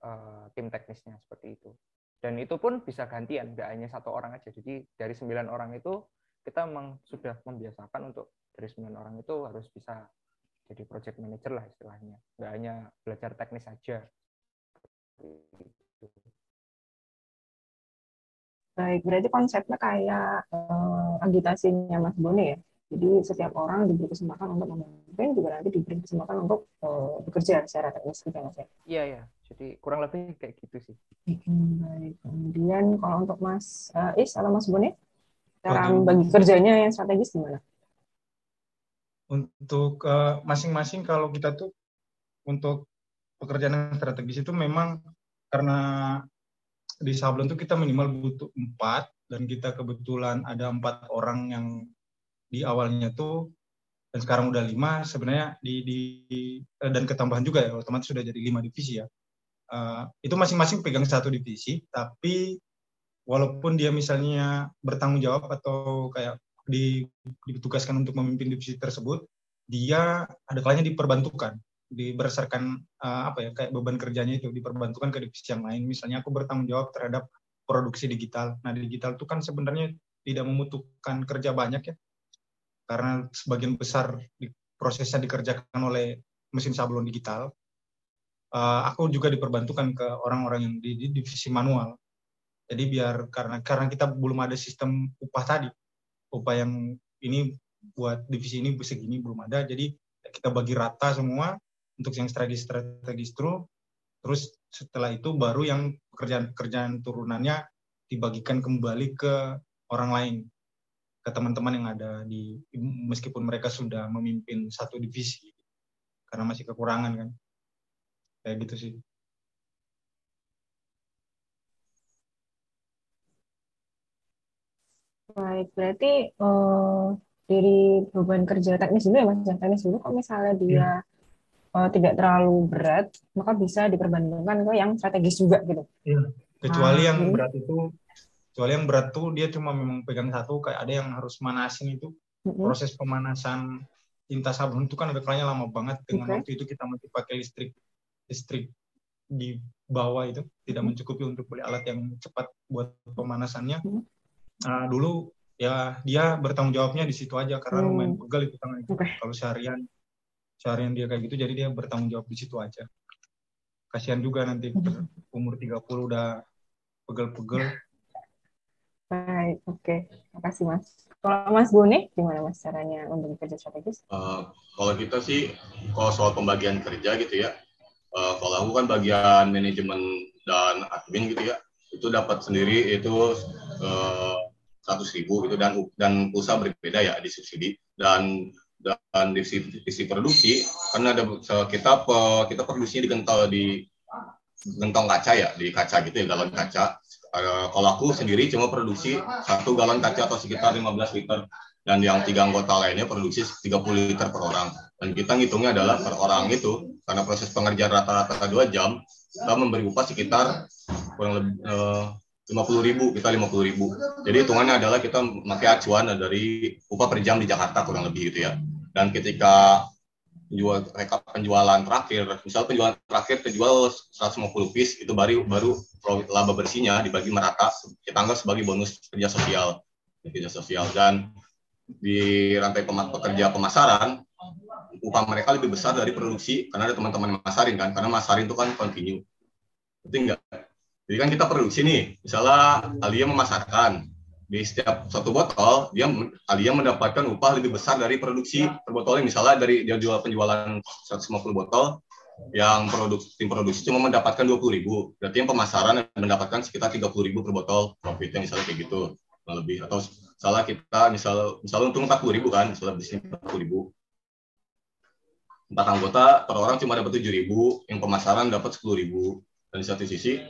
uh, tim teknisnya seperti itu. Dan itu pun bisa gantian, nggak hanya satu orang aja. Jadi dari sembilan orang itu kita memang sudah membiasakan untuk dari sembilan orang itu harus bisa jadi project manager lah istilahnya nggak hanya belajar teknis saja baik berarti konsepnya kayak uh, agitasinya Mas Bone ya? Jadi setiap orang diberi kesempatan untuk memimpin juga nanti diberi kesempatan untuk uh, bekerja secara teknis gitu Mas ya? Iya ya jadi kurang lebih kayak gitu sih. Baik. Kemudian kalau untuk Mas uh, Is atau Mas Bone cara bagi kerjanya yang strategis gimana? Untuk eh, masing-masing uh, kalau kita tuh untuk pekerjaan yang strategis itu memang karena di sablon tuh kita minimal butuh empat dan kita kebetulan ada empat orang yang di awalnya tuh dan sekarang udah lima sebenarnya di, di eh, dan ketambahan juga ya otomatis sudah jadi lima divisi ya. Uh, itu masing-masing pegang satu divisi tapi walaupun dia misalnya bertanggung jawab atau kayak di, ditugaskan untuk memimpin divisi tersebut, dia ada kalanya diperbantukan, di berdasarkan uh, apa ya kayak beban kerjanya itu diperbantukan ke divisi yang lain. Misalnya aku bertanggung jawab terhadap produksi digital. Nah, digital itu kan sebenarnya tidak membutuhkan kerja banyak ya, karena sebagian besar di, prosesnya dikerjakan oleh mesin sablon digital. Uh, aku juga diperbantukan ke orang-orang yang di, di divisi manual. Jadi biar karena karena kita belum ada sistem upah tadi, upah yang ini buat divisi ini segini belum ada jadi kita bagi rata semua untuk yang strategi strategi terus setelah itu baru yang pekerjaan-pekerjaan turunannya dibagikan kembali ke orang lain ke teman-teman yang ada di meskipun mereka sudah memimpin satu divisi karena masih kekurangan kan. Kayak gitu sih. Baik, berarti uh, dari beban kerja teknis dulu ya Mas, teknis dulu kalau misalnya dia hmm. Uh, tidak terlalu berat, maka bisa diperbandingkan ke yang strategis juga gitu. Iya. Kecuali ah, yang ini. berat itu, kecuali yang berat tuh dia cuma memang pegang satu, kayak ada yang harus manasin itu. Mm-hmm. Proses pemanasan tinta sabun itu kan ada kalanya lama banget dengan okay. waktu itu kita masih pakai listrik listrik di bawah itu tidak mm-hmm. mencukupi untuk beli alat yang cepat buat pemanasannya. Mm-hmm uh, dulu ya dia bertanggung jawabnya di situ aja karena hmm. lumayan pegel itu tangan itu. Okay. Kalau seharian seharian dia kayak gitu jadi dia bertanggung jawab di situ aja. Kasihan juga nanti hmm. umur 30 udah pegel-pegel. Baik, oke. Okay. Makasih Mas. Kalau Mas Bone, gimana Mas caranya untuk bekerja strategis? Uh, kalau kita sih, kalau soal pembagian kerja gitu ya, uh, kalau aku kan bagian manajemen dan admin gitu ya, itu dapat sendiri itu eh, seratus ribu gitu dan dan pulsa berbeda ya di subsidi dan dan di sisi, di sisi produksi karena ada kita kita produksinya di kental di gentong kaca ya di kaca gitu ya galon kaca. E, kalau aku sendiri cuma produksi satu galon kaca atau sekitar 15 liter. Dan yang tiga anggota lainnya produksi 30 liter per orang. Dan kita ngitungnya adalah per orang itu karena proses pengerjaan rata-rata dua jam kita memberi upah sekitar kurang lebih e, 50 ribu, kita 50 ribu. Jadi hitungannya adalah kita memakai acuan dari upah per jam di Jakarta kurang lebih gitu ya. Dan ketika penjual rekap penjualan terakhir, misal penjualan terakhir terjual 150 piece itu baru baru laba bersihnya dibagi merata kita anggap sebagai bonus kerja sosial kerja sosial dan di rantai pekerja pemasaran upah mereka lebih besar dari produksi karena ada teman-teman masarin kan karena masarin itu kan continue. Itu enggak? Jadi kan kita produksi nih misalnya Alia memasarkan. Di setiap satu botol dia Alia mendapatkan upah lebih besar dari produksi per botolnya. Misalnya dari dia jual penjualan 150 botol yang produk tim produksi cuma mendapatkan 20 ribu. Berarti yang pemasaran mendapatkan sekitar 30 ribu per botol profitnya misalnya kayak gitu lebih. Atau salah kita misal misalnya untung 40 ribu kan misalnya bisnis 40 ribu. Empat anggota per orang cuma dapat tujuh ribu, yang pemasaran dapat sepuluh ribu. Di satu sisi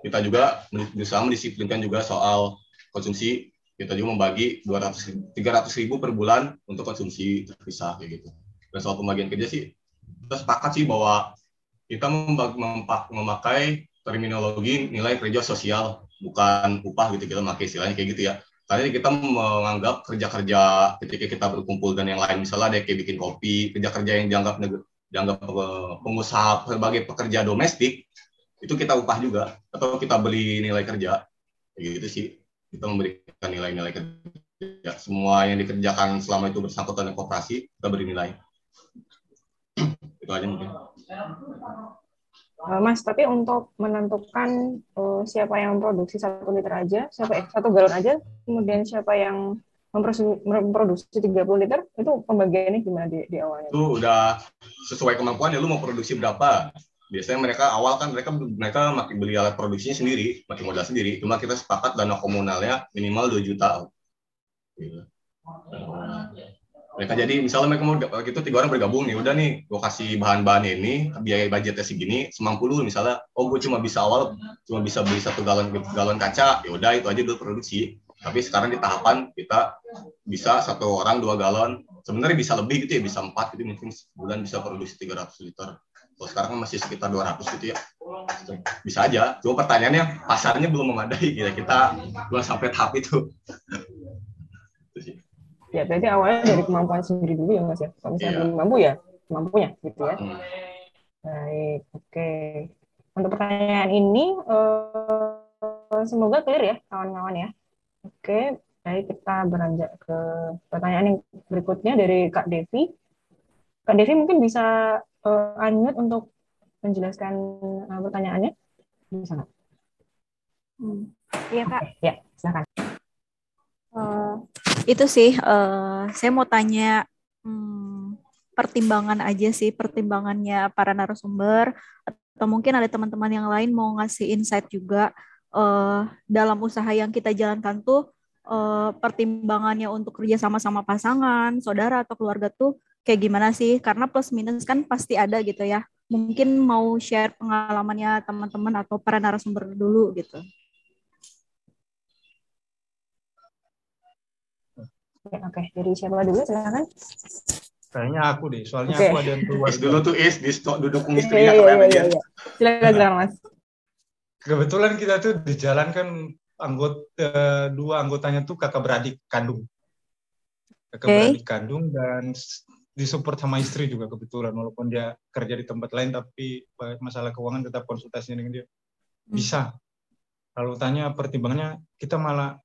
kita juga berusaha mendisiplinkan juga soal konsumsi. Kita juga membagi 200 300 ribu per bulan untuk konsumsi terpisah kayak gitu. Dan soal pembagian kerja sih kita sepakat sih bahwa kita memakai terminologi nilai kerja sosial bukan upah gitu kita memakai istilahnya kayak gitu ya Tadi kita menganggap kerja-kerja ketika kita berkumpul dan yang lain, misalnya ada kayak bikin kopi, kerja-kerja yang dianggap dianggap eh, pengusaha sebagai pekerja domestik, itu kita upah juga atau kita beli nilai kerja, gitu sih. Kita memberikan nilai-nilai kerja. Semua yang dikerjakan selama itu bersangkutan dengan kooperasi, kita beri nilai. itu aja mungkin. Uh, Mas, tapi untuk menentukan uh, siapa yang memproduksi satu liter aja, siapa eh, satu galon aja, kemudian siapa yang memproduksi, 30 liter, itu pembagiannya gimana di, di awalnya? Itu udah sesuai kemampuan ya, lu mau produksi berapa. Biasanya mereka awal kan mereka mereka makin beli alat produksinya sendiri, makin modal sendiri. Cuma kita sepakat dana komunalnya minimal 2 juta. Gitu. Mereka jadi misalnya mereka mau gitu tiga orang bergabung nih udah nih gue kasih bahan-bahan ini biaya budgetnya segini semampu lu misalnya. Oh gue cuma bisa awal cuma bisa beli satu galon galon kaca ya udah itu aja dulu produksi. Tapi sekarang di tahapan kita bisa satu orang dua galon. Sebenarnya bisa lebih gitu ya bisa empat gitu mungkin sebulan bisa produksi 300 liter kalau sekarang masih sekitar 200 gitu ya bisa aja cuma pertanyaannya pasarnya belum memadai kita kita belum sampai tahap itu ya berarti awalnya dari kemampuan sendiri dulu ya mas ya kalau misalnya yeah. belum mampu ya mampunya gitu ya hmm. baik oke okay. untuk pertanyaan ini uh, semoga clear ya kawan-kawan ya oke okay. baik kita beranjak ke pertanyaan yang berikutnya dari kak Devi kak Devi mungkin bisa uh, unmute untuk menjelaskan uh, pertanyaannya bisa nggak? Hmm. Iya kak. Okay. Ya silakan. Uh, itu sih uh, saya mau tanya hmm, pertimbangan aja sih pertimbangannya para narasumber atau mungkin ada teman-teman yang lain mau ngasih insight juga uh, dalam usaha yang kita jalankan tuh uh, pertimbangannya untuk kerja sama-sama pasangan, saudara atau keluarga tuh kayak gimana sih? Karena plus minus kan pasti ada gitu ya. Mungkin mau share pengalamannya teman-teman atau para narasumber dulu gitu. Oke, oke. Jadi siapa dulu silakan. Kayaknya aku deh, soalnya okay. aku ada yang keluar. dulu tuh is di stok duduk iya, istrinya iya, iya, iya, iya. Silakan, silakan Mas. Kebetulan kita tuh di jalan kan anggota eh, dua anggotanya tuh kakak beradik kandung. Kakak okay. beradik kandung dan disupport sama istri juga kebetulan walaupun dia kerja di tempat lain tapi masalah keuangan tetap konsultasinya dengan dia. Hmm. Bisa. Lalu tanya pertimbangannya kita malah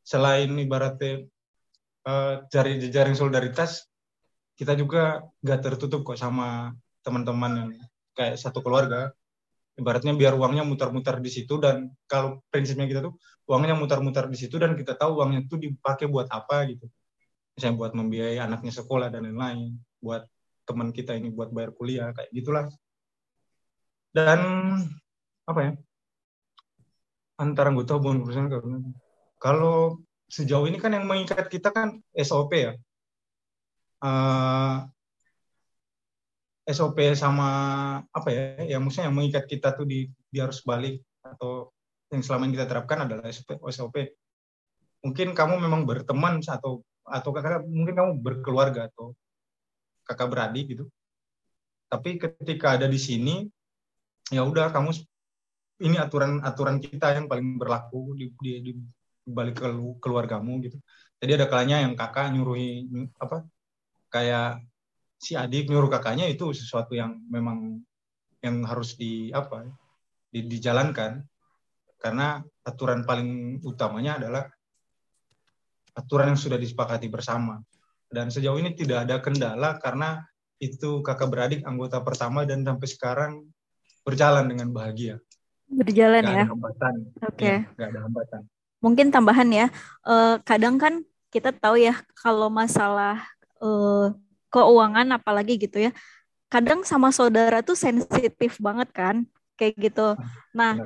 selain ibaratnya eh, jejaring solidaritas kita juga nggak tertutup kok sama teman-teman yang kayak satu keluarga ibaratnya biar uangnya mutar-mutar di situ dan kalau prinsipnya kita tuh uangnya mutar-mutar di situ dan kita tahu uangnya itu dipakai buat apa gitu misalnya buat membiayai anaknya sekolah dan lain-lain buat teman kita ini buat bayar kuliah kayak gitulah dan apa ya antara anggota hubungan perusahaan kalau sejauh ini kan yang mengikat kita kan SOP ya. Uh, eh, SOP sama apa ya, yang maksudnya yang mengikat kita tuh di, di harus balik atau yang selama ini kita terapkan adalah SOP. SOP. Mungkin kamu memang berteman atau atau kakak mungkin kamu berkeluarga atau kakak beradik gitu. Tapi ketika ada di sini, ya udah kamu ini aturan-aturan kita yang paling berlaku di, di, di balik ke keluargamu gitu. Jadi ada kalanya yang kakak nyuruhi apa kayak si adik nyuruh kakaknya itu sesuatu yang memang yang harus di apa di, dijalankan karena aturan paling utamanya adalah aturan yang sudah disepakati bersama. Dan sejauh ini tidak ada kendala karena itu kakak beradik anggota pertama dan sampai sekarang berjalan dengan bahagia. Berjalan gak ya? ada hambatan. Oke. Okay. ya, ada hambatan. Mungkin tambahan ya uh, kadang kan kita tahu ya kalau masalah uh, keuangan apalagi gitu ya kadang sama saudara tuh sensitif banget kan kayak gitu. Nah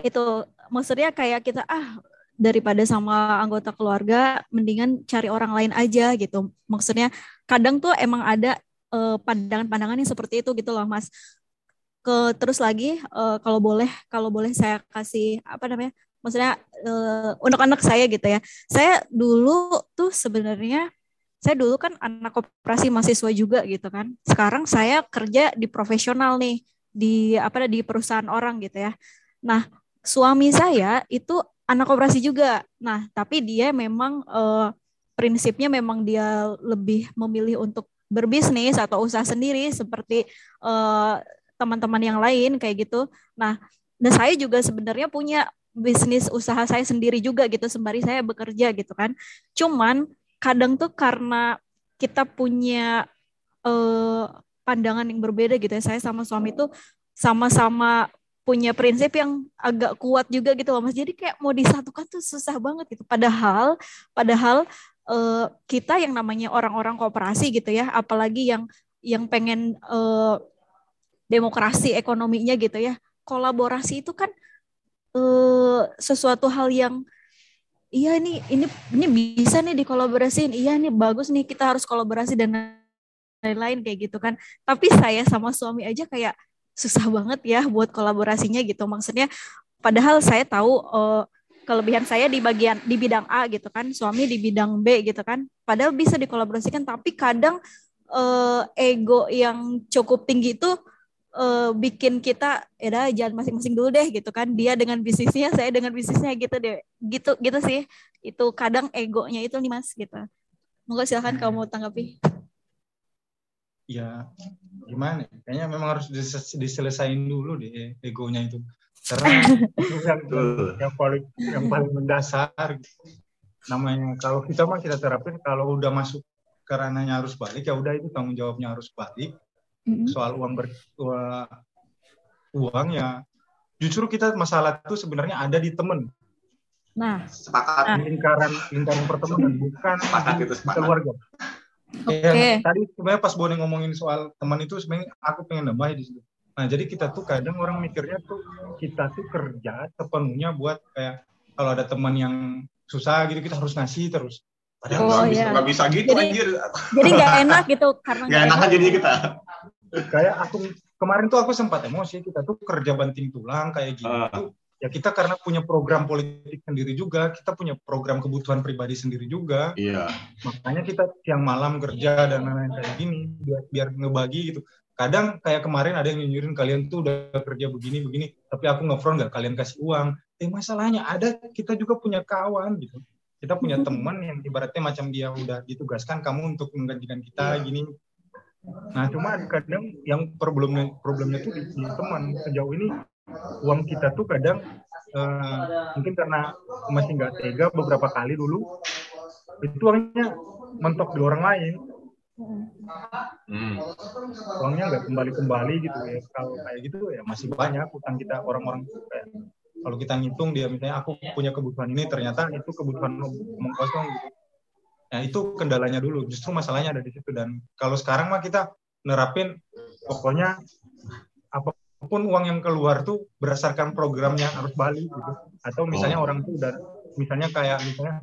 itu maksudnya kayak kita ah daripada sama anggota keluarga mendingan cari orang lain aja gitu. Maksudnya kadang tuh emang ada uh, pandangan-pandangan yang seperti itu gitu loh mas. Ke terus lagi uh, kalau boleh kalau boleh saya kasih apa namanya maksudnya uh, untuk anak saya gitu ya. Saya dulu tuh sebenarnya saya dulu kan anak koperasi mahasiswa juga gitu kan. Sekarang saya kerja di profesional nih di apa di perusahaan orang gitu ya. Nah suami saya itu anak koperasi juga. Nah, tapi dia memang uh, prinsipnya memang dia lebih memilih untuk berbisnis atau usaha sendiri seperti eh, teman-teman yang lain kayak gitu. Nah, dan saya juga sebenarnya punya bisnis usaha saya sendiri juga gitu sembari saya bekerja gitu kan. Cuman kadang tuh karena kita punya uh, pandangan yang berbeda gitu ya. Saya sama suami tuh sama-sama punya prinsip yang agak kuat juga gitu loh Mas. Jadi kayak mau disatukan tuh susah banget gitu. Padahal padahal uh, kita yang namanya orang-orang kooperasi gitu ya, apalagi yang yang pengen uh, demokrasi ekonominya gitu ya. Kolaborasi itu kan uh, sesuatu hal yang iya ini ini ini bisa nih dikolaborasiin. Iya nih bagus nih kita harus kolaborasi dan lain-lain kayak gitu kan. Tapi saya sama suami aja kayak susah banget ya buat kolaborasinya gitu. Maksudnya padahal saya tahu uh, kelebihan saya di bagian di bidang A gitu kan, suami di bidang B gitu kan. Padahal bisa dikolaborasikan tapi kadang uh, ego yang cukup tinggi itu uh, bikin kita ya jangan masing-masing dulu deh gitu kan. Dia dengan bisnisnya, saya dengan bisnisnya gitu deh. Gitu gitu sih. Itu kadang egonya itu nih Mas gitu. Monggo silahkan kamu mau tanggapi ya gimana? Ya? kayaknya memang harus diselesain dulu deh egonya itu. Karena itu yang, yang paling yang paling mendasar. Namanya kalau kita mah kita terapin kalau udah masuk ke ranahnya harus balik ya udah itu tanggung jawabnya harus balik. Soal uang ber uang ya justru kita masalah itu sebenarnya ada di temen. Nah. Sepakat. Lingkaran lingkaran pertemanan bukan sepakat itu sepakat. keluarga. Okay. Ya, tadi sebenarnya pas Bone ngomongin soal teman itu sebenarnya aku pengen nambah di situ. Nah, jadi kita tuh kadang orang mikirnya tuh kita tuh kerja sepenuhnya buat kayak kalau ada teman yang susah gitu kita harus ngasih terus. Padahal oh, nggak iya. bisa, bisa gitu jadi, anjir. Jadi nggak enak gitu karena nggak enak aja jadi kita. Kayak aku kemarin tuh aku sempat emosi kita tuh kerja banting tulang kayak gitu. Uh ya kita karena punya program politik sendiri juga, kita punya program kebutuhan pribadi sendiri juga. Iya. Makanya kita siang malam kerja dan lain-lain kayak gini biar biar ngebagi gitu. Kadang kayak kemarin ada yang nyuruhin kalian tuh udah kerja begini begini, tapi aku ngefront nggak kalian kasih uang. Eh masalahnya ada kita juga punya kawan gitu. Kita punya teman yang ibaratnya macam dia udah ditugaskan kamu untuk menggantikan kita iya. gini. Nah cuma kadang yang problemnya problemnya tuh di, di teman sejauh ini uang kita tuh kadang uh, mungkin karena masih nggak tega beberapa kali dulu itu uangnya mentok di orang lain. Hmm. uangnya nggak kembali kembali gitu ya. Kalau kayak gitu ya masih banyak utang kita orang-orang. Kayak kalau kita ngitung dia misalnya aku punya kebutuhan ini ternyata itu kebutuhan omong kosong gitu. Nah itu kendalanya dulu. Justru masalahnya ada di situ. Dan kalau sekarang mah kita nerapin pokoknya apa pun uang yang keluar tuh berdasarkan programnya harus balik gitu. Atau misalnya oh. orang tuh udah misalnya kayak misalnya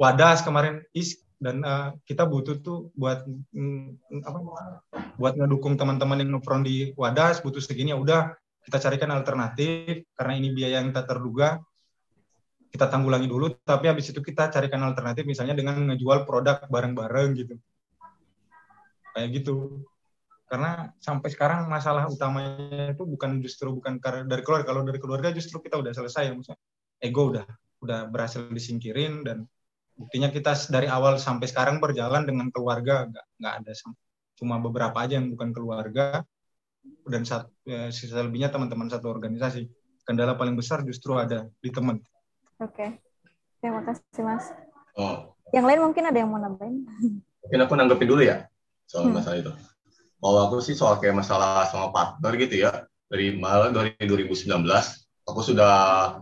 Wadas kemarin is dan uh, kita butuh tuh buat mm, apa buat ngedukung teman-teman yang ngefront di Wadas butuh segini ya udah kita carikan alternatif karena ini biaya yang tak terduga kita tanggulangi dulu tapi habis itu kita carikan alternatif misalnya dengan ngejual produk bareng-bareng gitu kayak gitu karena sampai sekarang masalah utamanya itu bukan justru bukan karena dari keluarga. Kalau dari keluarga justru kita udah selesai ya maksudnya. Ego udah udah berhasil disingkirin dan buktinya kita dari awal sampai sekarang berjalan dengan keluarga. Nggak nggak ada cuma beberapa aja yang bukan keluarga dan satu, ya, sisa lebihnya teman-teman satu organisasi. Kendala paling besar justru ada di teman. Oke. Okay. terima kasih mas. Oh. Yang lain mungkin ada yang mau nambahin? Mungkin aku nanggepin dulu ya soal hmm. masalah itu kalau aku sih soal kayak masalah sama partner gitu ya, dari malah dari 2019, aku sudah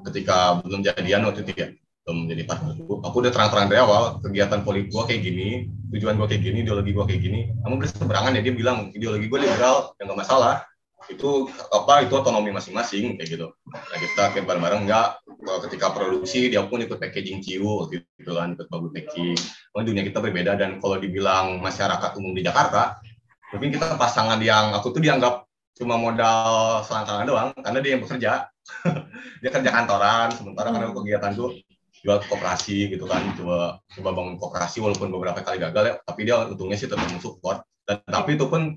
ketika belum jadian waktu itu ya, belum jadi partner aku, udah terang-terang dari awal, kegiatan politik gua kayak gini, tujuan gua kayak gini, ideologi gua kayak gini. Namun berseberangan ya, dia bilang ideologi gua liberal, ya nggak masalah. Itu apa, itu otonomi masing-masing, kayak gitu. Nah kita kayak bareng-bareng, enggak, ketika produksi dia pun ikut packaging ciu gitu kan ikut bagus packing. Oh, dunia kita berbeda dan kalau dibilang masyarakat umum di Jakarta mungkin kita pasangan yang aku tuh dianggap cuma modal selangkangan doang karena dia yang bekerja. Dia kerja kantoran sementara karena hmm. kegiatan tuh jual koperasi gitu kan coba coba bangun koperasi walaupun beberapa kali gagal ya tapi dia untungnya sih tetap support. Dan tapi itu pun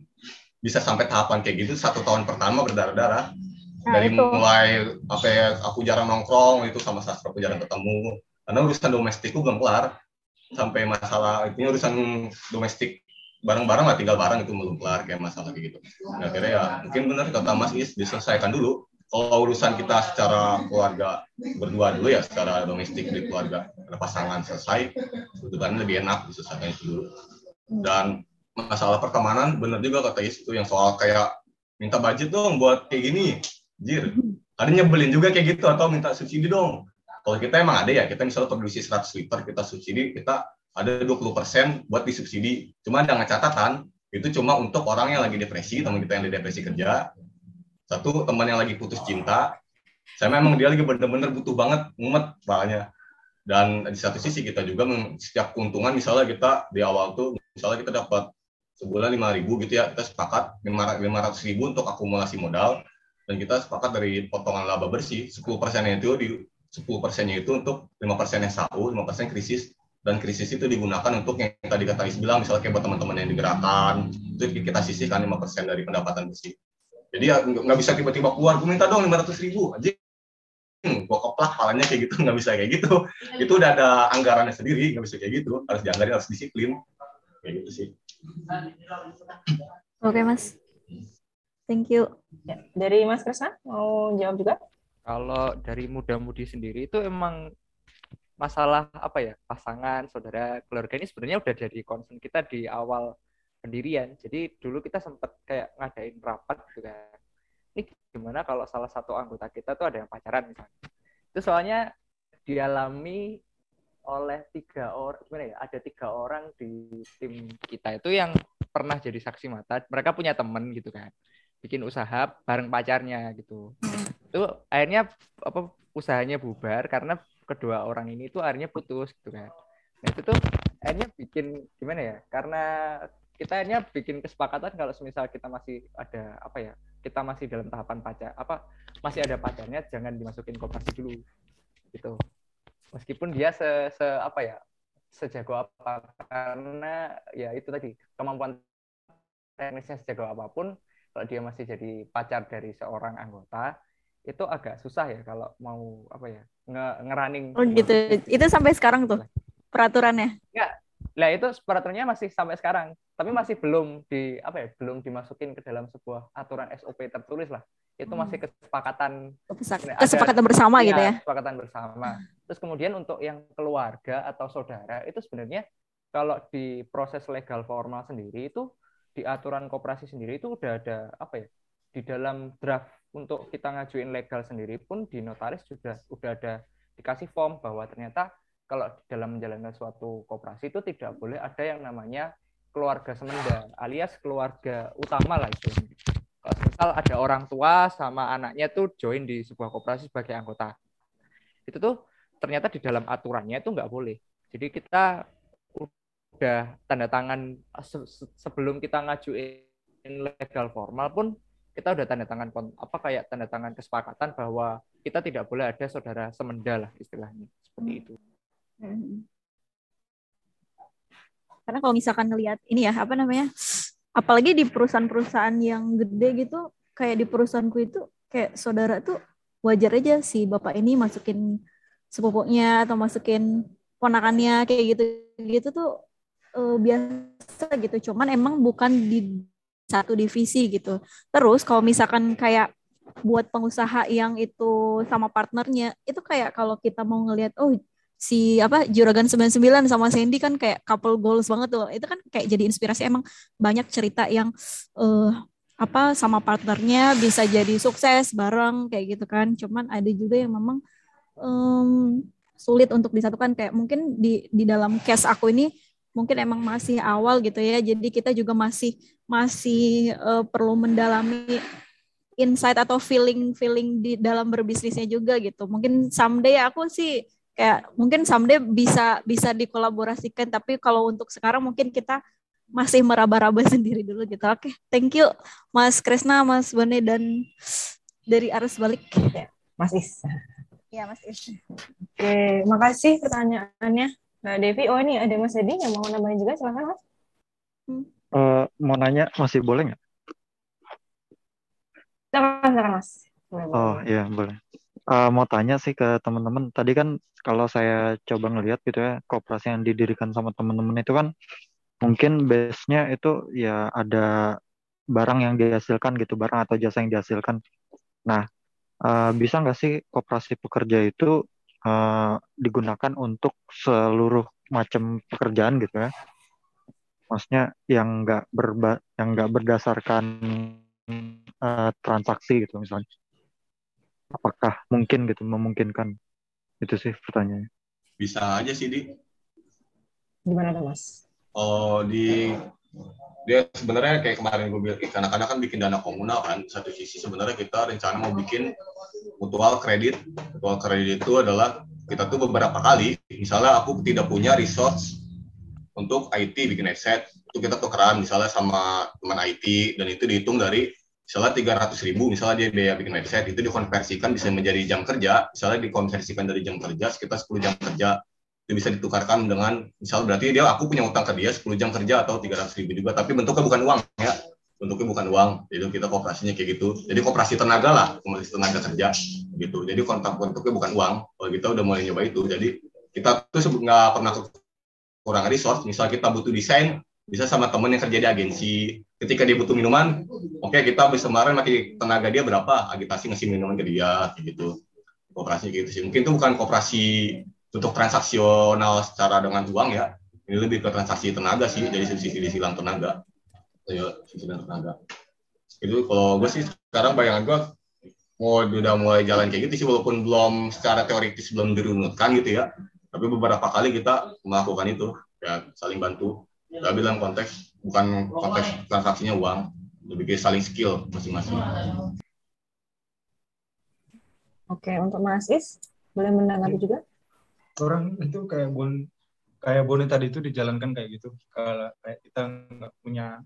bisa sampai tahapan kayak gitu satu tahun pertama berdarah-darah. Nah, dari itu. mulai apa ya aku jarang nongkrong itu sama sastra aku jarang ketemu. Karena urusan domestikku belum kelar. Sampai masalah itu urusan domestik bareng-bareng lah tinggal bareng itu belum kelar kayak masalah kayak gitu. Nah, akhirnya ya mungkin benar kata Mas Is diselesaikan dulu. Kalau urusan kita secara keluarga berdua dulu ya, secara domestik di keluarga ada pasangan selesai, itu kan lebih enak diselesaikan dulu. Dan masalah pertemanan benar juga kata Is itu yang soal kayak minta budget dong buat kayak gini, jir. Ada nyebelin juga kayak gitu atau minta subsidi dong. Kalau kita emang ada ya, kita misalnya produksi 100 liter, kita subsidi, kita ada 20% buat disubsidi. Cuma dengan catatan itu cuma untuk orang yang lagi depresi, teman kita yang di depresi kerja. Satu teman yang lagi putus cinta. Saya memang dia lagi bener-bener butuh banget mumet soalnya. Dan di satu sisi kita juga setiap keuntungan misalnya kita di awal tuh misalnya kita dapat sebulan lima ribu gitu ya kita sepakat lima ratus ribu untuk akumulasi modal dan kita sepakat dari potongan laba bersih 10 persennya itu di 10 persennya itu untuk lima persennya SAU, lima persen krisis, dan krisis itu digunakan untuk yang tadi kata Is bilang misalnya kayak buat teman-teman yang digerakkan itu kita sisihkan 5% dari pendapatan bersih jadi ya nggak bisa tiba-tiba keluar gue minta dong 500 ribu aja hmm, gue keplak palanya kayak gitu nggak bisa kayak gitu. Itu udah ada anggarannya sendiri nggak bisa kayak gitu. Harus dianggarin harus disiplin. Kayak gitu sih. Oke mas. Thank you. Ya, dari mas Krisna mau jawab juga? Kalau dari muda-mudi sendiri itu emang masalah apa ya pasangan saudara keluarga ini sebenarnya udah jadi concern kita di awal pendirian. Jadi dulu kita sempat kayak ngadain rapat juga ini gimana kalau salah satu anggota kita tuh ada yang pacaran misalnya? Itu soalnya dialami oleh tiga orang gimana ya ada tiga orang di tim kita itu yang pernah jadi saksi mata. Mereka punya temen gitu kan bikin usaha bareng pacarnya gitu. Itu akhirnya apa usahanya bubar karena kedua orang ini tuh akhirnya putus gitu kan. Nah itu tuh akhirnya bikin gimana ya karena kita akhirnya bikin kesepakatan kalau semisal kita masih ada apa ya kita masih dalam tahapan pacar apa masih ada pacarnya jangan dimasukin koperasi dulu gitu. Meskipun dia se, se apa ya sejago apa karena ya itu tadi kemampuan teknisnya sejago apa pun kalau dia masih jadi pacar dari seorang anggota itu agak susah ya kalau mau apa ya nge ngerunning oh gitu. Itu sampai sekarang tuh peraturannya? Ya lah itu peraturannya masih sampai sekarang tapi masih belum di apa ya belum dimasukin ke dalam sebuah aturan SOP tertulis lah. Itu masih hmm. kesepakatan. Kesepakatan bersama ya, gitu ya? kesepakatan bersama. Terus kemudian untuk yang keluarga atau saudara itu sebenarnya kalau di proses legal formal sendiri itu di aturan koperasi sendiri itu udah ada apa ya di dalam draft untuk kita ngajuin legal sendiri pun di notaris sudah udah ada dikasih form bahwa ternyata kalau dalam menjalankan suatu koperasi itu tidak boleh ada yang namanya keluarga semenda alias keluarga utama lah itu. Kalau misal ada orang tua sama anaknya tuh join di sebuah koperasi sebagai anggota, itu tuh ternyata di dalam aturannya itu nggak boleh. Jadi kita udah tanda tangan sebelum kita ngajuin legal formal pun kita udah tanda tangan apa kayak tanda tangan kesepakatan bahwa kita tidak boleh ada saudara semenda lah istilahnya seperti itu. Hmm. Karena kalau misalkan ngelihat ini ya apa namanya apalagi di perusahaan-perusahaan yang gede gitu kayak di perusahaanku itu kayak saudara tuh wajar aja si bapak ini masukin sepupunya atau masukin ponakannya kayak gitu gitu tuh uh, biasa gitu cuman emang bukan di satu divisi gitu terus kalau misalkan kayak buat pengusaha yang itu sama partnernya itu kayak kalau kita mau ngelihat oh si apa Juragan 99 sama Sandy kan kayak couple goals banget tuh. Itu kan kayak jadi inspirasi emang banyak cerita yang uh, apa sama partnernya bisa jadi sukses bareng kayak gitu kan. Cuman ada juga yang memang um, sulit untuk disatukan kayak mungkin di di dalam case aku ini mungkin emang masih awal gitu ya. Jadi kita juga masih masih uh, perlu mendalami insight atau feeling feeling di dalam berbisnisnya juga gitu. Mungkin someday aku sih kayak mungkin someday bisa bisa dikolaborasikan. Tapi kalau untuk sekarang mungkin kita masih meraba-raba sendiri dulu gitu. Oke thank you Mas Kresna Mas Bone dan dari arus balik. Mas Is. Ya Mas Is. Oke makasih pertanyaannya Mbak Devi oh ini ada Mas Edi yang mau nambahin juga silakan Mas hmm. uh, mau nanya masih boleh nggak silakan Mas oh iya boleh uh, mau tanya sih ke teman-teman. Tadi kan kalau saya coba ngelihat gitu ya, kooperasi yang didirikan sama teman-teman itu kan mungkin base-nya itu ya ada barang yang dihasilkan gitu, barang atau jasa yang dihasilkan. Nah, uh, bisa nggak sih kooperasi pekerja itu uh, digunakan untuk seluruh macam pekerjaan gitu ya? Maksudnya yang nggak berba yang nggak berdasarkan uh, transaksi gitu misalnya. Apakah mungkin gitu memungkinkan? Itu sih pertanyaannya. Bisa aja sih di. Gimana tuh mas? Oh di dia sebenarnya kayak kemarin gue bilang kadang-kadang kan bikin dana komunal kan. Satu sisi sebenarnya kita rencana mau bikin mutual kredit mutual kredit itu adalah kita tuh beberapa kali misalnya aku tidak punya resource untuk IT bikin headset itu kita tukeran misalnya sama teman IT dan itu dihitung dari misalnya tiga ratus ribu misalnya dia biaya bikin website itu dikonversikan bisa menjadi jam kerja misalnya dikonversikan dari jam kerja sekitar 10 jam kerja itu bisa ditukarkan dengan misal berarti dia aku punya utang ke dia 10 jam kerja atau tiga ratus ribu juga tapi bentuknya bukan uang ya. Bentuknya bukan uang jadi kita kooperasinya kayak gitu. Jadi kooperasi tenaga lah kooperasi tenaga kerja gitu. Jadi kontak bentuknya bukan uang kalau kita udah mulai nyoba itu. Jadi kita tuh nggak pernah kurang resource. Misal kita butuh desain bisa sama temen yang kerja di agensi. Ketika dia butuh minuman oke okay, kita bisa kemarin pakai tenaga dia berapa agitasi ngasih minuman ke dia gitu. Kooperasi gitu sih. Mungkin itu bukan kooperasi untuk transaksional secara dengan uang ya ini lebih ke transaksi tenaga sih dari sisi di silang tenaga sisi tenaga itu kalau gue sih sekarang bayangan gue mau udah mulai jalan kayak gitu sih walaupun belum secara teoritis belum dirunutkan gitu ya tapi beberapa kali kita melakukan itu ya saling bantu Gak bilang konteks, bukan konteks transaksinya uang, lebih ke saling skill masing-masing. Oke, untuk Mas Is, boleh menanggapi juga? Orang itu kayak bon, kayak Boni tadi itu dijalankan kayak gitu. Kalau kayak kita nggak punya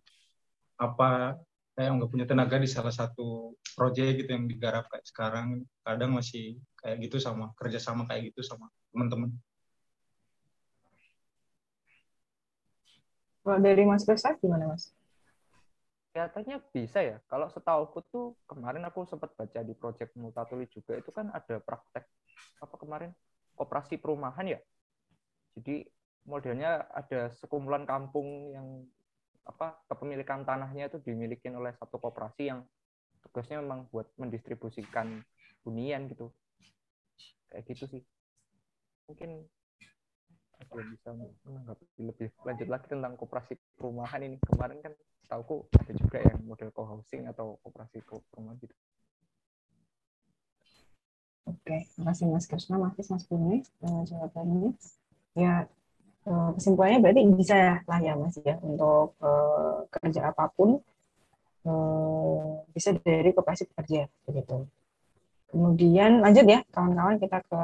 apa, kayak nggak punya tenaga di salah satu proyek gitu yang digarap kayak sekarang, kadang masih kayak gitu sama kerja sama kayak gitu sama teman-teman. Kalau dari Mas Krista gimana Mas? Kelihatannya bisa ya. Kalau setahu tuh kemarin aku sempat baca di project Multatuli juga itu kan ada praktek apa kemarin operasi perumahan ya. Jadi modelnya ada sekumpulan kampung yang apa kepemilikan tanahnya itu dimiliki oleh satu koperasi yang tugasnya memang buat mendistribusikan hunian gitu. Kayak gitu sih. Mungkin ada bisa menanggapi lebih lanjut lagi tentang koperasi perumahan ini kemarin kan tahu ada juga yang model co-housing atau koperasi perumahan gitu Oke, terima kasih Mas Krishna, Mas Mas Bumi, uh, jawabannya. Ya, uh, kesimpulannya berarti bisa lah ya Mas ya untuk uh, kerja apa pun uh, bisa dari koperasi pekerja begitu. Kemudian lanjut ya kawan-kawan kita ke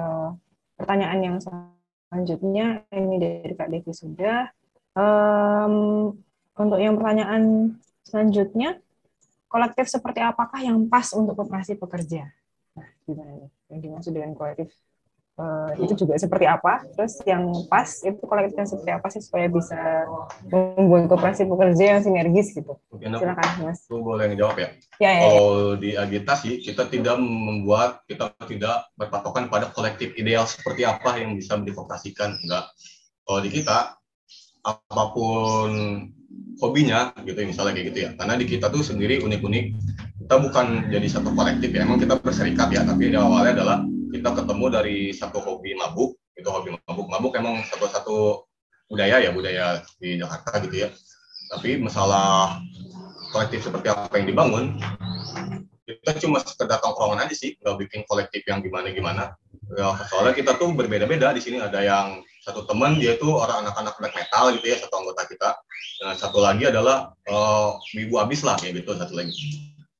pertanyaan yang selanjutnya ini dari Kak Devi sudah. Um, untuk yang pertanyaan selanjutnya, kolektif seperti apakah yang pas untuk koperasi pekerja? Nah, gimana nih? Yang dimaksud dengan kolektif uh, itu juga seperti apa? Terus yang pas itu kolektifnya seperti apa sih supaya bisa membuat koperasi pekerja yang sinergis gitu? Silakan, Mas. aku boleh ngejawab ya. Ya, ya, ya. Kalau di agitasi kita tidak membuat, kita tidak berpatokan pada kolektif ideal seperti apa yang bisa dikoperasikan. Enggak. Kalau di kita apa pun hobinya gitu misalnya kayak gitu ya. Karena di kita tuh sendiri unik-unik. Kita bukan jadi satu kolektif ya. Emang kita berserikat ya, tapi awalnya adalah kita ketemu dari satu hobi mabuk, itu hobi mabuk. Mabuk emang satu-satu budaya ya, budaya di Jakarta gitu ya. Tapi masalah kolektif seperti apa yang dibangun, kita cuma sekedar tongkrongan aja sih, nggak bikin kolektif yang gimana-gimana. Ya, soalnya kita tuh berbeda-beda di sini ada yang satu teman dia itu orang anak-anak black metal gitu ya satu anggota kita dan satu lagi adalah uh, ibu abis lah kayak gitu satu lagi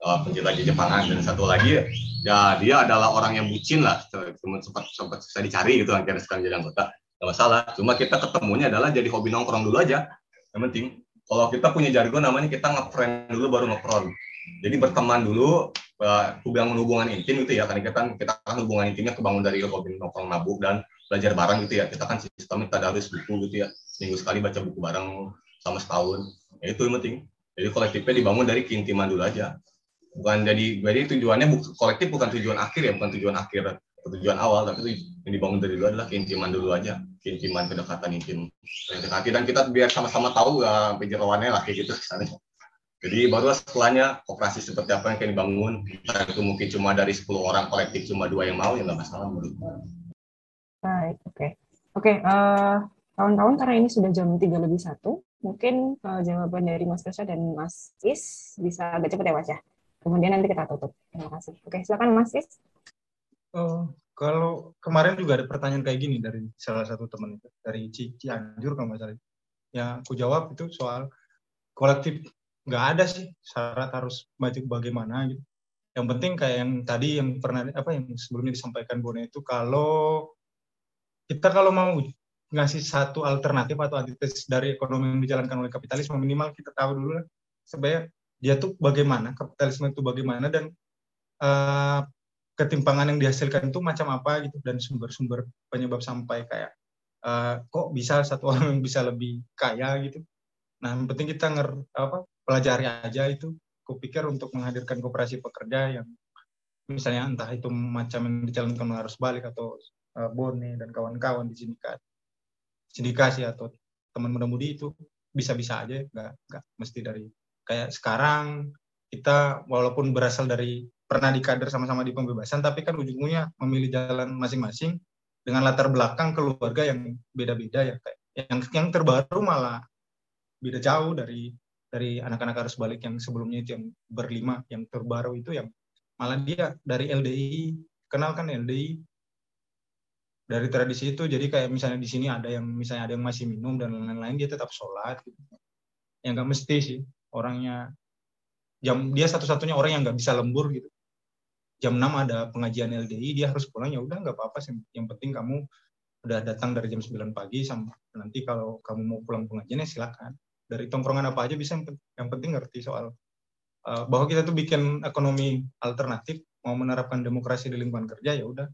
uh, pencinta Jepangan dan satu lagi ya dia adalah orang yang bucin lah. Cuma sempat sempat bisa dicari gitu akhirnya sekarang jadi anggota. Nggak masalah cuma kita ketemunya adalah jadi hobi nongkrong dulu aja. Yang penting kalau kita punya jargon namanya kita ngefriend dulu baru ngefront jadi berteman dulu hubungan hubungan intim gitu ya karena kita kita kan hubungan intimnya kebangun dari hobi nongkrong mabuk dan belajar bareng gitu ya. Kita kan sistemnya kita harus buku gitu ya. Seminggu sekali baca buku bareng sama setahun. Ya itu yang penting. Jadi kolektifnya dibangun dari keintiman dulu aja bukan jadi jadi tujuannya bu, kolektif bukan tujuan akhir ya bukan tujuan akhir tujuan awal tapi itu yang dibangun dari dulu adalah keintiman dulu aja keintiman kedekatan intim kedekatan dan kita biar sama-sama tahu ya penjelawannya lah kayak gitu kesannya jadi baru setelahnya operasi seperti apa yang akan dibangun itu mungkin cuma dari 10 orang kolektif cuma dua yang mau ya nggak masalah menurut Baik, oke. Oke, eh, kawan-kawan karena ini sudah jam 3 lebih satu, mungkin eh, jawaban dari Mas Kesha dan Mas Is bisa agak cepat ya Mas ya. Kemudian nanti kita tutup. Terima kasih. Oke, silakan Mas Is. Oh, kalau kemarin juga ada pertanyaan kayak gini dari salah satu teman itu dari Ci- Cianjur kalau salah. Yang aku jawab itu soal kolektif nggak ada sih syarat harus maju bagaimana gitu. Yang penting kayak yang tadi yang pernah apa yang sebelumnya disampaikan Bone itu kalau kita kalau mau ngasih satu alternatif atau antitesis dari ekonomi yang dijalankan oleh kapitalisme minimal kita tahu dulu lah sebenarnya dia tuh bagaimana kapitalisme itu bagaimana dan uh, ketimpangan yang dihasilkan itu macam apa gitu dan sumber-sumber penyebab sampai kayak uh, kok bisa satu orang yang bisa lebih kaya gitu. Nah yang penting kita nger apa pelajari aja itu. Kupikir untuk menghadirkan kooperasi pekerja yang misalnya entah itu macam yang dijalankan oleh arus balik atau uh, Bone dan kawan-kawan di sindikat sindikasi atau teman muda-mudi itu bisa-bisa aja nggak nggak mesti dari kayak sekarang kita walaupun berasal dari pernah di kader sama-sama di pembebasan tapi kan ujungnya memilih jalan masing-masing dengan latar belakang keluarga yang beda-beda ya kayak yang yang terbaru malah beda jauh dari dari anak-anak arus balik yang sebelumnya itu yang berlima yang terbaru itu yang malah dia dari LDI kenal kan LDI dari tradisi itu jadi kayak misalnya di sini ada yang misalnya ada yang masih minum dan lain-lain dia tetap sholat gitu. yang nggak mesti sih orangnya. Jam dia satu-satunya orang yang nggak bisa lembur gitu. Jam 6 ada pengajian LDI dia harus pulang. Ya udah nggak apa-apa sih. Yang penting kamu udah datang dari jam 9 pagi sampai nanti kalau kamu mau pulang pengajiannya silakan. Dari tongkrongan apa aja bisa yang, penting ngerti soal uh, bahwa kita tuh bikin ekonomi alternatif mau menerapkan demokrasi di lingkungan kerja ya udah.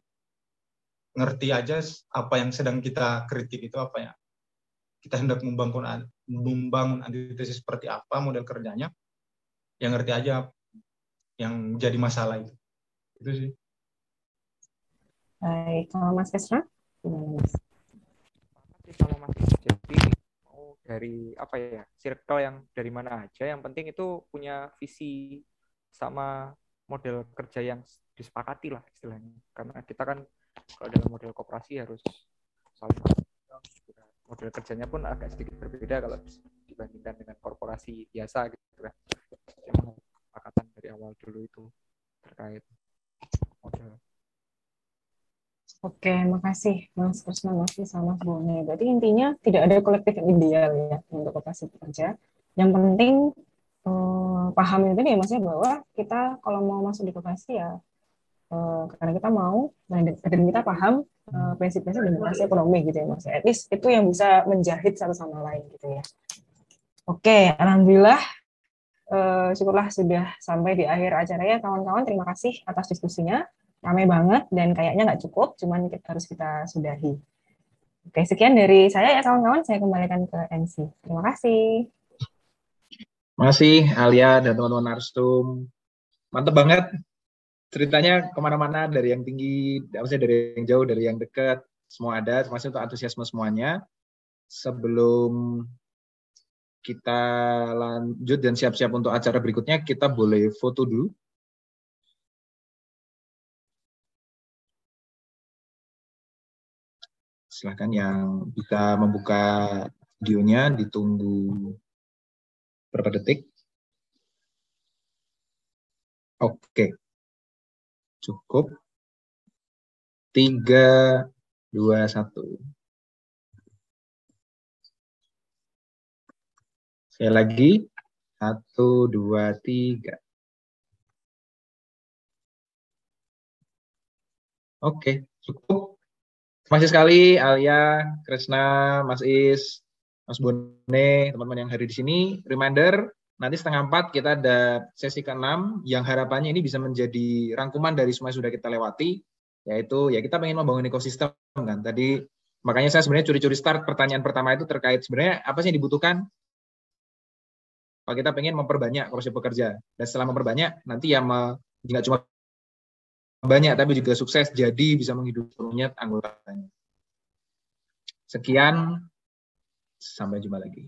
Ngerti aja apa yang sedang kita kritik itu apa ya kita hendak membangun membangun antitesis seperti apa model kerjanya yang ngerti aja yang jadi masalah itu. Itu sih. Baik, kalau Mas Kesra, gimana Mas? sama Mas jadi mau dari apa ya circle yang dari mana aja. Yang penting itu punya visi sama model kerja yang disepakati lah istilahnya. Karena kita kan kalau dalam model koperasi harus saling model kerjanya pun agak sedikit berbeda kalau dibandingkan dengan korporasi biasa gitu kan memang kesepakatan dari awal dulu itu terkait model Oke, makasih Mas Krisna, Mas sama Mas Bone. Berarti intinya tidak ada kolektif yang ideal ya untuk koperasi pekerja. Yang penting eh, paham itu nih maksudnya bahwa kita kalau mau masuk di koperasi ya eh, karena kita mau dan kita paham eh, prinsip-prinsip demokrasi ekonomi gitu ya Mas. At least itu yang bisa menjahit satu sama lain gitu ya. Oke, alhamdulillah eh, syukurlah sudah sampai di akhir acara ya kawan-kawan. Terima kasih atas diskusinya ramai banget dan kayaknya nggak cukup, cuman kita, harus kita sudahi. Oke, sekian dari saya ya kawan-kawan, saya kembalikan ke MC. Terima kasih. Masih Alia dan teman-teman Narsum. Mantep banget. Ceritanya ke mana-mana dari yang tinggi, maksudnya dari yang jauh, dari yang dekat, semua ada. Termasuk untuk antusiasme semuanya. Sebelum kita lanjut dan siap-siap untuk acara berikutnya, kita boleh foto dulu. Silahkan yang bisa membuka videonya, ditunggu berapa detik. Oke. Cukup. Tiga, dua, satu. Sekali lagi. Satu, dua, tiga. Oke, cukup. Terima kasih sekali Alia, Krisna, Mas Is, Mas Bone, teman-teman yang hari di sini. Reminder, nanti setengah empat kita ada sesi ke-6 yang harapannya ini bisa menjadi rangkuman dari semua yang sudah kita lewati, yaitu ya kita pengen membangun ekosistem kan. Tadi makanya saya sebenarnya curi-curi start pertanyaan pertama itu terkait sebenarnya apa sih yang dibutuhkan kalau kita pengen memperbanyak korupsi pekerja dan setelah memperbanyak nanti ya nggak cuma banyak tapi juga sukses jadi bisa menghidupi anggotanya. Sekian, sampai jumpa lagi.